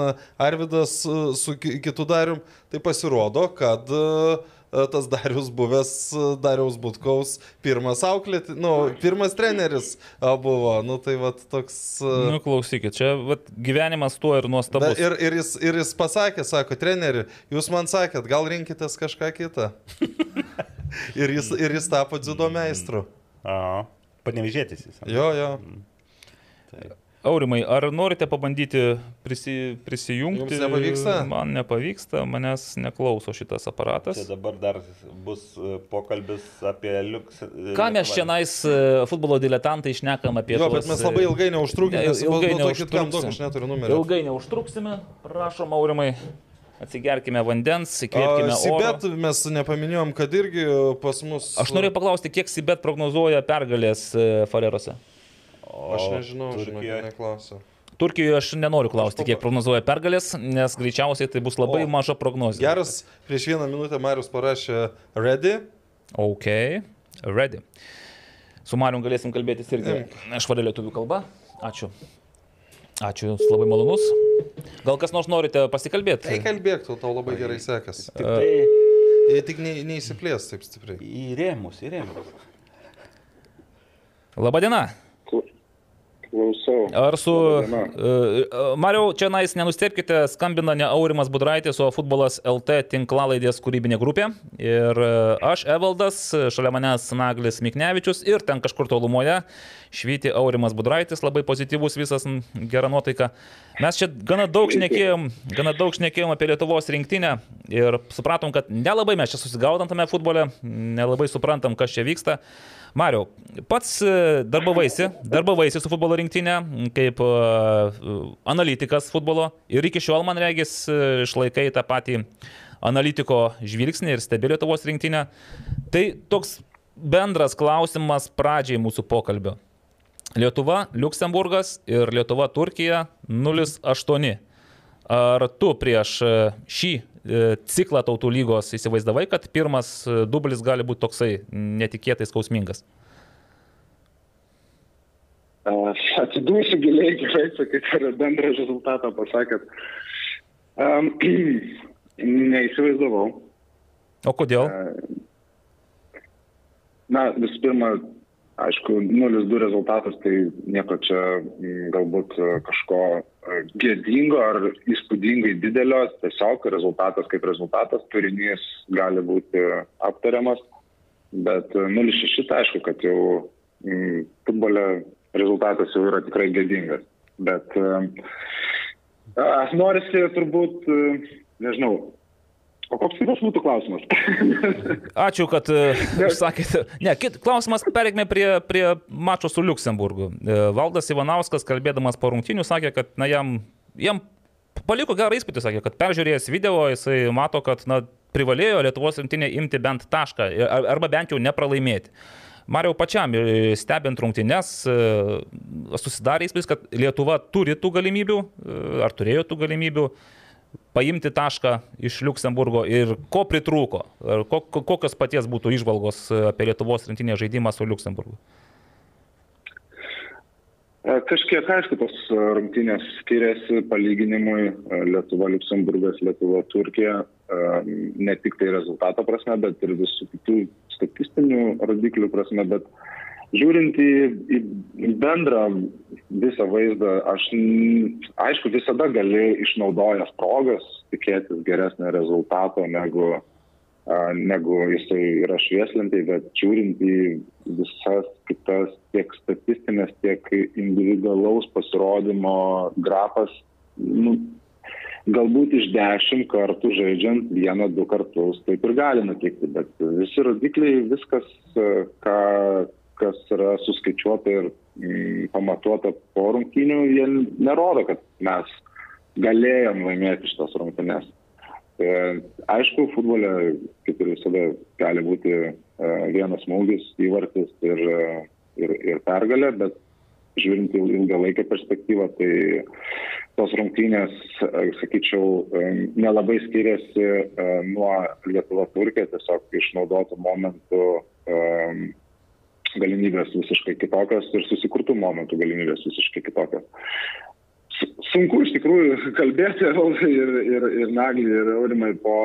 Arvidas su ki- kitu Darium, tai pasirodo, kad a, tas Darius buvęs a, Dariaus Butkaus pirmas auklėti, nu, pirmas treneris a, buvo, nu tai va toks... Nu, klausykit, čia vat, gyvenimas tuo ir nuostabus. Bet ir, ir, jis, ir jis pasakė, sako, treneri, jūs man sakėt, gal rinkitės kažką kitą. ir, jis, ir jis tapo dziudo meistru. A, panevižėtis jis. Jo, jo. Aurimai, ar norite pabandyti prisi, prisijungti? Jums nepavyksta? Man nepavyksta, manęs neklauso šitas aparatas. Čia dabar dar bus e, pokalbis apie liuks. Ką mes čia nais futbolo diletantai išnekam apie Jo, tuos, bet mes labai ilgai neužtrukime, Ne, nes ilgai ilgai neužtruksim. neužtruksim. Aš neturiu numerio. Ilgai neužtruksime, prašom, Aurimai, atsigerkime vandens, įkvėpkime oro. Sibet mes nepaminėjom, kad irgi pas mus... Aš norėjau paklausti, kiek Sibet prognozuoja pergalės e, Farerose. Aš nežinau, žinok, neklausiu. Turkijoje aš nenoriu klausti, kiek prognozuoja pergalės, nes greičiausiai tai bus labai O, maža prognozija. Geras, prieš vieną minutę Marius parašė ready. Ok, ready. Su Mariu galėsim kalbėtis irgi švaria lietuvių kalba. Ačiū. Ačiū, jūs labai malonus. Gal kas nors norite pasikalbėti? Tai kalbėk, tau, tau labai gerai sekas. Tik tai Jei tik ne, neįsiplės taip stipriai. į rėmus, į rėmus. Labadiena. Klausau. Ar su... Laba Uh, Mariau, čia nais nenustepkite, skambina ne Aurimas Budraitis, o futbolas LT tinklalaidės kūrybinė grupė. Ir uh, aš, Evaldas, šalia manęs Naglis Miknevičius ir ten kažkur tolumoje švyti Aurimas Budraitis, labai pozityvus visas, gera nuotaika. Mes čia gana daug šnekėjom, gana daug šnekėjom apie Lietuvos rinktinę ir supratom, kad nelabai mes čia susigaudam tame futbole, nelabai suprantam, kas čia vyksta. Mariau, pats e, darbavaisi, darbavaisi su futbolo rinktinė kaip e, analitikas futbolo ir iki šiol, man regis, e, išlaikai tą patį analitiko žvilgsnį ir stebi Lietuvos rinktinę. Tai toks bendras klausimas pradžiai mūsų pokalbio. Lietuva, Luksemburgas ir Lietuva, Turkija 0-8. Ar tu prieš e, šį e, ciklą tautų lygos įsivaizdavai, kad pirmas e, dublis gali būti toksai netikėtai skausmingas? Aš atsidūsiu giliai, gerai, sakyt, ir bendrą rezultatą pasakėt. Um, neįsivaizdavau. O kodėl? Na, visų pirma, aišku, 0-2 rezultatas, tai nieko čia mm, galbūt e, kažko e, gėdingo ar įspūdingai didelio, tiesiog rezultatas kaip rezultatas, turinys gali būti aptariamas, bet e, 0-6 tai aišku, kad jau mm, futbole rezultatas jau yra tikrai gėdingas. Bet e, a, norisi turbūt, e, nežinau, o koks kitas būtų klausimas? Ačiū, kad e, išsakėte. Ne, kit, klausimas, pereikime prie, prie mačo su Luksemburgu. E, Valdas Ivanauskas, kalbėdamas po rungtinių, sakė, kad na, jam, jam paliko gerą įspūdį, sakė, kad peržiūrėjęs video jisai mato, kad na, privalėjo Lietuvos rinktinė imti bent tašką arba bent jau nepralaimėti. Mariau pačiam, e, stebint rungtynes, e, susidarė įspūdis, kad Lietuva turi tų galimybių, e, ar turėjo tų galimybių paimti tašką iš Luksemburgo ir ko pritrūko, kokios paties būtų išvalgos apie Lietuvos rinktinės žaidimą su Luksemburgu. Kažkiek, aišku, tos rungtynės skiriasi palyginimui Lietuva, Luksemburgas, Lietuva, Turkija, ne tik tai rezultato prasme, bet ir visų kitų statistinių rodiklių prasme, bet žiūrint į, į bendrą visą vaizdą, aš, aišku, visada gali išnaudojęs progas tikėtis geresnio rezultato negu, negu jisai yra švieslintai, bet žiūrint į visas kitas tiek statistinės, tiek individualaus pasirodymo grafas, nu, galbūt iš dešimt kartų žaidžiant vieną, du kartus taip ir gali nutikti, bet visi rodikliai, viskas, ką, kas yra suskaičiuota ir mm, pamatuota po rungtynių, jie nerodo, kad mes galėjom laimėti šitas rungtynės. E, aišku, futbole, kaip ir visada, gali būti e, vienas smūgis, įvartis ir, ir, ir pergalė, bet žiūrint į ilgalaikę perspektyvą, tai tos rungtynės, e, sakyčiau, e, nelabai skiriasi e, nuo Lietuva-Turkija, tiesiog išnaudotų momentų galimybės visiškai kitokios ir susikurtų momentų galimybės visiškai kitokios. Sunku iš tikrųjų kalbėti ir, ir, ir Naglį, ir Aurimai po,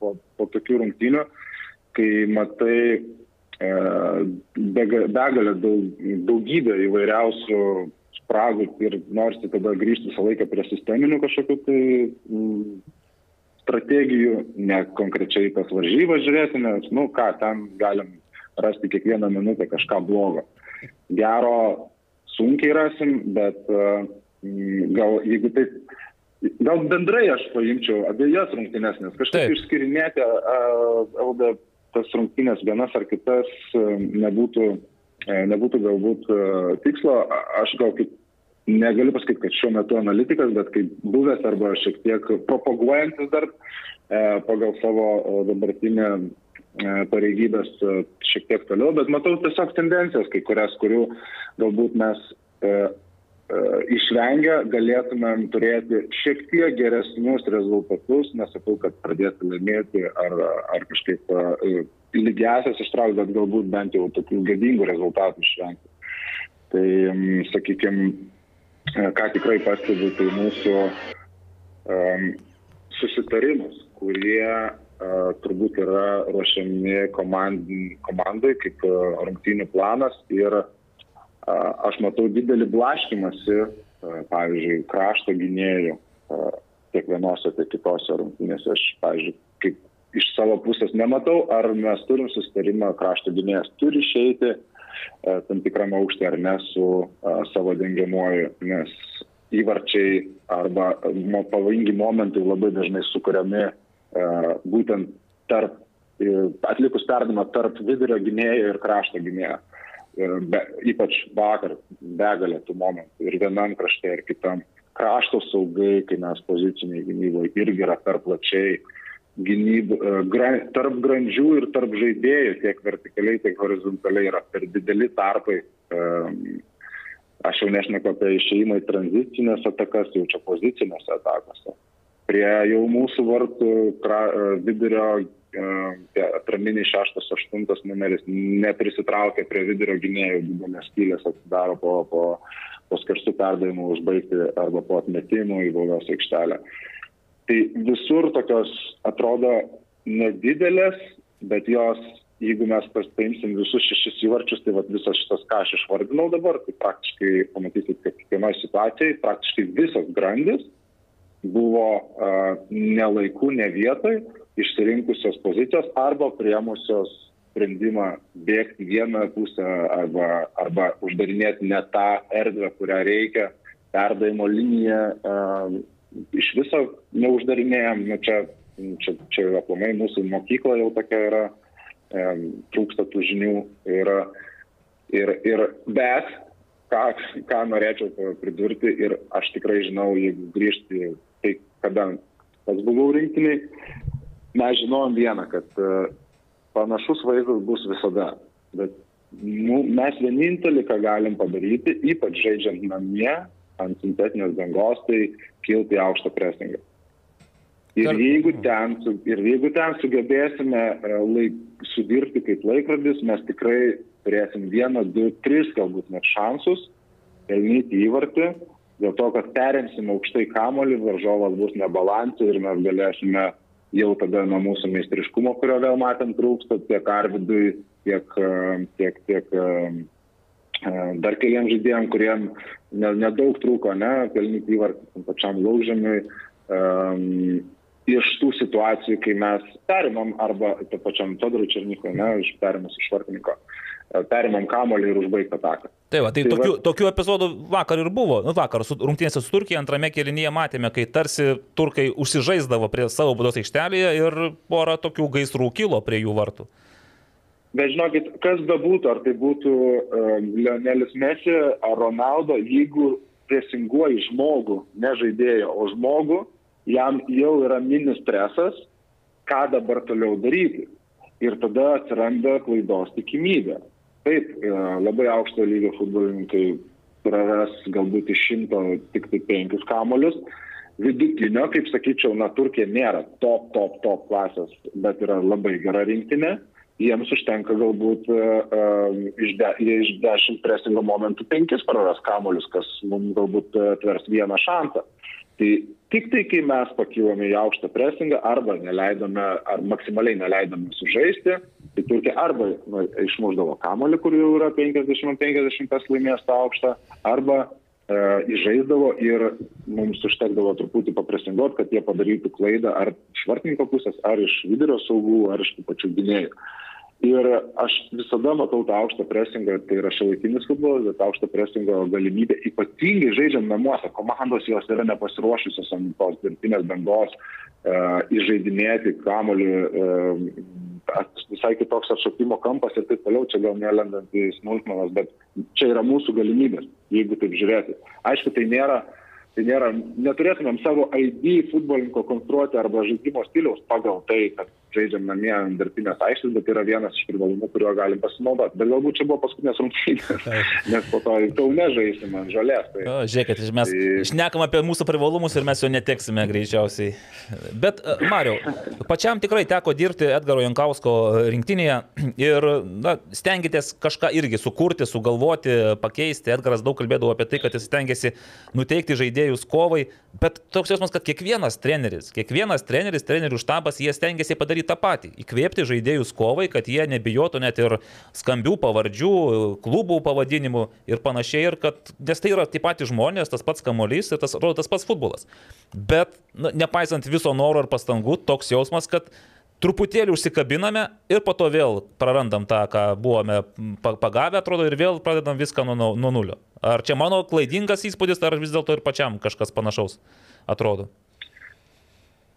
po, po tokių rungtynių, kai matai begalę daug, daugybę įvairiausių spragų ir norisi tada grįžti visą laiką prie sisteminių kažkokių tai mm, strategijų, ne konkrečiai tas varžybas žiūrėti, nes, nu ką, ten galim rasti kiekvieną minutę kažką blogo. Gero sunkiai rasim, bet uh, gal jeigu taip, gal bendrai aš paimčiau abiejas rungtynes, nes kažkaip Taip. išskirinėti uh, LD tas rungtynės vienas ar kitas nebūtų, nebūtų galbūt tikslo. Aš gal kaip negaliu pasakyti, kad šiuo metu analitikas, bet kaip buvęs arba šiek tiek propaguojantis dar pagal savo dabartinę pareigybės šiek tiek toliau, bet matau tiesiog tendencijas, kai kurias, kurių galbūt mes E, išvengę galėtumėm turėti šiek tiek geresnius rezultatus, nesakau, kad pradėti laimėti ar, ar kažkaip e, lygiasias ištraukti, bet galbūt bent jau tokių gadingų rezultatų išvengti. Tai, sakykime, ką tikrai pastebiu, tai mūsų um, susitarimus, kurie turbūt yra ruošiami komand, komandai kaip rungtynių planas ir Aš matau didelį blaškimąsi, pavyzdžiui, krašto gynėjų tiek vienose, tiek kitose rungtynėse. Aš, pavyzdžiui, kaip iš savo pusės nematau, ar mes turim sustarimą, krašto gynėjas turi išeiti tam tikram aukštį ar ne su savo dengiamuoju, nes įvarčiai arba pavojingi momentai labai dažnai sukuriami būtent tarp, atlikus perdamą tarp vidurio gynėjo ir krašto gynėjo be, ypač vakar begalė tų momentų ir vienam krašte ir kitam. Krašto saugai, kai mes poziciniai gynyboje irgi yra per plačiai gynybų, e, gra, tarp grandžių ir tarp žaidėjų, tiek vertikaliai, tiek horizontaliai yra per dideli tarpai. E, aš jau nešneku apie išeimą į tranzicinės atakas, jau čia pozicinėse atakose. Prie jau mūsų vartų pra, e, vidurio atraminiai šeštas, aštuntas numeris neprisitraukia prie vidurio gynėjų, didelės skylės atsidaro po, po, po skerstų perdavimų užbaigti arba po atmetimų į baudos aikštelę. Tai visur tokios atrodo nedidelės, bet jos, jeigu mes paimsim visus šešis įvarčius, tai vat, visas šitas, ką aš išvardinau dabar, tai praktiškai pamatysit, kad kiekvienoje situacijoje praktiškai visas grandis buvo ne laiku, ne vietoj išsirinkusios pozicijos arba priemusios sprendimą bėgti vieną pusę arba, arba uždarinėti ne tą erdvę, kurią reikia, perdavimo liniją iš viso neuždarinėjom, nu, čia, čia, čia aplamai mūsų mokykla jau tokia yra, um, trūksta tų žinių ir, ir, ir bet ką, ką norėčiau pridurti ir aš tikrai žinau, jeigu grįžti tai kada pats buvau rinktiniai, mes žinojom vieną, kad e, panašus vaizdas bus visada. Bet nu, mes vienintelį, ką galim padaryti, ypač žaidžiant namie ant sintetinės dangos, tai kilti aukštą presingą. Ir jeigu, ten, ir jeigu ten sugebėsime e, laik, sudirbti kaip laikrodis, mes tikrai turėsim vieną, du, tris galbūt net šansus pelnyti įvartį, dėl to, kad perimsim aukštai kamolį, varžovas bus nebalansė ir mes galėsime jau tada nuo mūsų meistriškumo, kurio vėl matėm trūksta, tiek Arvidui, tiek, e, tiek, tiek e, e, dar keliam žaidėjim, kuriem ne- nedaug trūko, ne, pelnyti įvartį pačiam laužėmiui. Um, iš tų situacijų, kai mes perimam arba to pačiam Todorui Černikui, ne, iš perimus iš vartininko, e, perimam kamolį ir užbaigtą ataką. Tai va, tai, Tai tokių, va- tokių epizodų vakar ir buvo. Nu, vakar su rungtynėse su Turkija antrame kelinyje matėme, kai tarsi turkai užsižaisdavo prie savo būdos aikštelėje ir pora tokių gaisrų kilo prie jų vartų. Bet žinokit, kas bebūtų, ar tai būtų um, Lionelis Messi ar Ronaldo, jeigu presinguoji žmogų, ne žaidėją, o žmogų, jam jau yra minis presas, ką dabar toliau daryti. Ir tada atsiranda klaidos tikimybė. Taip, e, labai aukšto lygio futbolininkai praras galbūt iš šimto tik tai penkis kamolius. Vidutinio, kaip sakyčiau, na, Turkija nėra top, top, top klasės, bet yra labai gera rinktinė jiems užtenka galbūt uh, iš, de, jie iš dešimt presingo momentų penkis praras kamolius, kas mums galbūt uh, atvers vieną šansą. Tai tik tai, kai mes pakilome į aukštą presingą arba neleidome, ar maksimaliai neleidome sužaisti, tai Turkija arba nu, išmuždavo kamolį, kur jau yra 50-50, kas laimės tą aukštą, arba e, įžaisdavo ir mums užtekdavo truputį papresinguoti, kad jie padarytų klaidą ar iš vartininko pusės, ar iš vidurio saugų, ar iš tų pačių gynėjų. Ir aš visada matau tą aukštą presingą, tai yra šiuolaikinis futbolas, bet aukštą presingo galimybę, ypatingai žaidžiant namuose, komandos jos yra nepasiruošusios ant tos dirbtinės bangos, e, įžeidinėti kamolį, e, visai kitoks atšokimo kampas ir taip toliau, čia gal nelendant į smulkmenas, bet čia yra mūsų galimybės, jeigu taip žiūrėti. Aišku, tai nėra, tai nėra, neturėtumėm savo ID futbolininko konstruoti arba žaidimo stiliaus pagal tai, kad žaidžiam namie ant dirbtinės aikštės, bet yra vienas iš privalumų, kuriuo galim pasinaudoti. Bet galbūt čia buvo paskutinės rungtynės, nes po to į Kaune žaisime ant žalės. Tai... O, žiūrėkit, mes Tai- šnekam apie mūsų privalumus ir mes jo neteksime greičiausiai. Bet, e, Mariu, pačiam tikrai teko dirbti Edgaro Jankausko rinktinėje ir na, stengiatės kažką irgi sukurti, sugalvoti, pakeisti. Edgaras daug kalbėdavo apie tai, kad jis stengiasi nuteikti žaidėjus kovai, bet toks jausmas, kad kiekvienas treneris, kiekvienas treneris, trenerių štabas, jie stengiasi padaryti tą patį. Įkvėpti žaidėjus kovai, kad jie nebijotų net ir skambių pavardžių, klubų pavadinimų ir panašiai. Ir kad, nes tai yra tie patys žmonės, tas pats kamuolys ir tas, atrodo, tas pats futbolas. Bet na, nepaisant viso noro ir pastangų, toks jausmas, kad truputėlį užsikabiname ir po to vėl prarandam tą, ką buvome pa- pagavę, atrodo, ir vėl pradedam viską nuo, nuo nulio. Ar čia mano klaidingas įspūdis, ar vis dėlto ir pačiam kažkas panašaus atrodo?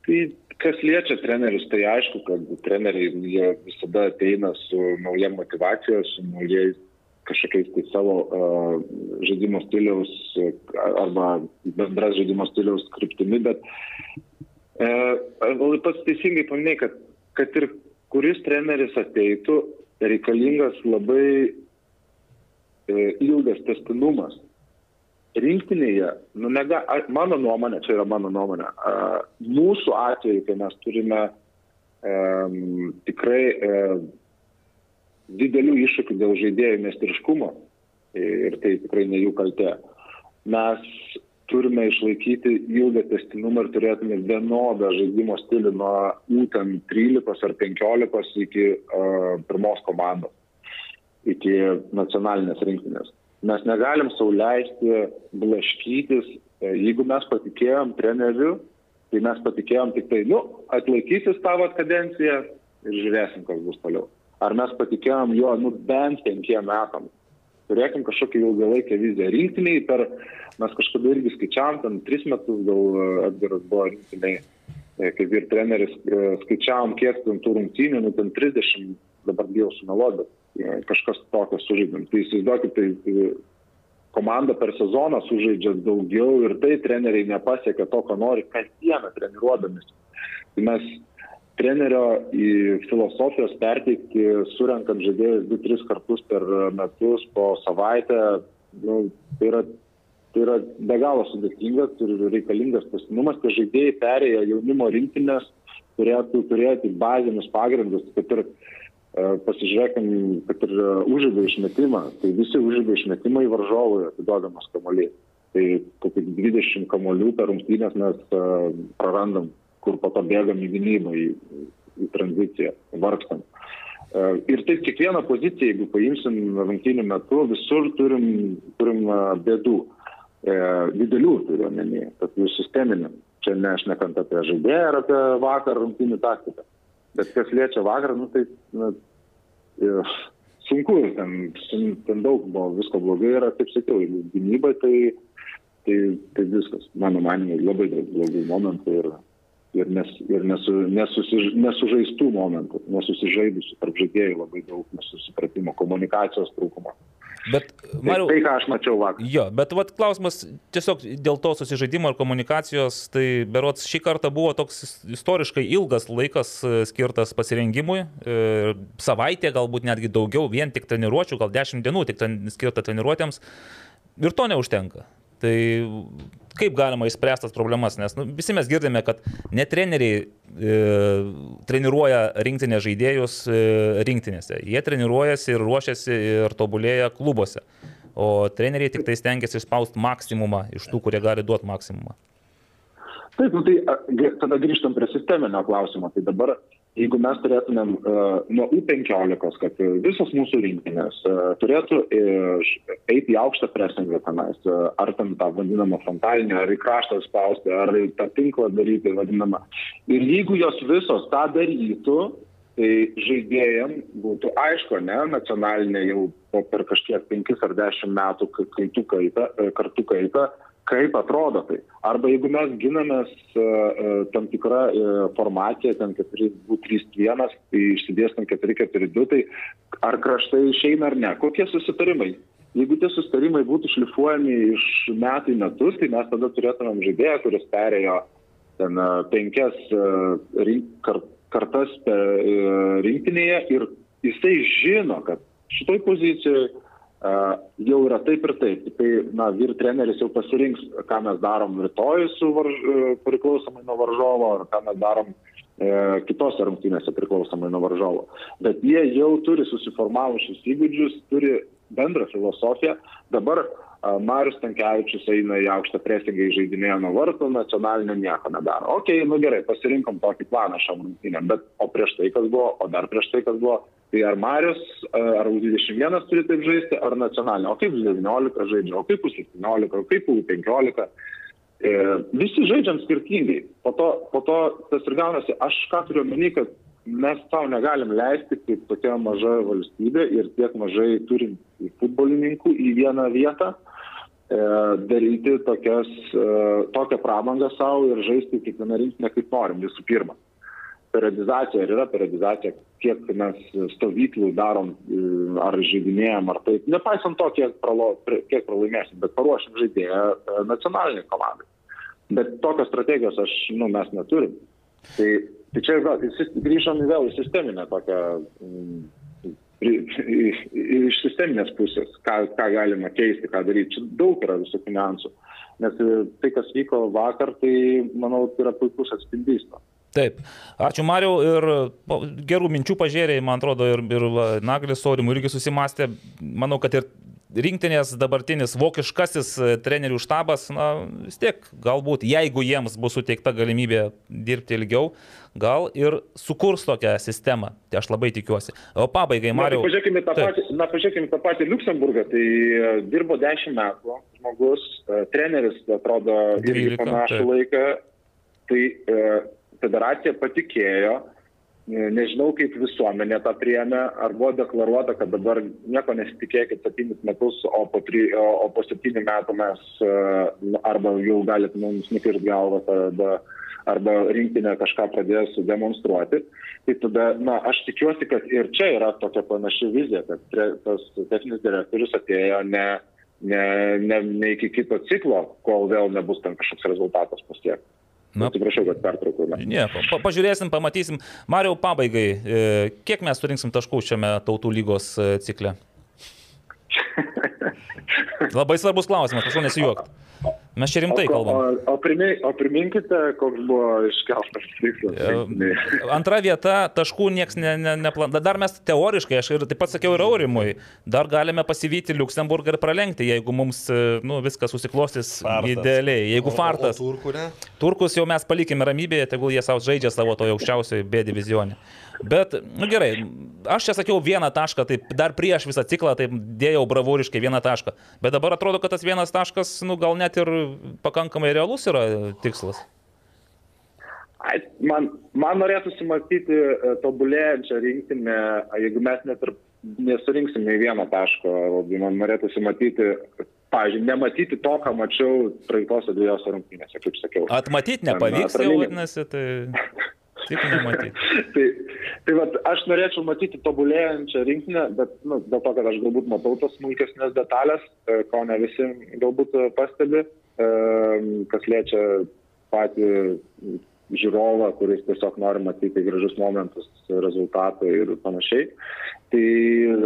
Tai kas liečia trenerius, tai aišku, kad treneriai jie visada ateina su nauja motivacija, su naujais kažkokiais tai savo uh, žaidimo stiliaus arba bendras žaidimo stiliaus kryptimi, bet uh, pats teisingai paminėjai, kad, kad ir kuris treneris ateitų, reikalingas labai uh, ilgas testinumas rinktinėje, nu, nega, mano nuomonė, čia yra mano nuomonė, a, mūsų atveju, kai mes turime um, tikrai um, didelių iššūkių dėl žaidėjų meistriškumo ir tai tikrai ne jų kaltė, mes turime išlaikyti ilgą testinumą ir turėtume vienodą žaidimo stilių nuo būtent 13 ar 15 iki uh, pirmos komandos, iki nacionalinės rinktinės. Mes negalim sauliaisti blaškytis. E, Jeigu mes patikėjom treneriu, tai mes patikėjom tik tai, nu, atlaikysis tavo kadenciją ir žiūrėsim, kas bus toliau. Ar mes patikėjom jo, nu, bent penkiem metam. Turėkim kažkokią ilgalaikę viziją. Rinktiniai per, mes kažkada irgi skaičiavom, ten tris metus gal e, atviras buvo rinktiniai, e, kaip ir treneris, skaičiavom, kiek ten tų rungtynių, nu, ten 30, dabar bijau e, kažkas tokio sužaidėm. Tai įsivaizduokit, tai e, komanda per sezoną sužaidžia daugiau ir tai treneriai nepasiekia to, ko nori kasdieną treniruodamis. Tai mes trenerio filosofijos perteikti, surenkant žaidėjus 2-3 kartus per metus po savaitę, nu, tai, yra, tai yra be galo sudėtingas ir reikalingas pasinumas, kad žaidėjai perėję jaunimo rinktinės turėtų turėti bazinius pagrindus, kad ir pasižiūrėkim, kad ir uh, užžaidė išmetimą, tai visi užžaidė išmetimai varžovui atiduodamas kamuolį. Tai kokį 20 kamolių per rungtynės mes uh, prarandam kur po to bėgam į gynybą, į, į tranziciją, vargstam. Ir taip kiekvieną poziciją, jeigu paimsim rungtynių metu, visur turim, turim bėdų. E, didelių turiu omeny, tokių sisteminių. Čia nešnekant apie žaidėją ar apie vakar rungtynių taktiką. Bet kas liečia vakar, nu, tai na, sunku, ten, ten daug buvo, visko blogai yra, kaip sakiau, jeigu gynybai, tai, tai, tai viskas, mano manimu, labai daug blogų momentų ir ir, nes, ir nesu, nesusiž, nesužaistų momentų, nesusižaidusių tarp žaidėjų labai daug nesusipratimo, komunikacijos trūkumo. Bet, Mariu, tai, tai, ką aš mačiau vakar. Jo, bet vat, klausimas tiesiog dėl to susižaidimo ir komunikacijos, tai berots šį kartą buvo toks istoriškai ilgas laikas e, skirtas pasirengimui, e, savaitė galbūt netgi daugiau, vien tik treniruočių, gal dešimt dienų tik ten skirta treniruotėms ir to neužtenka. Tai kaip galima išspręstas problemas, nes nu, visi mes girdime, kad ne treneriai e, treniruoja rinktinės žaidėjus e, rinktinėse, jie treniruojasi ir ruošiasi ir tobulėja klubuose, o treneriai tik tai stengiasi išspausti maksimumą iš tų, kurie gali duoti maksimumą. Taip, nu tai tada grįžtam prie sisteminio klausimo. Tai dabar jeigu mes turėtumėm uh, nuo U15, kad visos mūsų rinktinės uh, turėtų uh, eiti į aukštą presingą tenais, ar ten tą vadinamą frontalinę, ar į kraštą spausti, ar į tą tinklą daryti vadinamą. Ir jeigu jos visos tą darytų, tai žaidėjim būtų aišku, ne, nacionalinė jau per kažkiek 5 ar 10 metų kaitų kaita, kartų kaita, kaip atrodo tai. Arba jeigu mes ginamės uh, tam tikrą uh, formaciją, ten 4-2-3-1, tai išsidėstam 4-4-2, tai ar kraštai išeina ar ne, kokie susitarimai. Jeigu tie susitarimai būtų šlifuojami iš metų į metus, tai mes tada turėtumėm žaidėją, kuris perėjo ten penkias rink, kart, kartas rinktinėje ir jisai žino, kad šitoj pozicijoje jau yra taip ir taip. Tai, na, vyr treneris jau pasirinks, ką mes darom rytoj su varž... priklausomai nuo varžovo, ar ką mes darom e, kitose rungtynėse priklausomai nuo varžovo. Bet jie jau turi susiformavusius įgūdžius, turi bendrą filosofiją. Dabar Marius Tankievičius eina į aukštą presingą įžeidinėję nuo vartų, nacionalinio nieko nedaro. Ok, nu gerai, pasirinkom tokį planą šiam rungtynėm, bet o prieš tai kas buvo, o dar prieš tai kas buvo, Tai ar Marius, ar U21 turi taip žaisti, ar nacionalinė, o kaip U19 žaidžia, o kaip U17, o kaip U15. E, visi žaidžiam skirtingai. Po to, po to tas ir gaunasi, aš ką turiu omeny, kad mes tau negalim leisti kaip tokia maža valstybė ir tiek mažai turim futbolininkų į vieną vietą e, daryti tokias, e, tokią pramangą savo ir žaisti kiekvieną rinkinę kaip norim visų pirma periodizacija, ar yra periodizacija, kiek mes stovyklų darom, e, ar žaidinėjom, ar taip. Nepaisant to, kiek, pralo, kiek pralaimėsim, bet paruošim žaidėją e, nacionaliniai komandai. Bet tokios strategijos aš, nu, mes neturim. Tai, tai čia tai grįžom vėl į sisteminę tokią, iš sisteminės pusės, ką, ką galima keisti, ką daryti. Čia daug yra visokių niuansų. Nes e, tai, kas vyko vakar, tai, manau, yra puikus atspindys to. Taip. Ačiū Mariau ir gerų minčių pažiūrėjai, man atrodo, ir, ir Naglis Sorimų irgi susimastė. Manau, kad ir rinktinės dabartinis vokiškasis e, trenerių štabas, na vis tiek galbūt, jeigu jiems bus suteikta galimybė dirbti ilgiau, gal ir sukurs tokią sistemą. Tai aš labai tikiuosi. O pabaigai, Mariu. Na, tai pažiūrėkime tą, patį, na, pažiūrėkime tą patį Luxemburgą. Tai e, dirbo 10 metų žmogus, e, treneris atrodo irgi panašų tai. laiką. Tai federacija patikėjo, nežinau kaip visuomenė tą priemė, ar buvo deklaruota, kad dabar nieko nesitikėkit septynis metus, o po, tri, o po septynių metų mes arba jau galite mums nukirti galvą, arba, arba rinktinė kažką pradės demonstruoti. Tai tada, na, aš tikiuosi, kad ir čia yra tokia panaši vizija, kad tas techninis direktorius atėjo ne ne, ne, ne iki kito ciklo, kol vėl nebus ten kažkoks rezultatas pasiektas. Na. Atsiprašau, kad pertraukau. na. Ne, pa, pažiūrėsim, pamatysim. Mariau, pabaigai, e, kiek mes surinksim taškų šiame tautų lygos e, cikle? Labai svarbus klausimas, prašau nesijuokti. Mes čia rimtai O, kalbam. o, o, primi, o priminkite, koks buvo iškeltas tikslas. E, Antra vieta, taškų niekas ne, ne, neplan. Dar mes teoriškai, aš ir taip pat sakiau ir Aurimui, dar galime pasivyti Luksemburgą ir pralenkti, jeigu mums nu, viskas susiklostys Fartas. idealiai. Jeigu fartas. O, o turkų ne? Turkus jau mes palikime ramybėje, tegul jie savo žaidžia savo toje aukščiausioje B divizionė. Bet, nu gerai, aš čia sakiau vieną tašką, taip dar prieš visą ciklą, taip dėjau bravūriškai vieną tašką. Bet dabar atrodo, kad tas vienas taškas, nu gal net ir pakankamai realus yra tikslas. Man, man norėtųsi matyti e, tobulėjančią rinktinę, jeigu mes net ir nesurinksim nei vieno taško, labai man norėtųsi matyti, pavyzdžiui, nematyti to, ką mačiau praeitose dviejose rungtynėse, kaip sakiau. Atmatyti nepavyks, jau vadinasi, tai tik nematyti. tai tai vat, aš norėčiau matyti tobulėjančią rinktinę, bet nu, dėl to, kad aš galbūt matau tas smulkesnės detalės, e, ko ne visi galbūt pastebi, e, kas liečia patį žiūrovą, kuris tiesiog nori matyti gražus momentus, rezultatą ir panašiai. Tai,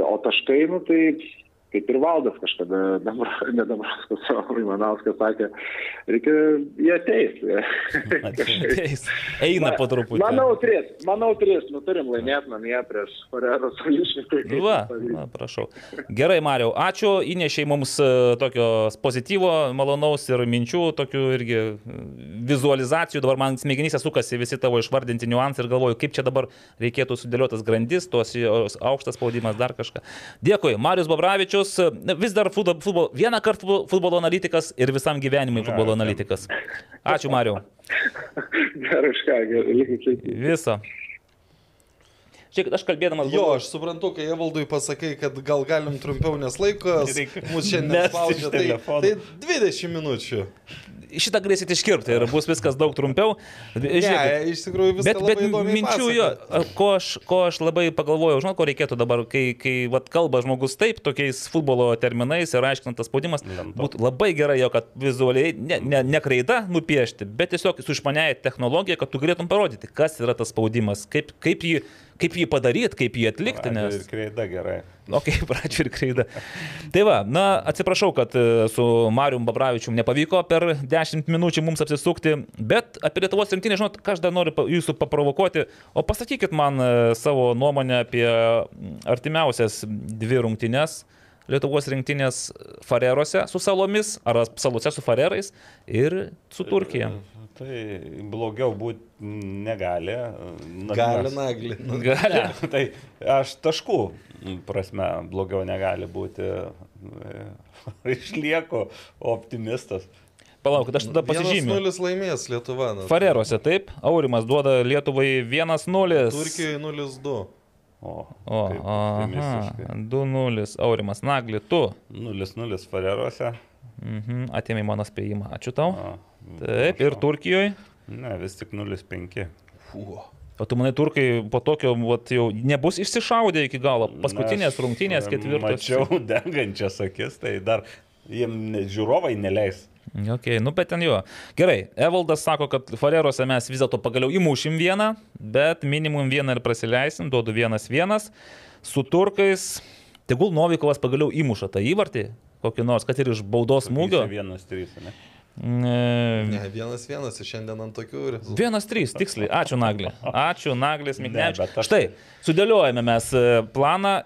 o taškai, nu, tai kaip ir valdas kažkada, Damra- ne Dambrauskas, o Imanauskas sakė, reikia, jie ateis. Ateis. Eina po truputį. Manau, tris, manau, tris, nu turim laimėti namie prieš Foreros Oliškai. Va, va, prašau. Gerai, Mariau, ačiū, įnešiai mums e, tokio pozityvo, malonaus ir minčių, tokių irgi e, vizualizacijų. Dabar man smegenyse sukasi visi tavo išvardinti niuansai ir galvoju, kaip čia dabar reikėtų sudėliotas grandis, tuos aukštas spaudimas, dar kažką. Dėkui, Marius Babravičius, e, vis dar futbolo, futbolo, vieną kartą futbolo, analitikas ir visam gyvenimui futbolo analitikas. Ačiū, Mariu. Gerai, už ką, gerai. Viso. Šiek, aš kalbėdamas Jo, aš suprantu, kai Evaldui pasakai, kad gal galim trumpiau, nes laikas mūsų šiandien spaudžia. Tai, tai 20 minučių. Šitą galėsit iškirpti ir bus viskas daug trumpiau. Ne, iš tikrųjų viskas Bet, bet labai minčių jo, pasakojat. ko aš, ko aš labai pagalvojau, žinau, ko reikėtų dabar, kai, kai vat, kalba žmogus taip, tokiais futbolo terminais ir aiškinant tas spaudimas, būtų labai gerai jo, kad vizualiai, ne, ne, ne kreida nupiešti, bet tiesiog su išmaniaja technologija, kad tu galėtum parodyti, kas yra tas spaudimas, kaip, kaip jį, kaip jį padaryti, kaip jį atlikti. Ir Nes... kreida gerai. Ok, pradžio ir kreida. Tai va, na, atsiprašau, kad e, su Marium Babravičium nepavyko per 10 minučių mums apsisukti, bet apie Lietuvos rinktinę, žinot, ką aš dar noriu jūsų paprovokuoti, o pasakykit man e, savo nuomonę apie mm, artimiausias dvi rungtynes. Lietuvos rinktinės Farerose su salomis, ar salose su Farerais ir su Turkija. Tai blogiau būti negali. Gali naglį. Gali. Tai aš taškų prasme blogiau negali būti. Išlieku optimistas. Palaukit, aš tada pasižymiu. 0 laimės Lietuva. Na. Farerose taip, Aurimas duoda Lietuvai 1-0. Turkijoje 0-2. O, O, optimistiškai. 2-0, Aurimas Nagli, tu. 0-0 Fareruose. Mhm, atėmė mano spėjimą. Ačiū tau. O, Taip, ir Turkijoje. Ne, vis tik 0-5. O tu manai, turkai po tokio vat, jau nebus išsišaudę iki galo. Paskutinės Na, aš, rungtynės, ketvirtos. Mačiau degančias akis, tai dar jiem ne- žiūrovai neleis. Ok, nu bet ten jo. Gerai, Evaldas sako, kad Farerose mes vis dėlto pagaliau įmušim vieną, bet minimum vieną ir praleisim, duodu vienas vienas. Su turkais, tegul Novikovas pagaliau įmuša tą įvartį, kokį nors, kad ir iš baudos smūgio. Vienas, trys, ne? Ne, vienas vienas ir šiandien ant tokių rezultatų. Vienas trys, tiksliai. Ačiū Naglį. Ačiū Naglis Ne, Miknevičius. aš- Štai, sudėliojame mes e, planą.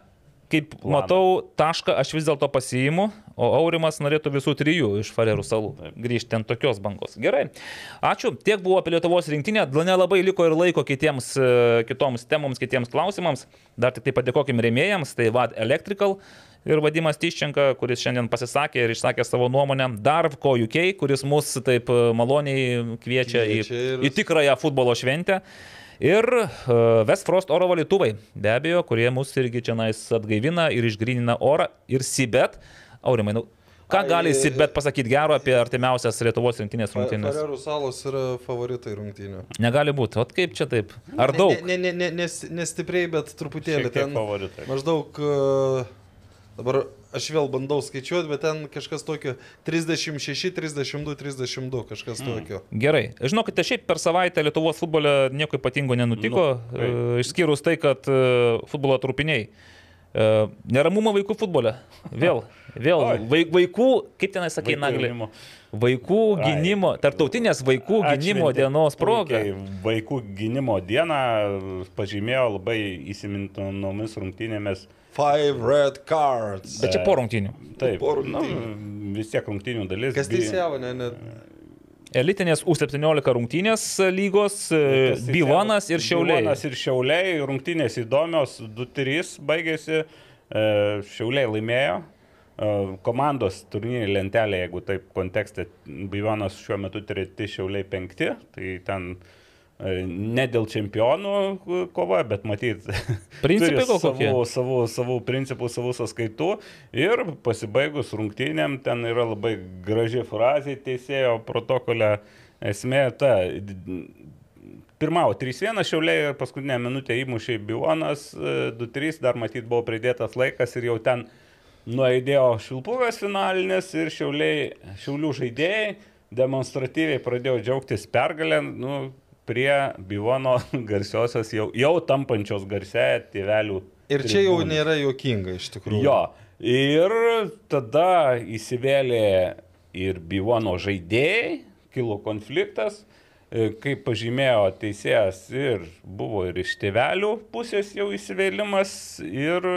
Kaip Planą. matau, tašką aš vis dėlto pasiimu, o Aurimas norėtų visų trijų iš Farerų salų grįžti ant tokios bangos. Gerai. Ačiū. Tiek buvo apie Lietuvos rinktinę. Nelabai liko ir laiko kitiems, e, kitoms temoms, kitiems klausimams. Dar tik tai padėkokim rėmėjams. Tai vad Electrical ir Vadimas Tiščenka, kuris šiandien pasisakė ir išsakė savo nuomonę. Darvko UK, kuris mus taip e, maloniai kviečia, Kviečia į, ir- į tikrąją futbolo šventę. Ir uh, Westfrost oro valytuvai, be abejo, kurie mus irgi čia atgaivina ir išgrinina orą. Ir Sibet, Aurimai, nu, ką Ai, gali Sibet pasakyti gero apie artimiausias Lietuvos rinktinės rungtynės? Farerų salos yra favoritai rungtynių. Negali būti, o kaip čia taip? Ar daug? Ne, ne, ne, ne, nes, nestipriai, bet truputėlį ten. favoritai. Maždaug e, dabar aš vėl bandau skaičiuoti, bet ten kažkas tokio 36, 32, 32, kažkas tokio. Gerai. Žinokite, šiaip per savaitę Lietuvos futbole nieko ypatingo nenutiko, Nu, taip. e, išskyrus tai, kad e, futbolo trupiniai. E, Neramumą vaikų futbole. Vėl. Vėl. Vai- Vaikų, kaip tenai sakai, jaunimo. Vaikų Ai. gynimo, tartautinės vaikų gynimo Atšventė dienos proga. Vaikų gynimo dieną pažymėjo labai įsimintinomis rungtynėmis. Five red cards. Bet čia po rungtynių. Taip, Po nu, vis tiek rungtynių dalis. Kas teisėjavo, ne, ne. Elitinės U17 rungtynės lygos, e, Kas teisėjavo? Bivonas ir Šiauliai. Bivonas ir Šiauliai, rungtynės įdomios, 2-3 baigėsi, e, Šiauliai laimėjo. E, Komandos turnyrai lentelė, jeigu taip kontekste, Bivonas šiuo metu treti, Šiauliai penkti, tai ten e, ne dėl čempionų kova, bet matyt, Principai kokie? savų, savų, savų principų, savų sąskaitų. Ir pasibaigus rungtynėm, ten yra labai graži frazė teisėjo protokole. Esmė ta, pirmavo 3-1 šiauliai ir paskutinę minutę įmušė Bivonas, e, 2-3 dar matyt buvo pridėtas laikas ir jau ten nuaidėjo šilpukas finalinis ir šiauliai, šiaulių žaidėjai demonstratyviai pradėjo džiaugtis pergalę. Nu, prie Bivono garsiosios jau, jau tampančios garsėje tėvelių. Ir čia jau tribūnos. nėra juokinga iš tikrųjų. Jo. Ir tada įsivėlė ir Bivono žaidėjai, kilo konfliktas, e, kaip pažymėjo teisėjas, ir buvo ir iš tėvelių pusės jau įsivėlimas, ir,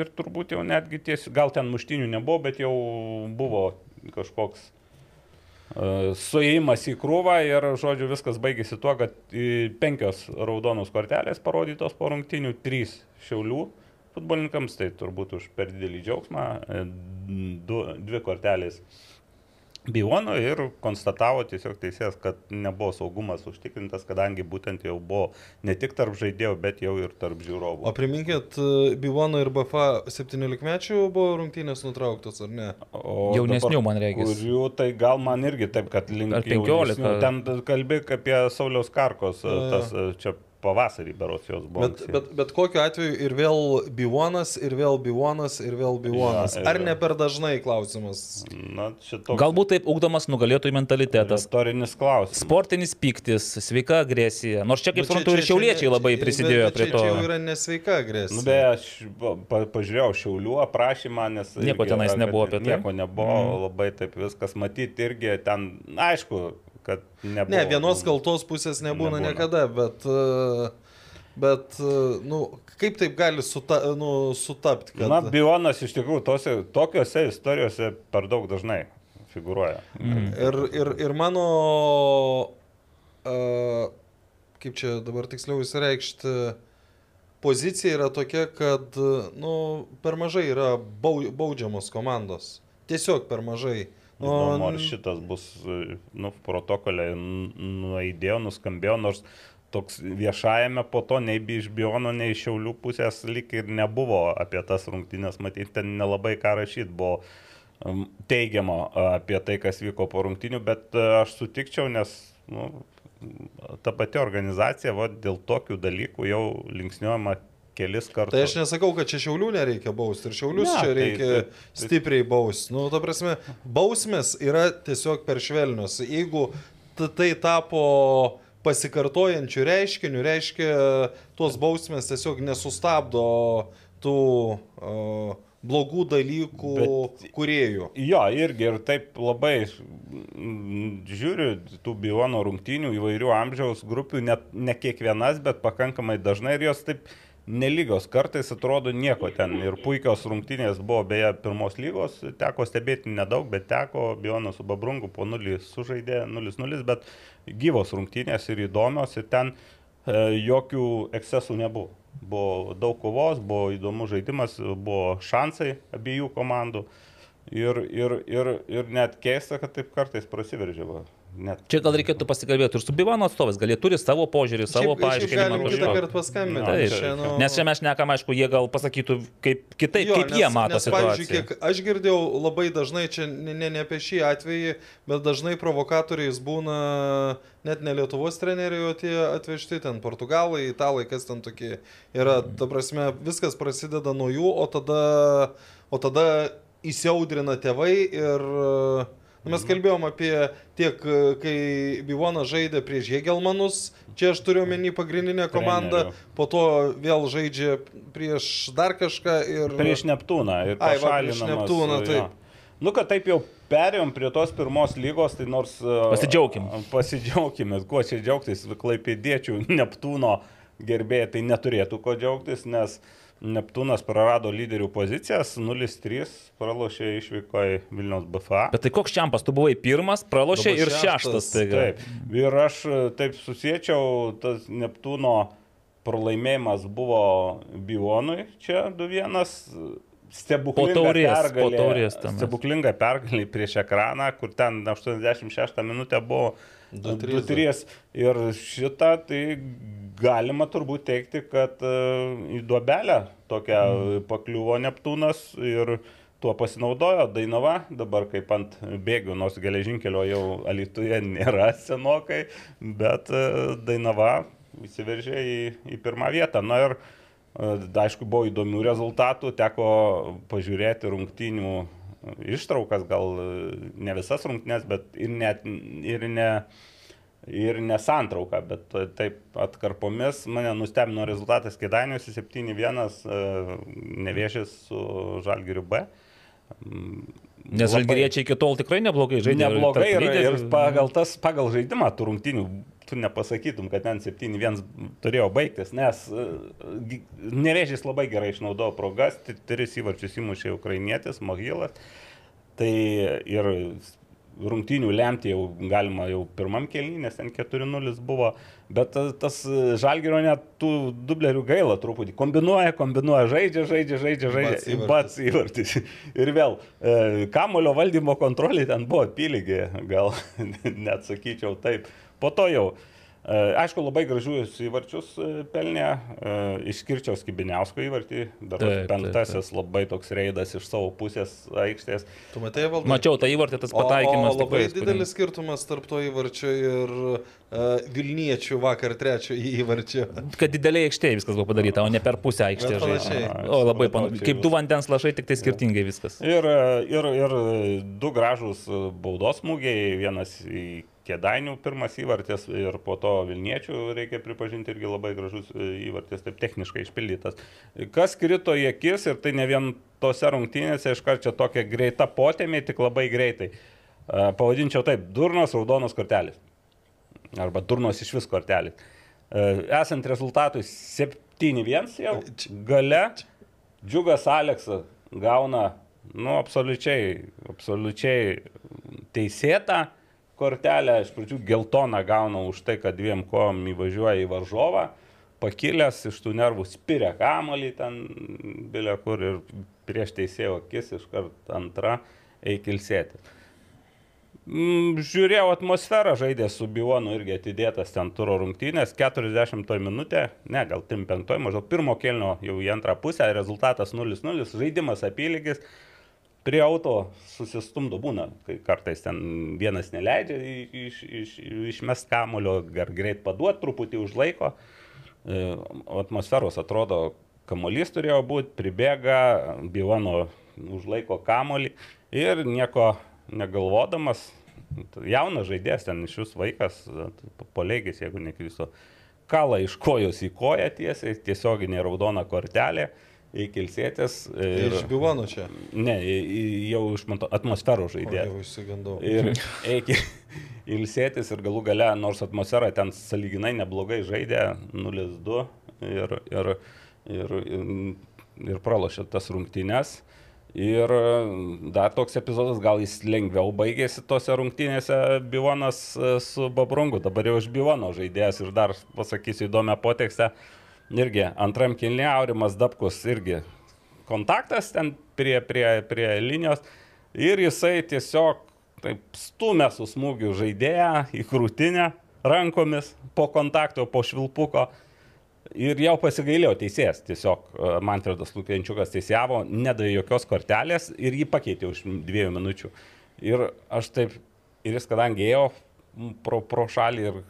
ir turbūt jau netgi ties, gal ten muštinių nebuvo, bet jau buvo kažkoks suėjimas į krūvą ir, žodžiu, viskas baigėsi tuo, kad e, penkios raudonos kortelės parodytos po rungtinių, trys šiaulių futbolininkams, tai turbūt už per didelį džiaugsmą, e, du, dvi kortelės Bivono ir konstatavo tiesiog teisėjas, kad nebuvo saugumas užtikrintas, kadangi būtent jau buvo ne tik tarp žaidėjų, bet jau ir tarp žiūrovų. O priminkit, Bivono ir BFA 17 mečių buvo rungtynės nutrauktos, ar ne? O Jaunesnių, dabar man regis. Kurių tai gal man irgi taip, kad link Ar 15? jaunesnių. Ten kalbi apie Sauliaus Karkos, tas čia pavasarį beros jos buvo. Bet, bet, bet kokiu atveju ir vėl Bivonas, ir vėl Bivonas, ir vėl Bivonas. Jo, Ar jo. ne per dažnai klausimas? Na, šitoks Galbūt taip ugdomas nugalėtojų mentalitetas. retorinis klausimas. Sportinis piktis, sveika agresija. Nors čia, kaip Nu, suprantu, ir šiauliečiai labai prisidėjo bet prie čia, to. Čia jau yra nesveika agresija. Nu, beje, aš pa, pažiūrėjau Šiaulių aprašymą, nes... Nieko irgi tenais nebuvo apie tai? Nieko nebuvo, mm. labai taip viskas matyti irgi ten, aišku, kad nebuvo. Ne, vienos kaltos pusės nebūna, Nebūna. niekada, bet, e, bet e, nu, kaip taip gali suta, nu, sutapti, kad... Na, Bionas iš tikrųjų tose, tokiose istorijose per daug dažnai figuruoja. Mm. Ir, ir, ir mano, uh, kaip čia dabar tiksliau įsireikšti, pozicija yra tokia, kad nu, per mažai yra bau, baudžiamos komandos. Tiesiog per mažai. Nu, Įdomu, ar šitas bus, e, nu, protokolė nuaidėjo, nuskambėjo, nors toks viešajame po to nei iš Biono, nei iš Šiaulių pusės lik ir nebuvo apie tas rungtynės, matyti, ten nelabai ką rašyti buvo um, teigiamo a, apie tai, kas vyko po rungtynių, bet a, aš sutikčiau, nes nu, ta pati organizacija va, dėl tokių dalykų jau linksniuojama kelis kartus. Tai aš nesakau, kad čia šiaulių nereikia bausti ir šiaulius Ne, čia tai- reikia tai- tai- stipriai bausti. Nu, ta prasme, bausmės yra tiesiog per švelnios. Jeigu tai tapo pasikartojančių reiškinių, reiškia, tuos bausmės tiesiog nesustabdo tų uh, blogų dalykų Bet- kuriejų. Jo, irgi ir taip labai mm, žiūriu tų Bilono rungtynių įvairių amžiaus grupių, net ne kiekvienas, bet pakankamai dažnai ir jos taip nelygios. Kartais atrodo nieko ten. Ir puikios rungtynės buvo, beje, pirmos lygos, teko stebėti nedaug, bet teko Bilonas su Babrungu po 0 sužaidė 0-0, bet gyvos rungtynės ir įdomios ir ten e, jokių ekscesų nebuvo. Buvo daug kovos, buvo įdomus žaidimas, buvo šansai abiejų komandų. Ir, ir, ir, ir net keista, kad taip kartais prasiveržė. Net Čia gal reikėtų pasikalbėti ir su Bivano atstovais, gal jie turi savo požiūrį, savo paaiškinimą. kitą kartą paskambinti. Taip, Čia, nu- Nes čia mes nekam, aišku, jie gal pasakytų kaip kitaip, Jo, kaip jie mato nes, pavyzdžiui, situaciją. kiek aš girdėjau labai dažnai, čia ne, ne, ne apie šį atvejį, bet dažnai provokatoriais būna net ne Lietuvos treneriai, o tie atvežti ten portugalai, italai, kas ten tokie yra. Ta prasme, viskas prasideda nuo jų, o tada, o tada įsiaudrina tėvai ir nu, mes kalbėjom apie tiek, e, kai Bivonas žaidė prieš Jėgelmanus, čia aš turiu omeny pagrindinę komandą, Trenerių. po to vėl žaidžia prieš dar kažką ir... Prieš Neptūną ir Ai, va, prieš Neptūną, jo. taip. Nu, kad taip jau perėjom prie tos pirmos lygos, tai nors... e, Pasidžiaugkim. Pasidžiaugime, kuo čia džiaugtis, klaipėdiečių Neptūno gerbėjai tai neturėtų ko džiaugtis, nes Neptūnas prarado lyderių pozicijas, 0-3 pralošė išvykoje Vilniaus BFA. Bet tai koks čempas, tu buvai pirmas, pralošė ir šeštas, šeštas. Taigi. Taip. Ir aš e, taip susiečiau, tas Neptūno pralaimėjimas buvo Bionui čia 2-1. Stebuklinga taurės, pergalė, taurės stebuklinga pergalė prieš ekraną, kur ten 86 minutę buvo 2-3. 2-3. Ir šitą tai galima turbūt teikti, kad e, į duobelę tokią pakliuvo Neptūnas ir tuo pasinaudojo Dainava, dabar kaip ant bėgių, nors geležinkelio jau Alituje nėra senokai, bet e, Dainava įsiveržė į, į pirmą vietą. Na ir e, aišku, buvo įdomių rezultatų, teko pažiūrėti rungtynių ištraukas, gal ne visas rungtynės, bet ir, net, ir ne ir nesantrauką, bet taip atkarpomis mane nustebino rezultatas Kedainiuose 7-1 e, nevėžės su Žalgiriu B. Mm, Nes žalgyriečiai iki tol tikrai neblogai žaidė. Neblogai ir, ir pagal, tas, pagal žaidimą tų rungtynių tu nepasakytum, kad ten 7-1 turėjo baigtis, nes e, nevėžys labai gerai išnaudojo progas, tris įvarčius įmušė ukrainietis, Mogilas. Tai ir rungtynių lemti jau galima jau pirmam kelnį, nes ten 4-0 buvo, bet ta- tas žalgerio net tų dublerių gaila truputį. Kombinuoja, kombinuoja, žaidžia, žaidžia, žaidžia, žaidžia. Pats įvartis. Ir vėl, e, kamulio valdymo kontrolė ten buvo apylygė, gal net sakyčiau taip. Po to jau, e, aišku, labai gražius įvarčius e, pelnė, e, išskirčiau Skibiniausko įvartį, dar Taip, taip, penktasis labai toks reidas iš savo pusės aikštės. Tu matai, valdai? Mačiau tą įvartį, tas O, pataikymas. o labai tikrai didelis skirtumas tarp to įvarčio ir uh, Vilniečių vakar trečio įvarčio. Kad dideliai aikštėje viskas buvo padaryta, o ne per pusę aikštės. Bet žaidžiama. O labai panašiai. Kaip du vandens lašai, tik tai skirtingai viskas. Ir, ir, ir du gražus baudos smūgiai, vienas į Kėdainių pirmas įvartis ir po to Vilniečių, reikia pripažinti, irgi labai gražus įvartis, taip techniškai išpildytas. Kas krito į akis ir tai ne vien tose rungtynėse, iš karto čia tokia greita potėmė, tik labai greitai. A, Pavadinčiau taip, durnos raudonos kortelės. Arba durnos iš vis kortelės. A, Esant rezultatui 7-1 jau gale, Džiugas Aleksas gauna, nu, absoliučiai, absoliučiai teisėtą kortelę, iš pradžių geltoną gauna už tai, kad dviem kojom įvažiuoja į varžovą, pakilęs iš tų nervų spiria kamolį ten, bilė kur ir prieš teisėjo akis iš karto antra, eik ilsėti. Mm, Žiūrėjau atmosferą, žaidė su Bionu irgi atidėtas ten turo rungtynės, 40 minutė, ne, gal 35, maždaug pirmo kelnio jau į antrą pusę, rezultatas 0-0, žaidimas apylygis, prie auto susistumdo būna, kai kartais ten vienas neleidžia iš, iš, išmest kamulio, ar greit paduot truputį už laiko, E, atmosferos atrodo, kamuolys turėjo būti, pribėga, Bivono užlaiko kamolį ir nieko negalvodamas, jaunas žaidėjas, ten iš jūs vaikas, polegis, jeigu neklystu, kalą iš kojos į koją tiesiai, tiesioginė raudona kortelė, įkilsėtis. Ir iš Bivono čia. Ne, jau iš atmosferos O, žaidėjas. jau išsigandau. Ir eik ilsėtis ir galų gale, nors atmosfera ten saliginai neblogai žaidė 0-2 ir, ir, ir, ir, ir pralošė tas rungtynes. Ir dar toks epizodas, gal jis lengviau baigėsi tose rungtynėse Bivonas e, su Babrungu, dabar jau iš Bivono žaidėjas ir dar pasakysiu įdomią potekstę. Irgi antram kilnė Aurimas Dabkus irgi kontaktas ten prie, prie, prie linijos ir jisai tiesiog taip stumė su smūgiu žaidėją į krūtinę rankomis po kontakto, po švilpuko. Ir jau pasigailėjo teisėjas, tiesiog e, Manfredas Lukvenčiukas teisėjavo, nedavė jokios kortelės ir jį pakeitė už dviejų minučių. Ir aš taip, ir jis kadangi ėjo pro, pro šalį ir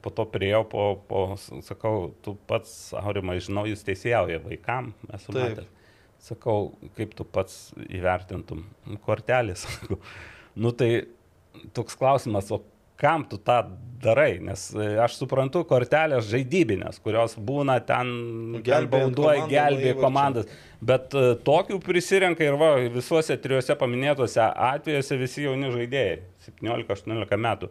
po to prieėjau, po, po, sakau, tu pats, Aurimai, žinau, jis teisėjauja vaikam, esu Taip. matęs. Sakau, kaip tu pats įvertintum kortelį, sakau. Nu tai toks klausimas, o kam tu tą darai? Nes e, aš suprantu kortelės žaidybinės, kurios būna ten, Gelbėjant bauduoja, komandą nuo gelbėja komandas. Bet uh, tokių prisirenka ir va, visuose trijuose paminėtuose atvejuose visi jauni žaidėjai, 17-18 metų.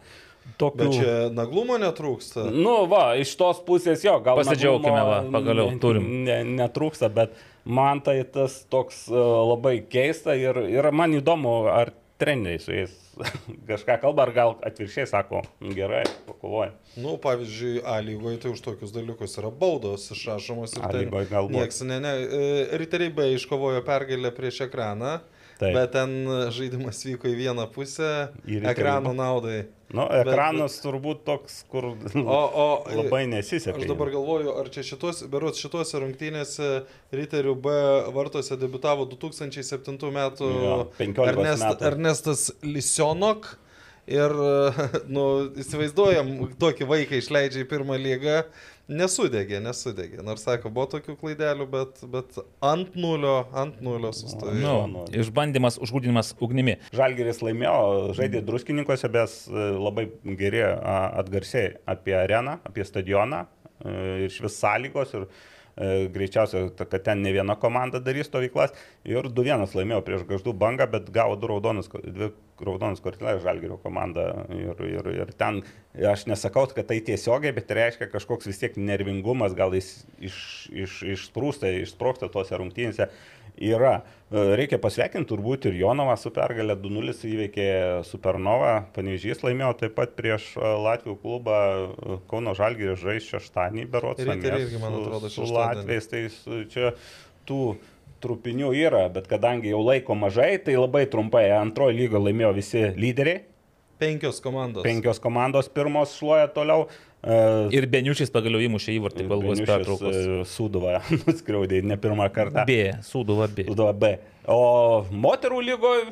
Tokių... Bet čia naglumo netrūksta. Nu, va, iš tos pusės jo, gal. Pasidžiaukime, naglumo va, pagaliau ne- turim. Ne, netrūksta, bet man tai tas toks uh, labai keista ir, ir man įdomu, ar treneriai su jais kažką kalba, ar gal atvirkščiai sako, "Nu, gerai, pakovoja. Nu, pavyzdžiui, A lygoje tai už tokius dalykus yra baudos išrašomos ir A ten lygoj galbūt. nieks, ne, ne, e, riteriai B iškovojo pergalę prieš ekraną, Taip. bet ten žaidimas vyko į vieną pusę riterių ekrano naudai. Nu, ekranas bet... turbūt toks, kur O, o labai nesiseka. Aš dabar galvoju, ar čia šitos, berots šitose rungtynėse Riterių B vartuose debitavo 2007 metų Jo, 15 metų. Ernestas Lisionok. Ir, nu, įsivaizduojam, tokį vaiką išleidžia į pirmą lygą, nesudegė, nesudegė. Nors sako, buvo tokių klaidelių, bet, bet ant nulio, ant nulio sustovėjo. Nu, išbandymas, užgrūdinimas ugnimi. Žalgeris laimėjo, žaidė druskininkose, bet e, labai geri atgarsiai apie areną, apie stadioną e, ir iš vis sąlygos. Ir, e, Greičiausiai, ta- kad ten ne viena komanda darys stovyklas. Ir 2-1 laimėjo prieš gaždų bangą, bet gavo du raudonus, ko- dvi raudonus kortelės žalgerio komanda. Ir, ir, ir ten, aš nesakau, kad tai tiesiogiai, bet tai reiškia kažkoks vis tiek nervingumas, gal jis iš, iš, išsprūsta, išsproksta tuose rungtynėse. Yra. E, Reikia pasveikinti turbūt ir Jonovą su pergalė 2-0 įveikė Supernova. Panežys laimėjo taip pat prieš e, Latvijų klubą e, Kauno Žalgirį žais šeštadienį berots. Namie irgi, man su- atrodo, Su šeštadienį. Latvijais tai su- čia tų trupinių yra, bet kadangi jau laiko mažai, tai labai trumpai antrojo lygo laimėjo visi lyderiai. Penkios komandos. Penkios komandos pirmos šluoja toliau. E, Ir Beniušis pagaliau įmušė įvartį Beniušis, pertraukos. e, Sūduvą nuskriaudė ne pirmą kartą. B, Sūduva B. Sūduva B. O moterų lygoje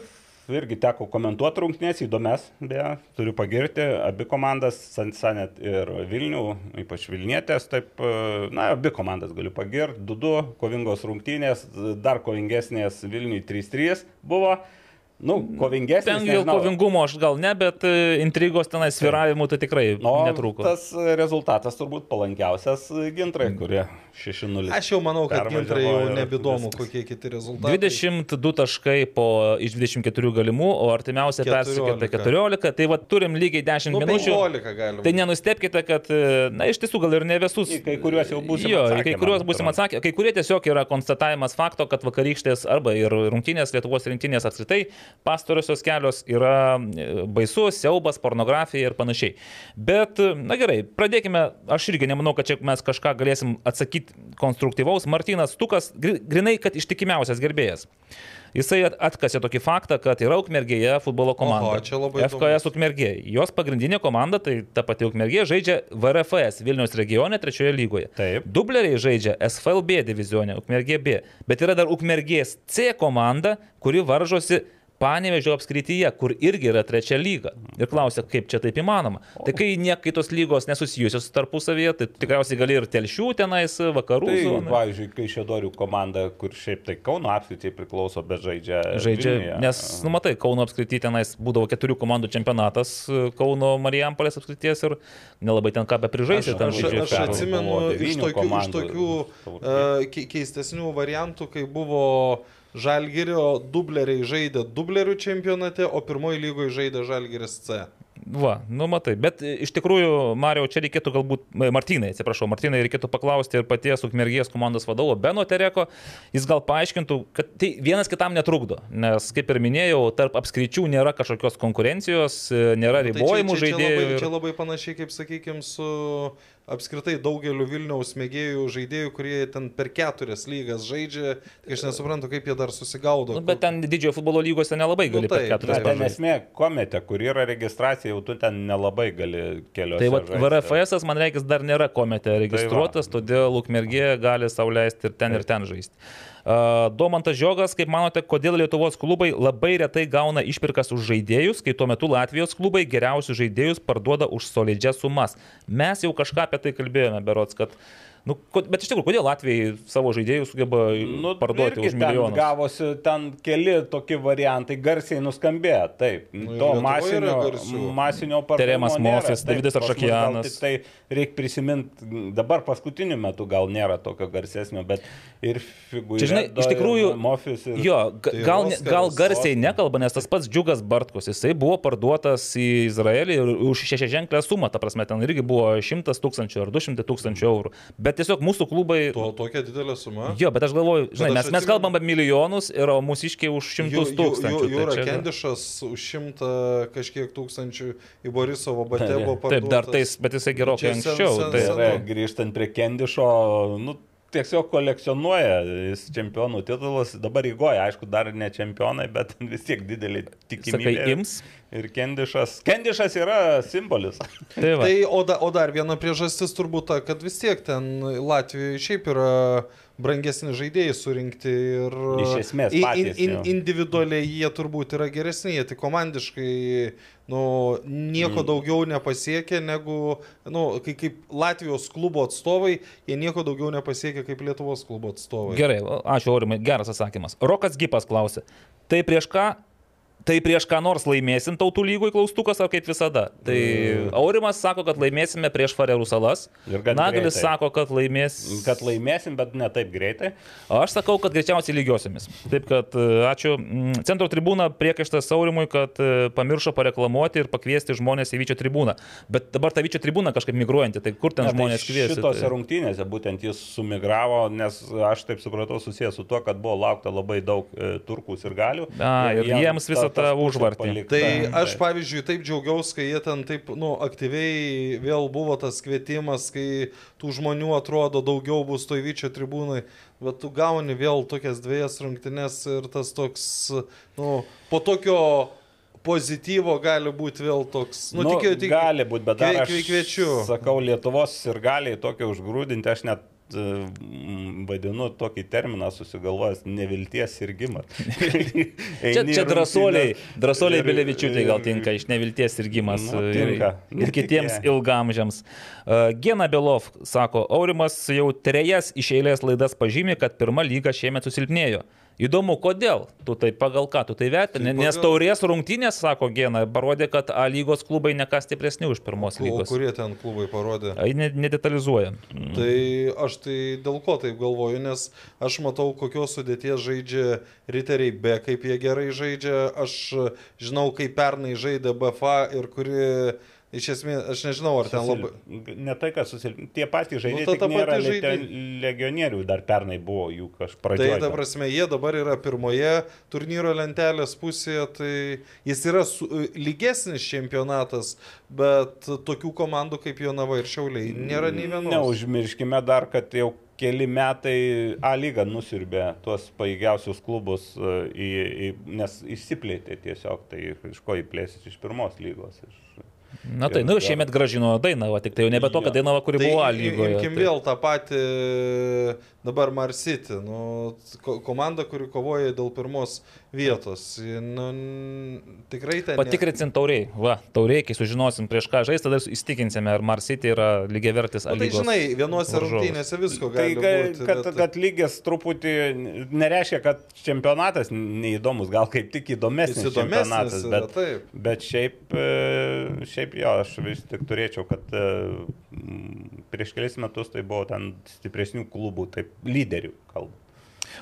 irgi teko komentuoti rungtynės, įdomias, beje, turiu pagirti abi komandas, Sansanet ir Vilnių, ypač Vilnietės, taip, e, na, abi komandas galiu pagirti, 2-2, kovingos rungtynės, dar kovingesnės Vilniui 3-3 buvo, nu, kovingesnės. Ten dėl nežinau. kovingumo aš gal ne, bet e, intrigos tenai sviravimų tai tikrai O netrūko. tas rezultatas turbūt palankiausias gintrai, kurie 6-0. Aš jau manau, kad gintrai jau nebedomu, kokie kiti rezultatai. 22 taškai po iš 24 galimų, o artimiausia 14. persikėta 14, tai va turim lygiai 10 Nu, minučių. 15 galima. Tai nenustepkite, kad, e, na, iš tiesų gal ir ne visus. Į kai kuriuos jau būsim Jo, atsakę, kai kuriuos būsim atsakę. Kai kurie tiesiog yra konstatavimas fakto, kad vakarykštės arba ir rungtynės, Lietuvos rinktinės apskritai pastarosios kelios yra e, baisus, siaubas, pornografija ir panašiai. Bet, na gerai, pradėkime. Aš irgi nemanau, kad čia mes kažką galėsim atsakyti konstruktyvaus. Martinas Tukas, gri- grinai, kad ištikimiausias gerbėjas. Jisai at- atkasė tokį faktą, kad yra Ukmergėje futbolo komanda. Oho, čia labai FKS Ukmergė. Jos pagrindinė komanda, tai ta pati Ukmergė, žaidžia VRFS Vilniaus regione trečioje lygoje. Taip. Dubleriai žaidžia SFLB divizione, Ukmergė B. Bet yra dar Ukmergės C komanda, kuri varžosi Panevežio apskrityje, kur irgi yra trečia lyga. Ir klausia, kaip čia taip įmanoma. Tai kai niekai tos lygos nesusijusios tarpusavyje, tai tikriausiai gali ir telšių tenais, vakarų. Tai, zonoj. pavyzdžiui, kai Šedorių komanda, kur šiaip tai Kauno apskritai priklauso, bet žaidžia. Žaidžia, Vilniuje. nes, nu matai, Kauno apskritai tenais būdavo keturių komandų čempionatas e, Kauno Marijampolės apskrities ir nelabai ten ką be prižaisti. Aš, aš, aš atsimenu iš tokių, iš tokių uh, ke- keistesnių variantų, kai buvo Žalgirio dubleriai žaidė dublerių čempionate, o pirmoji lygoje žaidė Žalgiris C. Va, nu matai, bet e, iš tikrųjų, Mario, čia reikėtų galbūt, e, Martinai, atsiprašau, Martinai, reikėtų paklausti ir paties Ukmergės komandos vadovo Beno Tereko, jis gal paaiškintų, kad tai vienas kitam netrukdo, nes, kaip ir minėjau, tarp apskričių nėra kažkokios konkurencijos, e, nėra Tai ribojimų čia, čia, čia, žaidėjų. labai, ir- čia labai panašiai, kaip sakykime, su apskritai daugeliu Vilniaus mėgėjų žaidėjų, kurie ten per keturias lygas žaidžia. Tai aš nesuprantu, kaip jie dar susigaudo. Nu, bet ten didžiojo futbolo lygose nelabai Nu, gali per taip, keturias Na, ten esmė komete, kur yra registracija, jau tu ten nelabai gali keliose. Tai va. VRFS, man reikia, dar nėra komete registruotas, todėl Ukmergė gali sauliaisti ir ten, ir ten žaisti. Uh, Domantas Žiogas, kaip manote, kodėl Lietuvos klubai labai retai gauna išpirkas už žaidėjus, kai tuo metu Latvijos klubai geriausius žaidėjus parduoda už solidžias sumas? Mes jau kažką apie tai kalbėjome, berots, kad Nu, bet iš tikrųjų, kodėl Latvijai savo žaidėjų sugeba nu, parduoti irgi už ten milijonus? Gavosi ten keli tokie variantai garsiai nuskambėjo. Taip, Nu, to masinio, masinio Teremas pardavimo nėra. Mofis, Davidas tik Tai reikia prisiminti, dabar paskutiniu metu gal nėra tokio garsesnio, bet ir figūra. Žinai, iš tikrųjų, Mofis ir... jo, Tai gal, Oskaras, gal garsiai nekalba, nes tas pats Džiugas Bartkus, jisai buvo parduotas į Izraelį už šešią ženklę sumą, ta prasme, ten irgi buvo 100 tūkstančių ar 200 tūkstančių eurų. Bet tiesiog mūsų klubai... To tokia didelė suma. Jo, bet aš galvoju, žinai, aš mes, mes kalbam apie milijonus ir mūsiškiai už šimtus tūkstančių. tai Jūra čia- Kendišas už šimtą kažkiek tūkstančių į Borisovo Batebo Taip, Taip, dar parduotas. tais, bet jisai gerokai Čia sen- anksčiau. sen- Tai, sen- Tai grįžtant prie Kendišo, nu, tiesiog kolekcionuoja jis čempionų titulus. Dabar įgoja, aišku, dar ne čempionai, bet vis tiek didelį tikimybę. sakai, ims. Ir Kendišas. Kendišas yra simbolis. Tai va. Tai, o, da, o dar viena priežastis turbūt ta, kad vis tiek ten Latvijoje šiaip yra brangesni žaidėjai surinkti ir Iš esmės in, patys, in, jo. individualiai jie turbūt yra geresni, jie tik komandiškai nu, nieko Mm. daugiau nepasiekia negu, nu, kai, kaip Latvijos klubo atstovai, jie nieko daugiau nepasiekia kaip Lietuvos klubo atstovai. Gerai, ačiū Aurimai, geras atsakymas. Rokas Gipas klausė, tai prieš ką, tai prieš ką nors laimėsim tautų lygoj klaustukas ar kaip visada? Tai Aurimas sako, kad laimėsime prieš Farerų salas, Ir Nagalis greitai. sako, kad laimės... Kad laimėsim, bet ne taip greitai. Aš sakau, kad greičiausiai lygiosiomis. Taip kad e, ačiū. Mm, Centro tribūna priekaištas Saurimui, kad e, pamiršo pareklamuoti ir pakviesti žmonės į Vyčio tribūną. Bet dabar ta Vyčio tribūna kažkaip migruojanti, tai kur ten Ne, tai žmonės kviesi? Šitose Tai... rungtynėse būtent jis sumigravo, nes aš taip supratau susijęs su tuo, kad buvo laukta labai daug e, turkų ir galių. A, ir jiems visą tą užvartį. Tai aš, pavyzdžiui, taip džiaugiausi, kai jie ten taip, nu, aktyviai vėl buvo tas kvietimas, kai tų žmonių atrodo daugiau bus toj vyčio tribūnai, bet tu gauni vėl tokias dviejas rungtynes ir tas toks, nu, po tokio pozityvo gali būti vėl toks, nu, Nu, tikiu, tik gali būti, bet dar kvie- aš kvie- kviečiu. sakau, Lietuvos ir gali tokį užgrūdinti, aš net vadinu tokį terminą susigalvojęs nevilties sirgimas. Čia, čia drąsoliai, drąsoliai Bilevičiūtai gal tinka iš nevilties ir gimas Nu, ir, tinka. ir kitiems Netikėjo. ilgamžiams. Uh, Gena Belov sako, Aurimas jau trejas iš eilės laidas pažymė, kad pirma lyga šiemet susilpnėjo. Įdomu, kodėl? Tu tai pagal ką, tu tai vertini? Tai Nes taurės rungtynės, sako Gena, parodė, kad A lygos klubai nekas stipresni už pirmos O lygos. kurie ten klubai parodė? Ai, ne- Nedetalizuoja. Tai aš tai dėl ko taip galvoju, nes aš matau, kokios sudėties žaidžia riteriai be, kaip jie gerai žaidžia, aš žinau, kaip pernai žaidė BFA ir kuri, iš esmės, aš nežinau, ar ten labai... Ne tai, kad susilpnė. Tie patys žaidėjai, ta- nu, ta nėra pati žaidė... žaidė- legionierių, dar pernai buvo jų Tai kažpradžioje. ta prasme, jie dabar yra pirmoje turnyro lentelės pusėje, tai jis yra su, lygesnis čempionatas, bet tokių komandų kaip Jonava ir Šiauliai nėra nei vienos. Neužmirškime dar, kad jau keli metai A lyga nusirbė tuos paėgiausius klubus, e, į, į, nes išsiplėtė tiesiog, tai iš ko įplėsis iš pirmos lygos. Iš, Na tai, nu, šiemet gražino Dainava, tik tai jau nebe tokia. Dainava, kuri buvo A lygoje. Imkim Tai- vėl tą patį dabar Marsity, nu, ko- komanda, kuri kovoja dėl pirmos vietos. Nu, tikrai ten. ne- Patikrinsim tauriai. Va, tauriai, kai sužinosim prieš ką žaisti, tada įstikinsime, ar Marsity yra lygiai vertis Nu, ar tai žinai, vienose rungtynėse visko Tai, gali ga- būti. kad, bet- kad lygis truputį nereiškia, kad čempionatas neįdomus, gal kaip tik įdomesnis, įdomesnis čempionatas, yra, bet, taip. bet šiaip, e, šiaip jo, aš vis tik turėčiau, kad e, prieš kelis metus tai buvo ten stipresnių klubų, taip lyderių kalbų.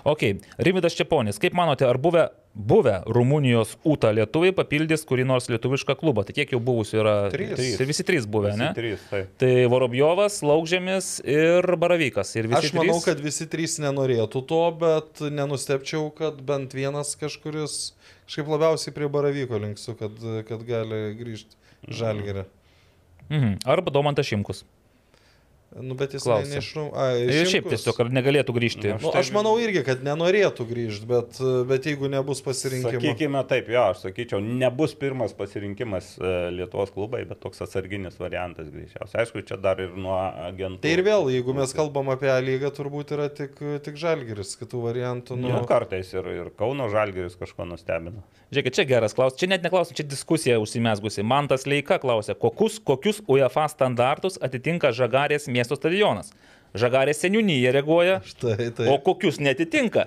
Ok, Rimidas Čiaponis, kaip manote, ar buvę, buvę Rumunijos UTA lietuviai papildys kurį nors lietuvišką klubą? Tai kiek jau buvusių yra? Trys. Tai visi trys buvę, Visi ne? Trys, tai. Tai Vorobjovas, Laukžėmis ir Baravykas. Ir visi Aš manau, trys... kad visi trys nenorėtų to, bet nenustepčiau, kad bent vienas kažkuris kažkaip labiausiai prie baravyko linksiu, kad, kad gali grįžti žalgerį. Mhm. Arba Domantas Šimkus. Nu, bet jis Klausia. ne, neišrum. A, Ir šiaip tiesiog, ar negalėtų grįžti. Nu, aš manau irgi, kad nenorėtų grįžti, bet, bet jeigu nebus pasirinkimo. Sakykime taip, jo, aš sakyčiau, nebus pirmas pasirinkimas e, Lietuvos klubai, bet toks atsarginis variantas greičiausiai. Aišku, čia dar ir nuo agentų. Tai ir vėl, jeigu mes kalbam apie A lygą, turbūt yra tik, tik žalgeris, kitų variantų. Nu, Nu, kartais ir, ir Kauno Žalgeris kažko nustebino. Žiūrėkit, čia geras klausimas. Čia net neklausimas, čia diskusija užsimesgusi. Man tas Leika klausė, kokius, kokius UEFA standartus atitinka Žagarės miesto stadionas. Žagarės seniūnyje reaguoja. Štai, tai. O kokius netitinka?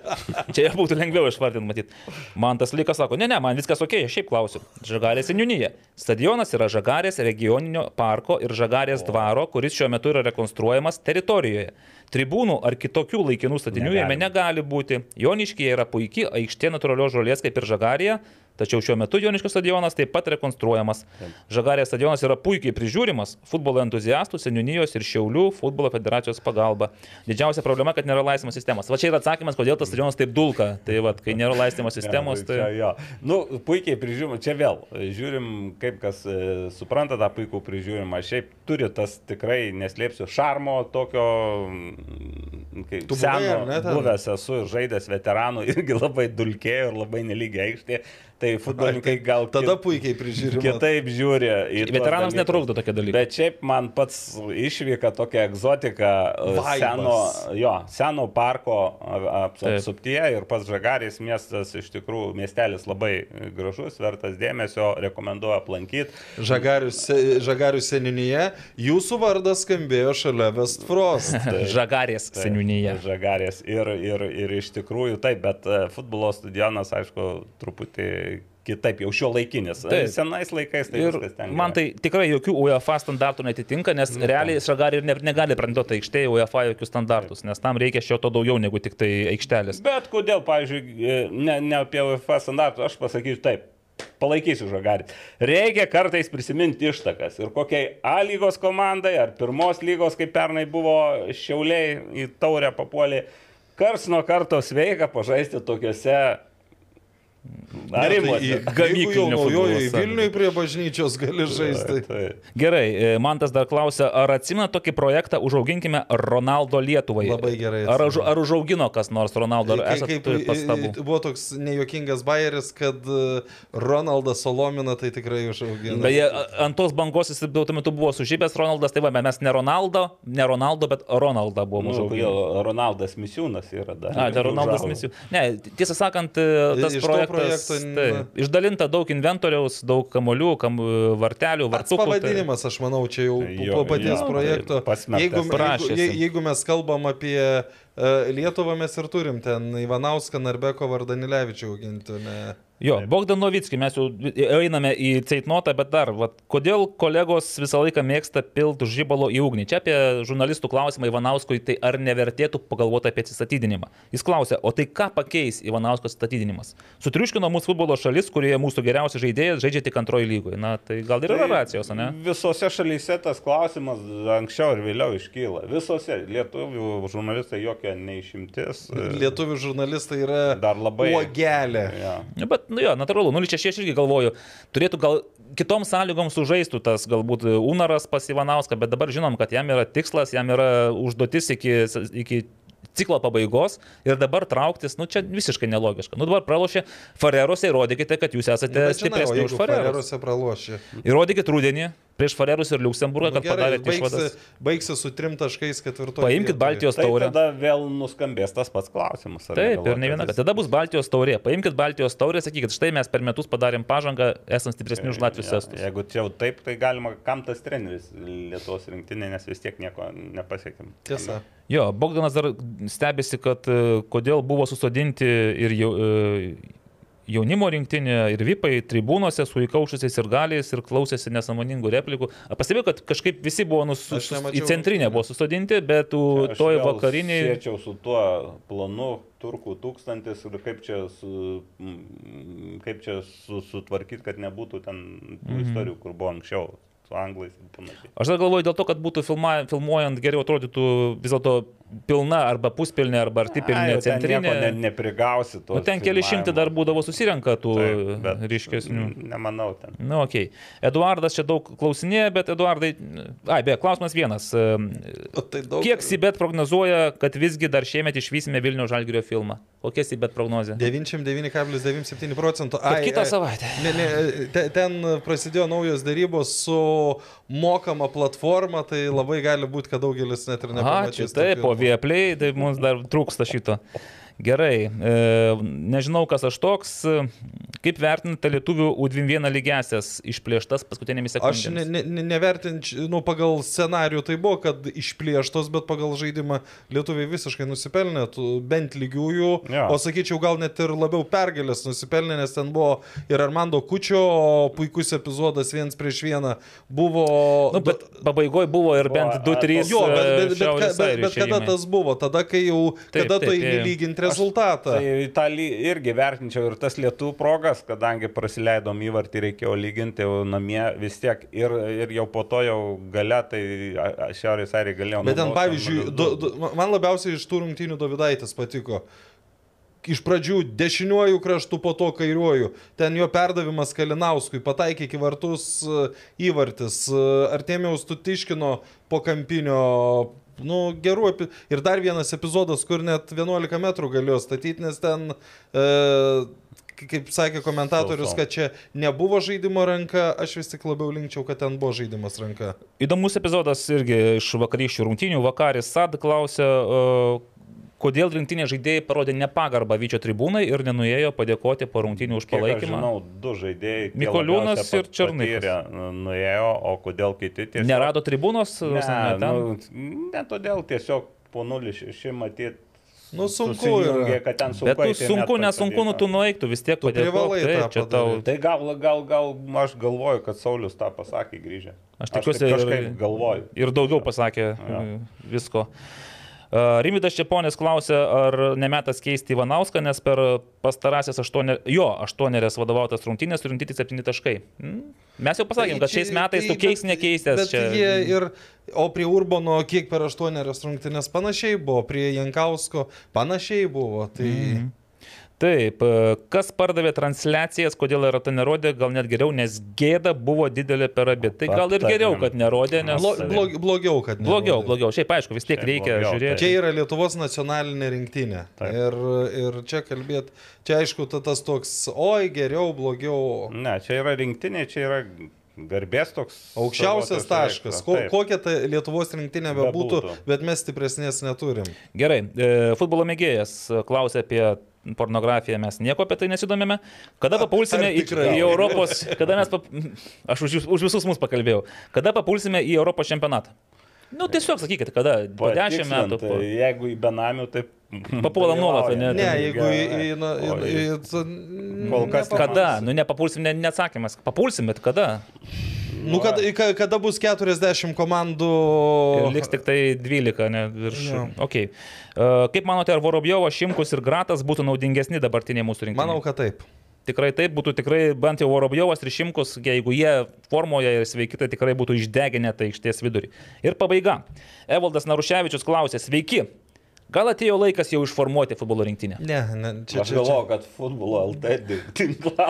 Čia būtų lengviau išvardinti, matyt. Man tas likas sako, ne, ne, man viskas ok, aš šiaip klausiu. Žagarės seniūnyje. Stadionas yra Žagarės regioninio parko ir Žagarės dvaro, kuris šiuo metu yra rekonstruojamas teritorijoje. Tribūnų ar kitokių laikinų statinių jame negali būti. Joniškėje yra puikiai aikštė natūralios žolės kaip ir Žagarėje, tačiau šiuo metu Joniškio stadionas taip pat rekonstruojamas. Žagarės stadionas yra puikiai prižiūrimas futbolo entuziastų, seniūnijos ir Šiaulių futbolo federacijos pagalba. Didžiausia problema, kad nėra laisvimo sistemos. Va čia yra atsakymas, kodėl tas stadionas taip dulka. Tai va, kai nėra laisvimo sistemos, Ne, Čia, tai... jo. nu, puikiai prižiūrim, čia vėl, žiūrim, kaip kas e, supranta tą puikų prižiūrimą. Šiaip turi tas tikrai, neslėpsiu, šarmo tokio, mm, kaip Tu seno, buvęs esu ir žaidęs veteranų, irgi labai dulkėjo ir labai nelygiai aikštė. Tai futbolininkai gal Tada kit- puikiai prižiūrima. Kitaip žiūri. Veteranams netrukdo tokie dalykai. Bet šiaip man pats išvyka tokia egzotika e, Vaibas. seno, jo, seno parko apsuptyje ir pats Žagarės miestas iš tikrųjų miestelis labai gražus, vertas dėmesio, rekomenduoju aplankyti. Žagarių, se- žagarių seniūnyje, jūsų vardas skambėjo šalia Westfrost. Žagarės seniūnyje. Žagarės ir, ir, ir iš tikrųjų taip, bet e, futbolo stadionas, aišku, truputį kitaip, jau šio laikinis. Taip. Senais laikais tai Ir ten. man tai tikrai jokių UEFA standartų netitinka, nes Nu, realiai Šagarė ir ne, negali pretenduoti aikštėje UEFA jokių standartus, nes tam reikia šio to daugiau negu tik tai aikštelės. Bet kodėl, pavyzdžiui, ne, ne apie UEFA standartus, aš pasakysiu taip. Palaikysiu žagarį. Reikia kartais prisiminti ištakas. Ir kokiai A lygos komandai, ar pirmos lygos, kaip pernai buvo šiauliai į taurę papuolį, kars nuo karto sveika pažaisti tokiuose gamykliniu futbolo naujoji salė. Vilniui prie bažnyčios gali žaisti. Tai, Gerai, e, man tas dar klausia, ar atsimena tokį projektą Užauginkime Ronaldo Lietuvai? Labai gerai Ar, ar užaugino kas nors Ronaldo, ar esate Kaip turit pastabų? buvo toks nejuokingas bairis, kad e, Ronaldas Solomina tai tikrai užaugino. Beje, ant tos bangos jis tuo metu buvo sužybęs Ronaldas, tai va, mes ne Ronaldo, ne Ronaldo, bet Ronaldą buvom nu, užauginę. Ronaldas Misiūnas yra dar. A, tai Ronaldas misijų. Ne, tiesą sakant, e, tas projektas. Projekto, tai, išdalinta daug inventoriaus, daug kamolių, kam, vartelių, Pats vartukų. tai- pavadinimas, aš manau, čia jau Jo, po paties jo, projekto. tai. Jeigu, jeigu, jeigu mes kalbam apie uh, Lietuvą, mes ir turim ten Ivanauską, Narbeko Vardanilevičių auginti. Jo, Bogdanovickį mes jau einame į ceitnotą, bet dar, vat, kodėl kolegos visą laiką mėgsta pilti žybalo į ugnį? Čia apie žurnalistų klausimą Ivanauskui, tai ar nevertėtų pagalvoti apie atsistatydinimą? Jis klausia, o tai ką pakeis Ivanausko atsistatydinimas? Sutriuškino mūsų futbolo šalis, kurioje mūsų geriausias žaidėjas žaidžia tik antroji lygoje. Na, tai gal ir yra racijos, ne? Visose šalyse tas klausimas anksčiau ir vėliau iškyla. Visose lietuvių žurnalistai jokia neišimtis. Lietuvių žurnalistai yra Dar labai. uogelė. Ja. Nu, Bet, nu jo, natūralu, 0-6 aš irgi galvoju, turėtų gal kitom sąlygom sužaistų tas galbūt Unaras pas Ivanauską, bet dabar žinom, kad jam yra tikslas, jam yra užduotis iki, iki ciklo pabaigos ir dabar trauktis, nu čia visiškai nelogiška. Nu dabar pralošė Farerose, įrodykite, kad jūs esate stipresni už Farerus. Farerose pralošė. Įrodykite rudenį prieš Farerus ir Liuksemburgą, kad padarėte baigsi, išvadas. baigsi su trim taškais ketvirtoje. Paimkit Baltijos Tai taurę. tada vėl nuskambės tas pats klausimas. Taip, ir ne viena, kad kad tada bus Baltijos taurė. Paimkit Baltijos taurę, sakykit, štai mes per metus padarėm pažangą, esant stipresni už Latvijos Ja, estus. Jeigu čia jau taip, tai galima, kam tas treneris Lietuvos rinktinė, nes vis tiek nieko nepasiekėm. Tiesa. Jo, Bogdanas dar stebisi, kad e, kodėl buvo susodinti ir jau, e, jaunimo rinktinė, ir vipai tribūnose su įkaušusiais ir galiais ir klausėsi nesąmoningų replikų. Pastebėjau, kad kažkaip visi buvo nus, Aš sus, į nemačiau centrinę buvo susodinti, bet Aš toj vakariniai... Siečiau su tuo planu turkų tūkstantis ir kaip čia, su, mm, kaip čia su, sutvarkyti, kad nebūtų ten tų Mhm. istorijų, kur buvo anksčiau su anglais ir panašiai. Aš dar galvoju dėl to, kad būtų filma, filmuojant geriau atrodytų vis dėlto pilna arba puspilnė arba artipilnė Ai, centrinė. Ne, neprigausi to. Nu, ten keli šimtai dar būdavo susirenka tų Taip, ryškesnių. Nemanau ten. Na, nu, okei. Okay. Eduardas čia daug klausinėja, bet Eduardai... Ai, be, klausimas vienas. O tai daug. Kiek Sibet prognozuoja, kad visgi dar šiemet išvysime Vilnių Žalgirio filmą? Kokia Sibet prognozija? 99,97 procentų. Kad kitą savaitę. Ne, ne, te, ten prasidėjo naujos darybos su mokama platforma, tai labai gali būti, kad daugelis net ir Ačiū, nepamatys. to taip, po Vieplay, tai mums dar trūksta šito. Gerai, e, nežinau, kas aš toks. e, Kaip vertinate lietuvių U21 lygesias išplėštas paskutinėmis Aš sekundėmis? ne, ne, ne, nevertinčiau, nu, pagal scenarių tai buvo, kad išplėštos, bet pagal žaidimą lietuviai visiškai nusipelnė, bent lygiųjų, Jo. o sakyčiau, gal net ir labiau pergalės nusipelnė, nes ten buvo ir Armando Kučio o puikus epizodas viens prieš vieną. Buvo... Nu, bet pabaigoje buvo ir bent Buvo, 2-3. Jo, bet, bet, bet, bet, bet, bet kada tas buvo? Tada, kai jau, Taip, kada tu taip, eini taip. lyginti rezultatą. Tai tą ly- irgi vertinčiau ir tas lietų progas, kadangi prasileidom įvartį, reikėjo lyginti namie vis tiek ir, ir jau po to jau gale, tai Šiaurės Airija galėjo. Bet ten, pavyzdžiui, ten do, 0-2. do, man labiausiai iš tų rungtynių Davidaitis patiko. Iš pradžių dešiniuoju kraštu, po to kairiuoju. Ten jo perdavimas Kalinauskui, pataikė iki vartus e, įvartis. e, Artėmiaus Tutiškino po kampinio. Nu, gerų. epi- Ir dar vienas epizodas, kur net 11 metrų galėjo statyti, nes ten, e, kaip sakė komentatorius, kad čia nebuvo žaidimo ranka, aš vis tik labiau linkčiau, kad ten buvo žaidimas ranka. Įdomus epizodas irgi iš vakarykščių rungtynių. Vakaris Sad klausė, e, kodėl rinktinė žaidėjai parodė nepagarbą Vyčio tribūnai ir nenuėjo padėkoti po rungtynių už palaikymą. Žinau, du žaidėjai. Mikoliūnas ir nu, Nuėjo, o kodėl kiti tiesiog... Nerado tribūnos? Ne, ne, ten? nu, ne todėl tiesiog po 0,6 matyti. Nu, sunku yra. kad ten sunku. Bet tu sunku, net nesunku, nu tu nueiktų vis tiek Tu privalai Taip, čia tau. Tai gal, gal, gal aš galvoju, kad Saulis tą pasakė grįžę. Aš tikiuosi ir- kažkaip galvoju. Ir daugiau pasakė e, visko. E, Rimvidas Čiaponis klausė, ar nemetas keisti Ivanauską, nes per pastarąsias aštuonerias, jo, aštuonerias vadovautas rungtynės surinkti 7 taškai. Mm. Mes jau pasakėm, kad šiais metais tu keis nekeistęs. Bet Čia... jie ir, o prie Urbono kiek per aštuonerias rungtynės panašiai buvo, prie Jankausko panašiai buvo. Tai mm. Taip, e, kas pardavė transliacijas, kodėl yra tai nerodė, gal net geriau, nes gėda buvo didelė per abi. Tai gal ir geriau, kad nerodė, nes... blo, blog, blogiau, kad ne. Blogiau, blogiau. Šiaip aišku, vis tiek Šiaip reikia blogiau, žiūrėti. Čia yra Lietuvos nacionalinė rinktinė. Taip. Ir, ir čia kalbėt, čia aišku, ta, tas toks, oi, geriau, blogiau. Ne, čia yra rinktinė, čia yra garbės toks. Aukščiausias taškas. Ko, kokia ta Lietuvos rinktinė bebūtų, Bebūtų. bet mes stipresnės neturim. Gerai, e, futbolo mėgėjas e, klausė apie pornografiją, mes nieko apie tai nesidomėme. Kada papulsime į, į Europos, kada mes, pap... aš už, už visus mus pakalbėjau, kada papulsime į Europos čempionatą? Nu, tiesiog sakykit, kada, po 10 Patikslint, metų. Tai Po... jeigu į benamių, tai... Papuola nuolat, ane? Ne, ten jeigu į... į, na, į, Oi. į, į Kol kas Kada? Nu, nepapulsim, ne, neatsakymas. Papulsim, bet kada? Nu, kada, ka- kada bus 40 komandų. Ir liks tik tai 12, ne virš. Jo. Okay. Uh, kaip manote, ar Vorobjovas, Šimkus ir Gratas būtų naudingesni dabartiniai mūsų rinkimai? Manau, kad taip. Tikrai taip, būtų tikrai bent jau Vorobjovas ir Šimkus, jeigu jie formoje ir sveiki, tai tikrai būtų išdeginę tai išties vidurį. Ir pabaiga. Evaldas Naruševičius klausė, sveiki. Gal atėjo laikas jau išformuoti futbolo rinktinę? Ne, ne čia, Aš galvoju, kad futbolo LT tinklą.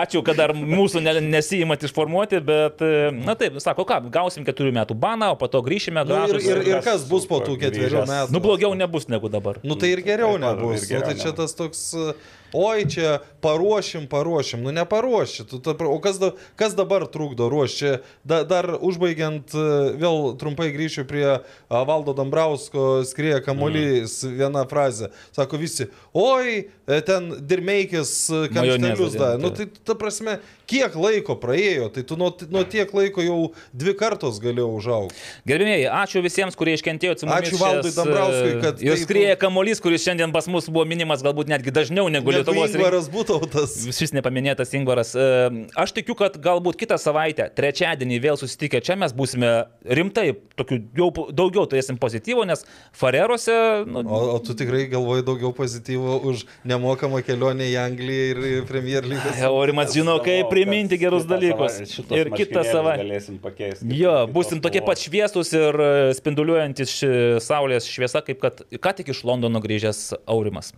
Ačiū, kad dar mūsų ne, nesijimat išformuoti, bet, e, na taip, sako, ką, gausim keturių metų baną, o po to grįšime Nu, ir, gražus. ir, ir kas bus po tų ketverių metų? Nu, blogiau nebus negu dabar. Nu tai ir geriau nebus. ir Nu, geriau tai čia tas toks, uh, oi čia paruošim, paruošim, nu neparuoši. Tu, ta, o kas, da, kas dabar trukdo ruošti? Da, dar užbaigiant, uh, vėl trumpai grįšiu prie uh, Valdo Dambrausko skrieja kamuolys mm. viena frazė. Sako visi, oi, e, ten dirmeikis uh, kamštelius Majonezą da. dėjo, Nu tai ta prasme, kiek laiko praėjo, tai tu nuo, nuo tiek laiko jau dvi kartos galėjau užaugti. Gerbėmėjai, ačiū visiems, kurie iškentėjo mumis. Ačiū Valdui šias, Dambrauskui, e, kad Ir taip- skrieja kamuolys, kuris šiandien pas mus buvo minimas galbūt netgi dažniau negu Negu Lietuvos. Ingvaras Būtautas. Šis nepaminėtas Ingvaras. E, Aš tikiu, kad galbūt kitą savaitę, trečiadienį vėl susitikę čia mes būsime rimtai, tokių jau daugiau turėsim pozityvo, nes Farerose, nu, O, o tu tikrai galvoji daugiau pozityvo už nemokamą kelionę į Angliją ir į Premier League? Aurimas žino, kaip priminti gerus dalykus. Ir kitą savaitę. galėsim pakeisti. Jo, būsim tokie pat šviesus ir e, spinduliuojantis ši- saulės šviesa, kaip kad ką tik iš Londono grįžęs Aurimas.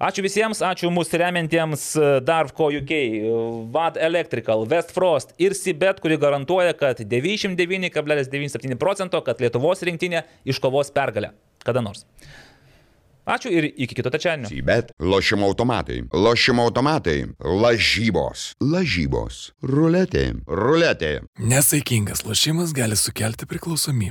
Ačiū visiems, ačiū mūsų remiantiems e, Darvco UK, e, VAD Electrical, West Frost ir Sibet, kuri garantuoja, kad 99,97 procento, kad Lietuvos rinktinė iškovos pergalę. Kada nors. Ačiū ir iki kito trečiadienio. Bet lošimo automatai, lošimo automatai, lažybos, lažybos, ruletė, ruletė. Nesaikingas lošimas gali sukelti priklausomybę.